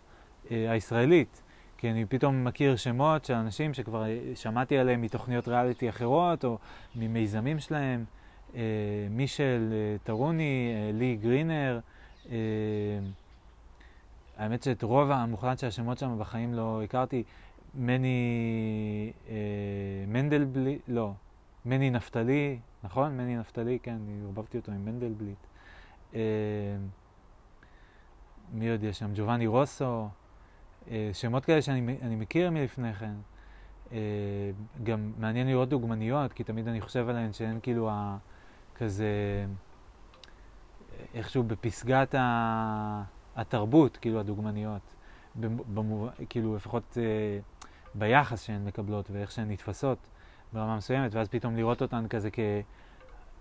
אה, הישראלית. כי אני פתאום מכיר שמות של אנשים שכבר שמעתי עליהם מתוכניות ריאליטי אחרות, או ממיזמים שלהם, אה, מישל אה, טרוני, אה, לי גרינר. אה, האמת שאת רוב המוחלט של השמות שם בחיים לא הכרתי. מני אה, מנדלבליט, לא, מני נפתלי, נכון? מני נפתלי, כן, אני ערבבתי אותו עם מנדלבליט. אה, מי עוד יש שם? ג'ובאני רוסו. אה, שמות כאלה שאני מכיר מלפני כן. אה, גם מעניין לראות דוגמניות, כי תמיד אני חושב עליהן שהן כאילו ה... כזה... איכשהו בפסגת ה... התרבות, כאילו הדוגמניות, במוב... כאילו לפחות אה, ביחס שהן מקבלות ואיך שהן נתפסות ברמה מסוימת, ואז פתאום לראות אותן כזה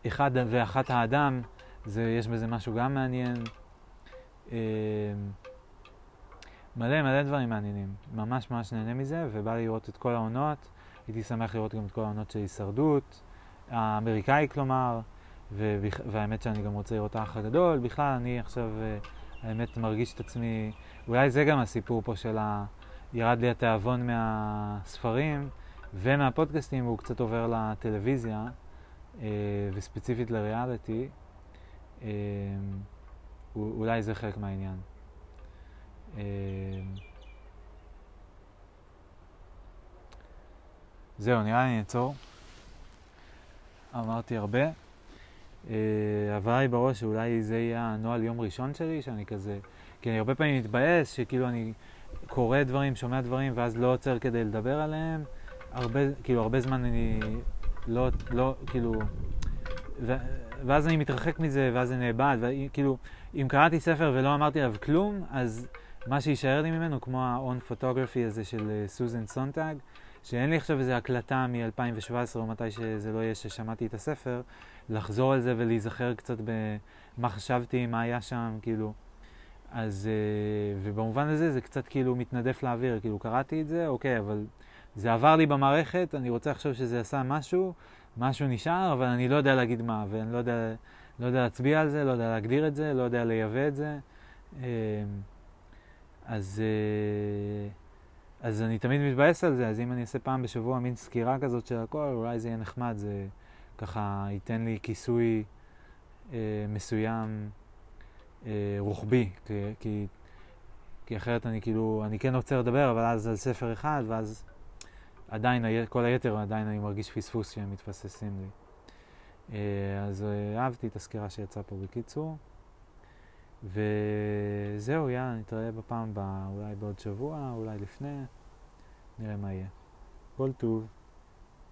כאחד ואחת האדם, זה, יש בזה משהו גם מעניין. אה, מלא מלא דברים מעניינים, ממש ממש נהנה מזה, ובא לי לראות את כל העונות. הייתי שמח לראות גם את כל העונות של הישרדות, האמריקאי כלומר, והאמת שאני גם רוצה לראות האח הגדול. בכלל, אני עכשיו, אה, האמת, מרגיש את עצמי, אולי זה גם הסיפור פה של ה... ירד לי התיאבון מהספרים ומהפודקאסטים, והוא קצת עובר לטלוויזיה, אה, וספציפית לריאליטי. אה, אולי זה חלק מהעניין. זהו, נראה לי נעצור. אמרתי הרבה. עברה לי בראש שאולי זה יהיה הנוהל יום ראשון שלי, שאני כזה... כי אני הרבה פעמים מתבאס, שכאילו אני קורא דברים, שומע דברים, ואז לא עוצר כדי לדבר עליהם. הרבה, כאילו, הרבה זמן אני לא, לא, כאילו... ו, ואז אני מתרחק מזה, ואז זה נאבד, וכאילו, אם קראתי ספר ולא אמרתי עליו כלום, אז מה שיישאר לי ממנו, כמו ה On Photography הזה של סוזן סונטאג, שאין לי עכשיו איזו הקלטה מ-2017 או מתי שזה לא יהיה ששמעתי את הספר, לחזור על זה ולהיזכר קצת במה חשבתי, מה היה שם, כאילו. אז, אה, ובמובן הזה זה קצת כאילו מתנדף לאוויר, כאילו קראתי את זה, אוקיי, אבל זה עבר לי במערכת, אני רוצה לחשוב שזה עשה משהו, משהו נשאר, אבל אני לא יודע להגיד מה, ואני לא יודע, לא יודע להצביע על זה, לא יודע להגדיר את זה, לא יודע לייבא את זה. אה, אז... אז אני תמיד מתבאס על זה, אז אם אני אעשה פעם בשבוע מין סקירה כזאת של הכל, אולי זה יהיה נחמד, זה ככה ייתן לי כיסוי אה, מסוים אה, רוחבי, כי, כי, כי אחרת אני כאילו, אני כן רוצה לדבר, אבל אז על ספר אחד, ואז עדיין, כל היתר עדיין אני מרגיש פספוס שהם מתפססים לי. אה, אז אה, אהבתי את הסקירה שיצאה פה בקיצור. וזהו, יאללה, נתראה בפעם הבאה, אולי בעוד שבוע, אולי לפני, נראה מה יהיה. כל טוב.